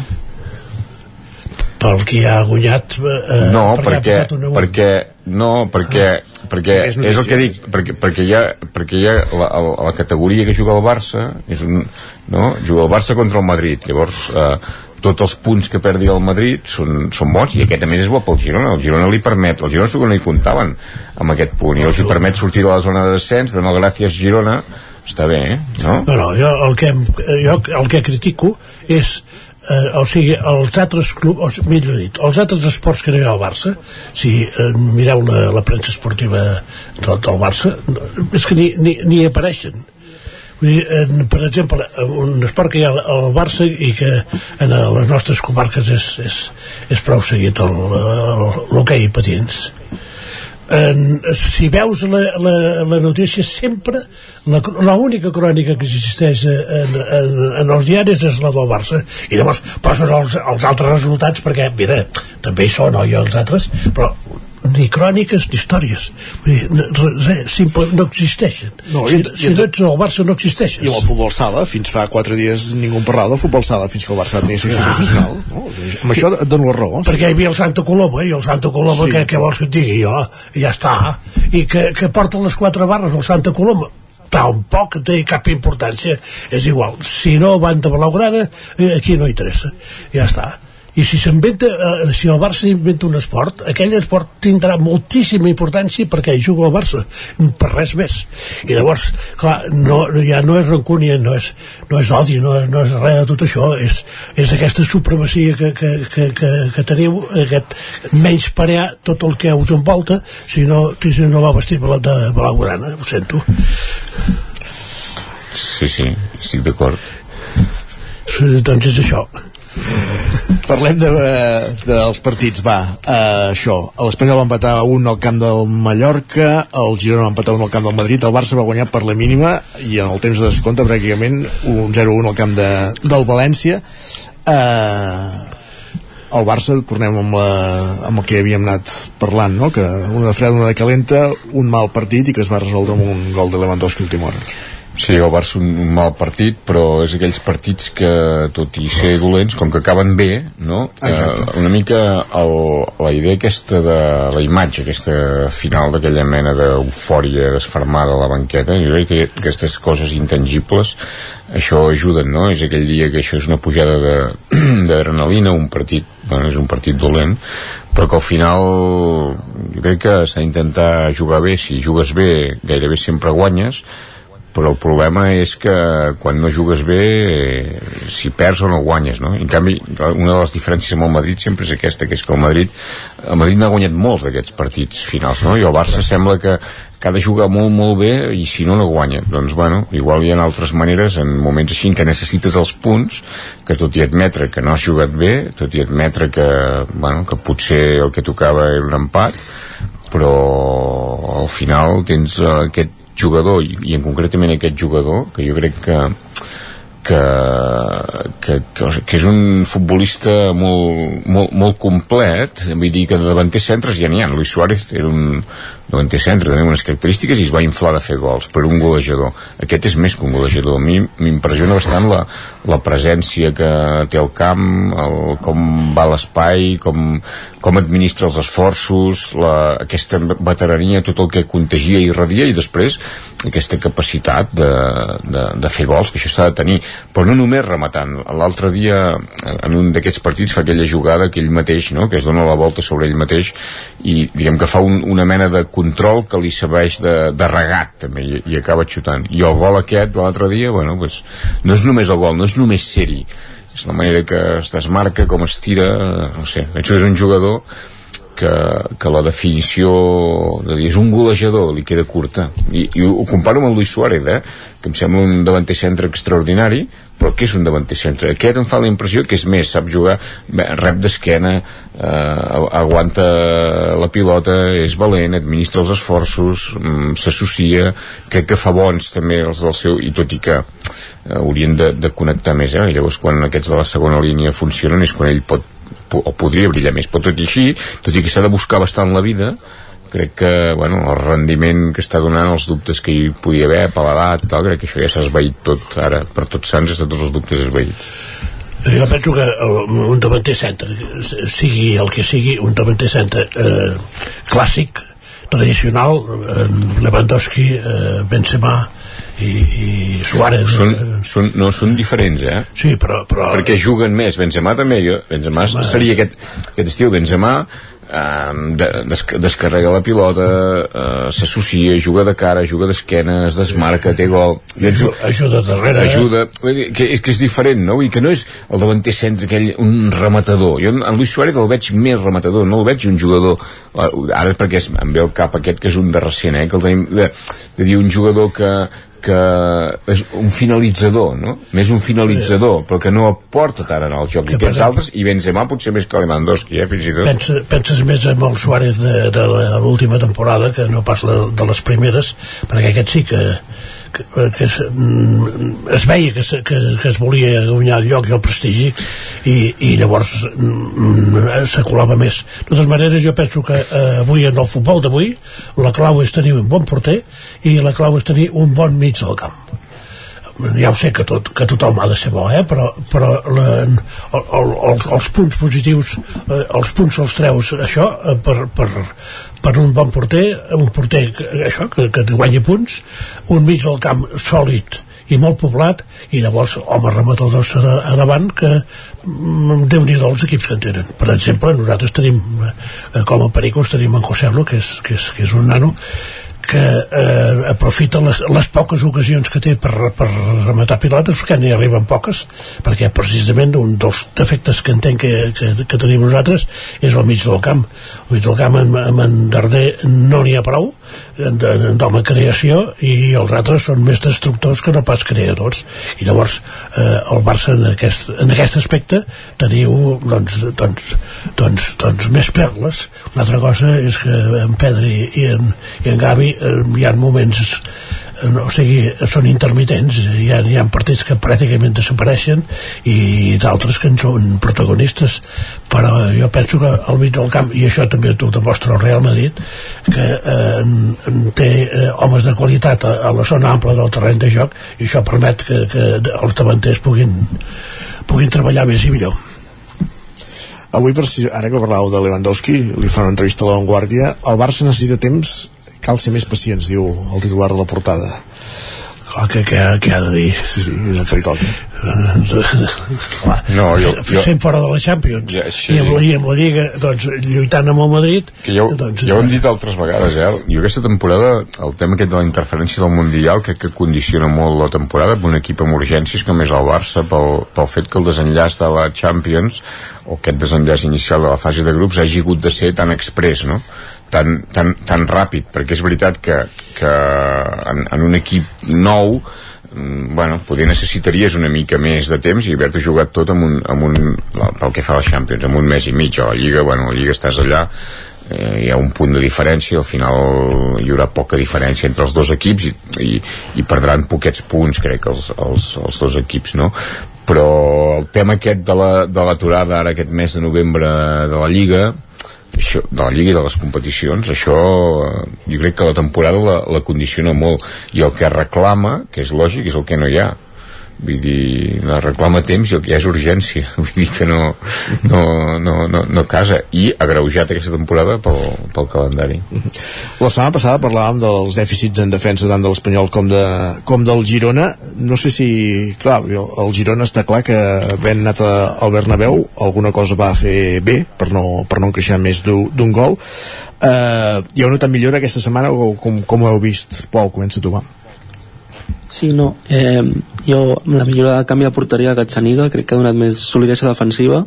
S55: Pel qui ha guanyat eh,
S56: no,
S55: perquè,
S56: perquè, perquè no, perquè, perquè
S1: És
S56: és, el que dic perquè, perquè hi ha, perquè hi ha la, la, la categoria que juga el Barça és un, no? juga el Barça contra el Madrid. Llavors eh, tots els punts que perdi el Madrid són, són bons i aquest a més és bo pel Girona. El Girona li permet, el Girona segur que no hi comptaven amb aquest punt. I els hi permet sortir de la zona de descens però no gràcies Girona està bé, eh? no?
S55: No, no, jo el que, jo el que critico és eh, o sigui, els altres clubs, o millor dit, els altres esports que no hi ha al Barça, si eh, mireu la, la premsa esportiva del, del Barça, no, és que ni, ni, ni apareixen. Vull dir, eh, per exemple, un esport que hi ha al Barça i que en les nostres comarques és, és, és prou seguit, l'hoquei patins en, si veus la, la, la notícia sempre la, la única crònica que existeix en, en, en els diaris és la del Barça. I llavors posen els, els altres resultats perquè mira, també hi són oi, els altres però ni cròniques ni històries Vull dir, no, re, simple, no existeixen
S1: No,
S55: si,
S1: i-
S55: si
S1: i-
S55: no ets el Barça no existeixes
S1: I el futbol sala, fins fa 4 dies ningú en parlava del futbol sala, fins que el Barça va tenir secció professional. No? Amb això et dono la raó.
S55: perquè hi havia el Santa Coloma i el Santa Coloma,
S1: Sí.
S55: què, què vols que et digui jo? Ja està i que, que porta les quatre barres el Santa Coloma tampoc té cap importància és igual, si no van de Blaugrana eh, aquí no hi interessa ja està i si s'inventa, eh, si el Barça inventa un esport, aquell esport tindrà moltíssima importància perquè hi juga el Barça, per res més. I llavors, clar, no, ja no és rancúnia, no és, no és odi, no és, no és res de tot això, és, és aquesta supremacia que, que, que, que, que teniu, aquest menys parear tot el que us envolta, si no, si no va vestir de blaugrana, ho sento.
S56: sí, sí, estic d'acord
S55: doncs és això
S1: Parlem de, dels partits, va, uh, això. L'Espanyol va empatar un al camp del Mallorca, el Girona va empatar un al camp del Madrid, el Barça va guanyar per la mínima i en el temps de descompte pràcticament un 0-1 al camp de, del València. Uh, el Barça, tornem amb, la, amb el que havíem anat parlant, no? que una de freda, una de calenta, un mal partit i que es va resoldre amb un gol de Lewandowski última hora.
S56: Sí, el Barça un, mal partit, però és aquells partits que, tot i ser dolents, com que acaben bé, no? Eh, una mica el, la idea aquesta de la imatge, aquesta final d'aquella mena d'eufòria desfermada a la banqueta, jo crec que aquestes coses intangibles això ajuden, no? És aquell dia que això és una pujada d'adrenalina, un partit, bueno, és un partit dolent, però que al final jo crec que s'ha d'intentar jugar bé, si jugues bé gairebé sempre guanyes, però el problema és que quan no jugues bé si perds o no guanyes no? en canvi una de les diferències amb el Madrid sempre és aquesta, que és que el Madrid el Madrid n'ha guanyat molts d'aquests partits finals no? i el Barça sembla que, que ha de jugar molt molt bé i si no no guanya doncs bueno, igual hi ha altres maneres en moments així que necessites els punts que tot i admetre que no has jugat bé tot i admetre que, bueno, que potser el que tocava era un empat però al final tens aquest jugador i, i en concretament aquest jugador que jo crec que que, que, que, és un futbolista molt, molt, molt complet vull dir que de davanter centres ja n'hi ha. Luis Suárez era un davanter centre també unes característiques i es va inflar de fer gols per un golejador. Aquest és més que un golejador. A mi m'impressiona bastant la, la presència que té el camp el, com va l'espai com, com administra els esforços la, aquesta veterania tot el que contagia i radia i després aquesta capacitat de, de, de fer gols que això s'ha de tenir. Però no només rematant. L'altre dia en un d'aquests partits fa aquella jugada que ell mateix no? que es dona la volta sobre ell mateix i diguem que fa un, una mena de control que li serveix de, de regat també i, i acaba xutant. I el gol aquest de l'altre dia bueno, pues, no és només el gol, no és només ser-hi. És la manera que es desmarca com es tira, no sé, això és un jugador que, que la definició de dir és un golejador li queda curta. I, i ho comparo amb el Luis Suárez eh? que em sembla un davanter centre extraordinari però què és un davanter centre? Aquest em fa la impressió que és més, sap jugar, rep d'esquena, eh, aguanta la pilota, és valent, administra els esforços, mm, s'associa, crec que fa bons també els del seu, i tot i que eh, haurien de, de connectar més, eh? I llavors quan aquests de la segona línia funcionen és quan ell pot o podria brillar més, però tot i així tot i que s'ha de buscar bastant la vida crec que bueno, el rendiment que està donant els dubtes que hi podia haver per l'edat, tal, crec que això ja s'ha esveït tot ara, per tots sants està tots els dubtes esveïts
S55: jo penso que un davanter centre sigui el que sigui un davanter centre eh, clàssic tradicional eh, Lewandowski, eh, Benzema i, i Suárez
S56: són, són, no, són diferents eh?
S55: sí, però, però...
S56: perquè juguen més Benzema també, jo, Benzema Home. seria aquest, aquest estil Benzema eh, des, descarrega la pilota eh, s'associa, juga de cara juga d'esquena, es desmarca, té gol
S55: ajuda, ajuda darrere
S56: ajuda, eh? que, és que és diferent no? i que no és el davanter centre aquell un rematador, jo en Luis Suárez el veig més rematador, no el veig un jugador ara és perquè es, em ve el cap aquest que és un de recent, eh? que el tenim de, de dir un jugador que que és un finalitzador, no? Més un finalitzador, però que no aporta tant en el joc. I aquests altres, i Benzema potser més que Lewandowski, eh, fins i tot.
S55: Pensa, penses més en el Suárez de, de l'última temporada que no pas la, de les primeres, perquè aquest sí que, que, que es, mm, es veia que, que, que es volia guanyar el lloc i el prestigi i, i llavors mm, se colava més. De totes maneres jo penso que eh, avui en el futbol d'avui la clau és tenir un bon porter i la clau és tenir un bon mig del camp ja ho sé que, tot, que tothom ha de ser bo, eh? però, però la, el, el, el, els punts positius, eh, els punts els treus això eh, per, per, per un bon porter, un porter que, això, que, que guanyi punts, un mig del camp sòlid i molt poblat i llavors homes rematadors a, a davant que mm, déu nhi els equips que en tenen per exemple nosaltres tenim eh, com a Pericos tenim en José Lo que és, que és, que és un nano que eh, aprofita les, les poques ocasions que té per, per rematar pilotes perquè n'hi arriben poques perquè precisament un dels defectes que entenc que, que, que tenim nosaltres és el mig del camp. El mig del camp amb, amb en Darder no n'hi ha prou d'home creació i els altres són més destructors que no pas creadors. I llavors eh, el Barça en aquest, en aquest aspecte teniu doncs, doncs, doncs, doncs més perles. Una altra cosa és que en Pedri i en, i en Gavi eh, hi ha moments o sigui, són intermitents hi ha, hi ha partits que pràcticament desapareixen i d'altres que en són protagonistes però jo penso que al mig del camp i això també t'ho demostra el Real Madrid que eh, té eh, homes de qualitat a, a la zona ampla del terreny de joc i això permet que, que els davanters puguin, puguin treballar més i millor.
S1: Avui, per si, ara que parlàveu de Lewandowski, li fa una entrevista a la Vanguardia, el Barça necessita temps cal ser més pacients, diu el titular de la portada.
S55: Clar, que, que, que ha de dir?
S1: Sí, sí, és el que li toca.
S56: no, jo, jo...
S55: Sent fora de la Champions
S56: ja, sí.
S55: I, amb la, i amb la Lliga doncs, lluitant amb el Madrid
S56: que ja, doncs, ja ho hem dit altres vegades eh? jo aquesta temporada, el tema aquest de la interferència del Mundial crec que condiciona molt la temporada amb un equip amb urgències com és el Barça pel, pel fet que el desenllaç de la Champions o aquest desenllaç inicial de la fase de grups hagi hagut de ser tan express no? Tan, tan, tan ràpid, perquè és veritat que, que en, en un equip nou mm, bueno, poder necessitaries una mica més de temps i haver-te jugat tot amb un, amb un, pel que fa a la Champions, amb un mes i mig a la Lliga, bueno, la Lliga estàs allà eh, hi ha un punt de diferència al final hi haurà poca diferència entre els dos equips i, i, i perdran poquets punts crec els, els, els dos equips no? però el tema aquest de l'aturada la, de ara aquest mes de novembre de la Lliga això, de la Lliga i de les competicions això eh, jo crec que la temporada la, la condiciona molt. I el que reclama, que és lògic, és el que no hi ha vull dir, la reclama temps i el que ha és urgència. Vull dir que no, no, no, no, no casa. I agreujat aquesta temporada pel, pel calendari.
S1: La setmana passada parlàvem dels dèficits en defensa tant de l'Espanyol com, de, com del Girona. No sé si, clar, el Girona està clar que ben anat al Bernabéu alguna cosa va fer bé per no, per no encaixar més d'un gol. Eh, hi ha una tan millora aquesta setmana o com, com ho heu vist? Pol, comença tu, va
S27: Sí, no. Eh, jo, amb la millora de canvi de porteria de Gazzaniga, crec que ha donat més solidesa defensiva,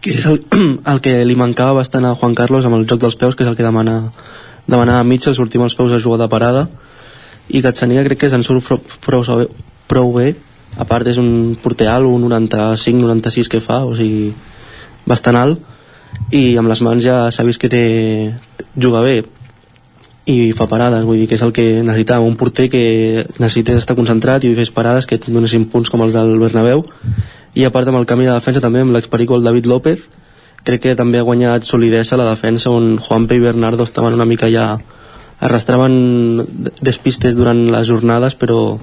S27: que és el, el que li mancava bastant a Juan Carlos amb el joc dels peus, que és el que demana, demana a Mitchell, sortir amb els peus a jugar de parada, i Gazzaniga crec que se'n surt prou, prou, prou bé, a part és un porter alt, un 95-96 que fa, o sigui, bastant alt, i amb les mans ja s'ha vist que té, juga bé, i fa parades, vull dir que és el que necessitàvem, un porter que necessités estar concentrat i fes parades que et donessin punts com els del Bernabéu. I a part amb el canvi de defensa també amb l'expericol David López crec que també ha guanyat solidesa la defensa on Juanpe i Bernardo estaven una mica ja arrastraven despistes durant les jornades però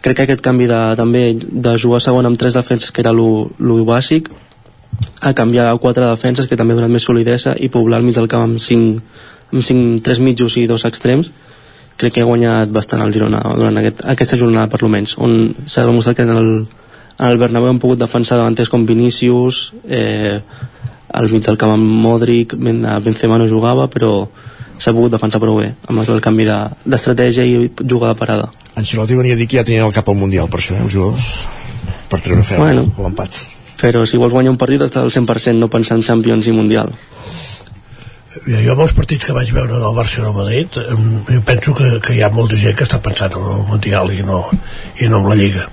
S27: crec que aquest canvi de, també de jugar segon amb tres defenses que era lo bàsic a canviar a quatre defenses que també ha donat més solidesa i poblar el mig del camp amb cinc amb cinc, tres mitjos i dos extrems crec que ha guanyat bastant el Girona durant aquest, aquesta jornada per menys on s'ha demostrat que en el, en el Bernabéu han pogut defensar davanters com Vinícius eh, al mig del camp amb Modric Benzema no jugava però s'ha pogut defensar prou bé amb el canvi d'estratègia de, i jugar de parada.
S1: Ancelotti venia a dir que ja tenien el cap al Mundial per això, eh, els jugadors per treure ferro bueno, l'empat.
S27: Però si vols guanyar un partit estàs al 100% no pensar en Champions i Mundial
S55: jo molts partits que vaig veure del Barcelona-Madrid jo penso que, que hi ha molta gent que està pensant en el Mundial i no, i no en la Lliga.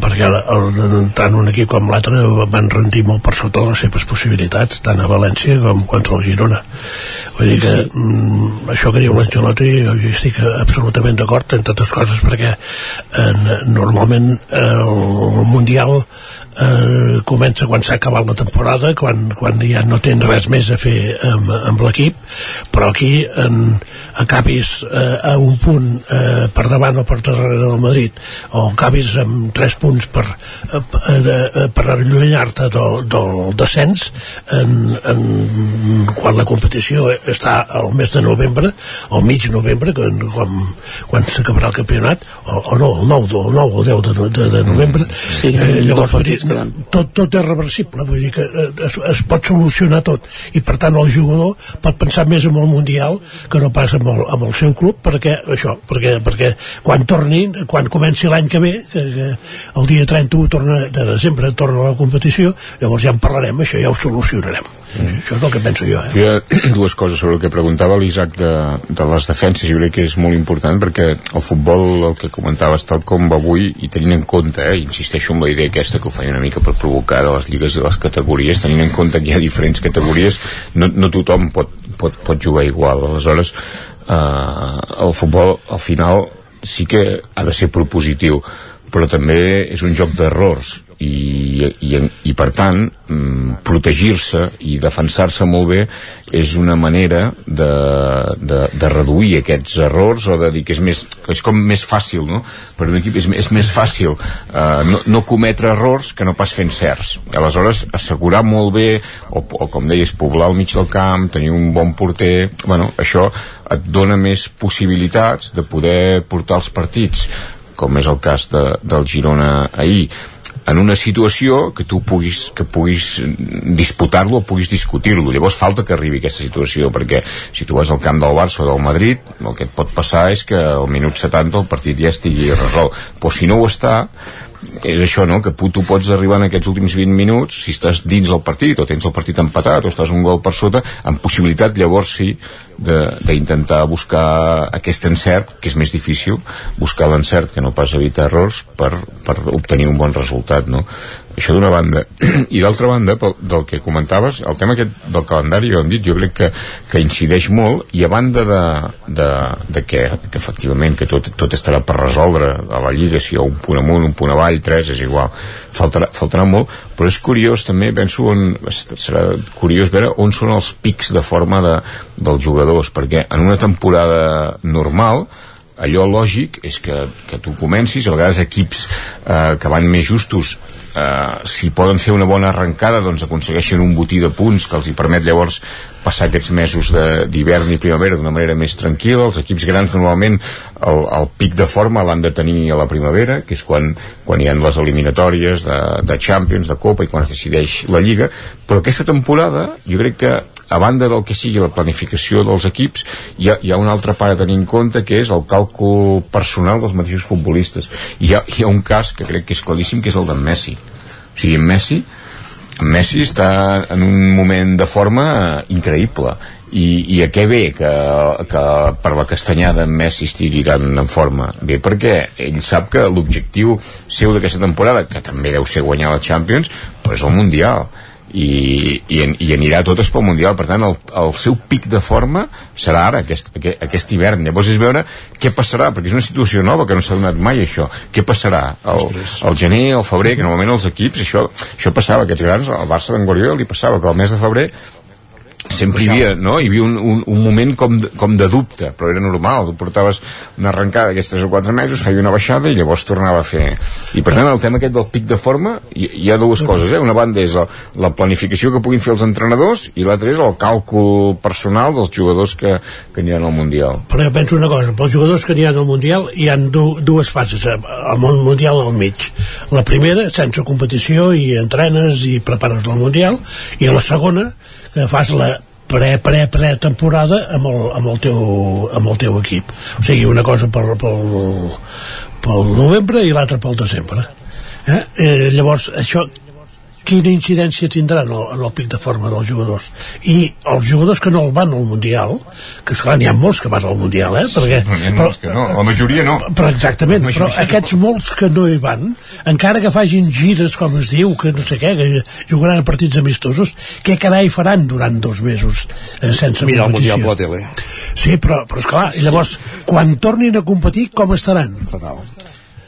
S55: Perquè el, el, tant un equip com l'altre van rendir molt per sota les seves possibilitats tant a València com contra el Girona. Vull dir que mm, això que diu l'Angelotti jo hi estic absolutament d'acord en totes coses perquè eh, normalment eh, el Mundial eh, comença quan s'ha acabat la temporada quan, quan ja no tens res més a fer amb, amb l'equip però aquí en, acabis eh, a un punt eh, per davant o per darrere del Madrid o acabis amb tres punts per, eh, de, eh, per allunyar-te del, del descens en, en, quan la competició està al mes de novembre al mig novembre quan, quan, quan s'acabarà el campionat o, o no, el 9, el 9 o el 10 de, de, de novembre sí, eh, llavors tot, tot és reversible vull dir que eh, es, es pot solucionar tot. I per tant el jugador pot pensar més en el Mundial que no pas amb el, amb el seu club perquè això, perquè, perquè quan torni quan comenci l'any que ve que, que el dia 31 torna, de desembre torna a la competició llavors ja en parlarem, això ja ho solucionarem. Això és el que penso jo, eh?
S56: Hi ha dues coses sobre el que preguntava l'Isaac de, de les defenses, jo crec que és molt important perquè el futbol, el que comentaves tal com va avui, i tenint en compte, eh, insisteixo en la idea aquesta que ho feia una mica per provocar de les lligues i les categories, tenint en compte que hi ha diferents categories, no, no tothom pot, pot, pot jugar igual, aleshores eh, el futbol al final sí que ha de ser propositiu però també és un joc d'errors i, i, i per tant mm, protegir-se i defensar-se molt bé és una manera de, de, de reduir aquests errors o de dir que és, més, és com més fàcil no? per un equip és, és més fàcil eh, no, no cometre errors que no pas fent certs aleshores assegurar molt bé o, o com deies poblar el mig del camp tenir un bon porter bueno, això et dona més possibilitats de poder portar els partits com és el cas de, del Girona ahir en una situació que tu puguis, que puguis disputar-lo o puguis discutir-lo. Llavors falta que arribi aquesta situació, perquè si tu vas al camp del Barça o del Madrid, el que et pot passar és que al minut 70 el partit ja estigui resolt. Però si no ho està, és això, no?, que tu pots arribar en aquests últims 20 minuts, si estàs dins el partit, o tens el partit empatat, o estàs un gol per sota, amb possibilitat, llavors sí, d'intentar buscar aquest encert, que és més difícil, buscar l'encert que no pas evitar errors per, per obtenir un bon resultat, no? Això d'una banda. I d'altra banda, pel, del que comentaves, el tema aquest del calendari, jo hem dit, jo crec que, que incideix molt, i a banda de, de, de que, que efectivament que tot, tot estarà per resoldre a la Lliga, si hi ha un punt amunt, un punt avall, tres, és igual, faltarà, faltarà molt, però és curiós també, penso, on, serà curiós veure on són els pics de forma de, dels jugadors, perquè en una temporada normal, allò lògic és que, que tu comencis, a vegades equips eh, que van més justos eh, si poden fer una bona arrencada doncs aconsegueixen un botí de punts que els hi permet llavors passar aquests mesos d'hivern i primavera d'una manera més tranquil·la. Els equips grans normalment el, el pic de forma l'han de tenir a la primavera que és quan, quan hi ha les eliminatòries de, de Champions, de Copa i quan es decideix la Lliga. Però aquesta temporada jo crec que a banda del que sigui la planificació dels equips hi ha, hi ha una altra part a tenir en compte que és el càlcul personal dels mateixos futbolistes. Hi ha, hi ha un cas que crec que és claríssim que és el d'en Messi. O sigui, en Messi Messi està en un moment de forma increïble i, i a què ve que, que per la castanyada Messi estigui tan en forma? Bé, perquè ell sap que l'objectiu seu d'aquesta temporada, que també deu ser guanyar la Champions, però és el Mundial i, i, i anirà totes pel Mundial. Per tant el, el seu pic de forma serà ara, aquest, aquest, aquest hivern. Llavors és veure què passarà, perquè és una situació nova que no s'ha donat mai això, què passarà? El, el gener, el febrer, que normalment els equips això, això passava, aquests grans al Barça d'en Guardiola li passava que al mes de febrer sempre hi havia, no? hi havia un, un, un moment com de, com de dubte, però era normal. Tu portaves una arrencada d'aquests 3 o 4 mesos feia una baixada i llavors tornava a fer. I per tant el tema aquest del pic de forma hi, hi ha dues coses, eh? una banda és la, la planificació que puguin fer els entrenadors i l'altra és el càlcul personal dels jugadors que, que aniran al Mundial.
S55: Però jo penso una cosa, pels jugadors que aniran al Mundial hi han du, dues fases al eh, món Mundial al mig. La primera, sense competició i entrenes i prepares el Mundial i la segona que fas la pre, pre, pre temporada amb el, amb el, teu, amb el teu equip o sigui una cosa pel, pel, pel novembre i l'altra pel desembre eh? Eh, llavors això quina incidència tindrà en el, en el pic de forma dels jugadors i els jugadors que no el van al Mundial que esclar, n'hi ha molts que van al Mundial eh? perquè,
S56: no, però, que no, la majoria no
S55: però exactament, però aquests molts que no hi van encara que facin gires com es diu, que no sé què que jugaran a partits amistosos què carai faran durant dos mesos eh, sense
S1: Mira el
S55: competició?
S1: Mundial per la tele
S55: sí, però, però esclar, i llavors quan tornin a competir com estaran?
S1: fatal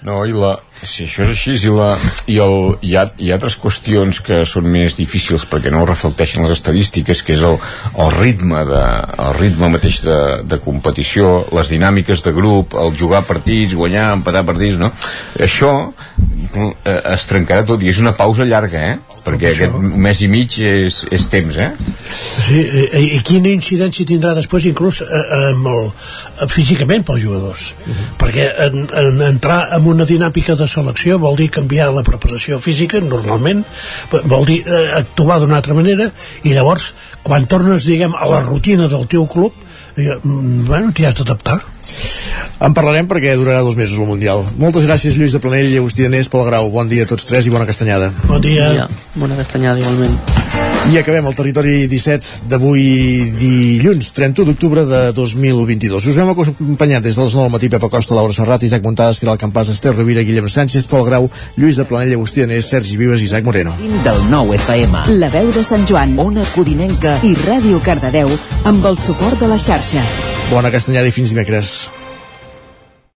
S56: no, i la, si això és així i, la, i el, hi, ha, hi ha altres qüestions que són més difícils perquè no reflecteixen les estadístiques que és el, el ritme de, el ritme mateix de, de competició les dinàmiques de grup, el jugar partits guanyar, empatar partits no? això eh, es trencarà tot i és una pausa llarga eh? perquè aquest mes i mig és, és temps eh?
S55: Sí, i, i quina incidència tindrà després inclús eh, amb el, eh, físicament pels jugadors uh -huh. perquè en, en, entrar en una dinàmica de selecció vol dir canviar la preparació física normalment, vol dir eh, actuar d'una altra manera i llavors quan tornes diguem a la rutina del teu club eh, bueno, t'hi has d'adaptar
S1: en parlarem perquè durarà dos mesos el Mundial. Moltes gràcies Lluís de Planell i Agustí Danés pel grau. Bon dia a tots tres i bona castanyada.
S55: Bon dia.
S27: Bona castanyada igualment.
S1: I acabem el territori 17 d'avui dilluns, 31 d'octubre de 2022. Us hem acompanyat des de les 9 del matí Pepa Costa, Laura Serrat, Isaac Montades, Caral Campàs, Esther Rovira, Guillem Sánchez, Pol Grau, Lluís de Planella, Agustí Anés, Sergi Vives i Isaac Moreno.
S57: Del 9 FM.
S24: La veu de Sant Joan
S57: Ona Codinenca
S24: i Ràdio Cardedeu amb el suport de la xarxa.
S1: Bona castanyada i fins dimecres.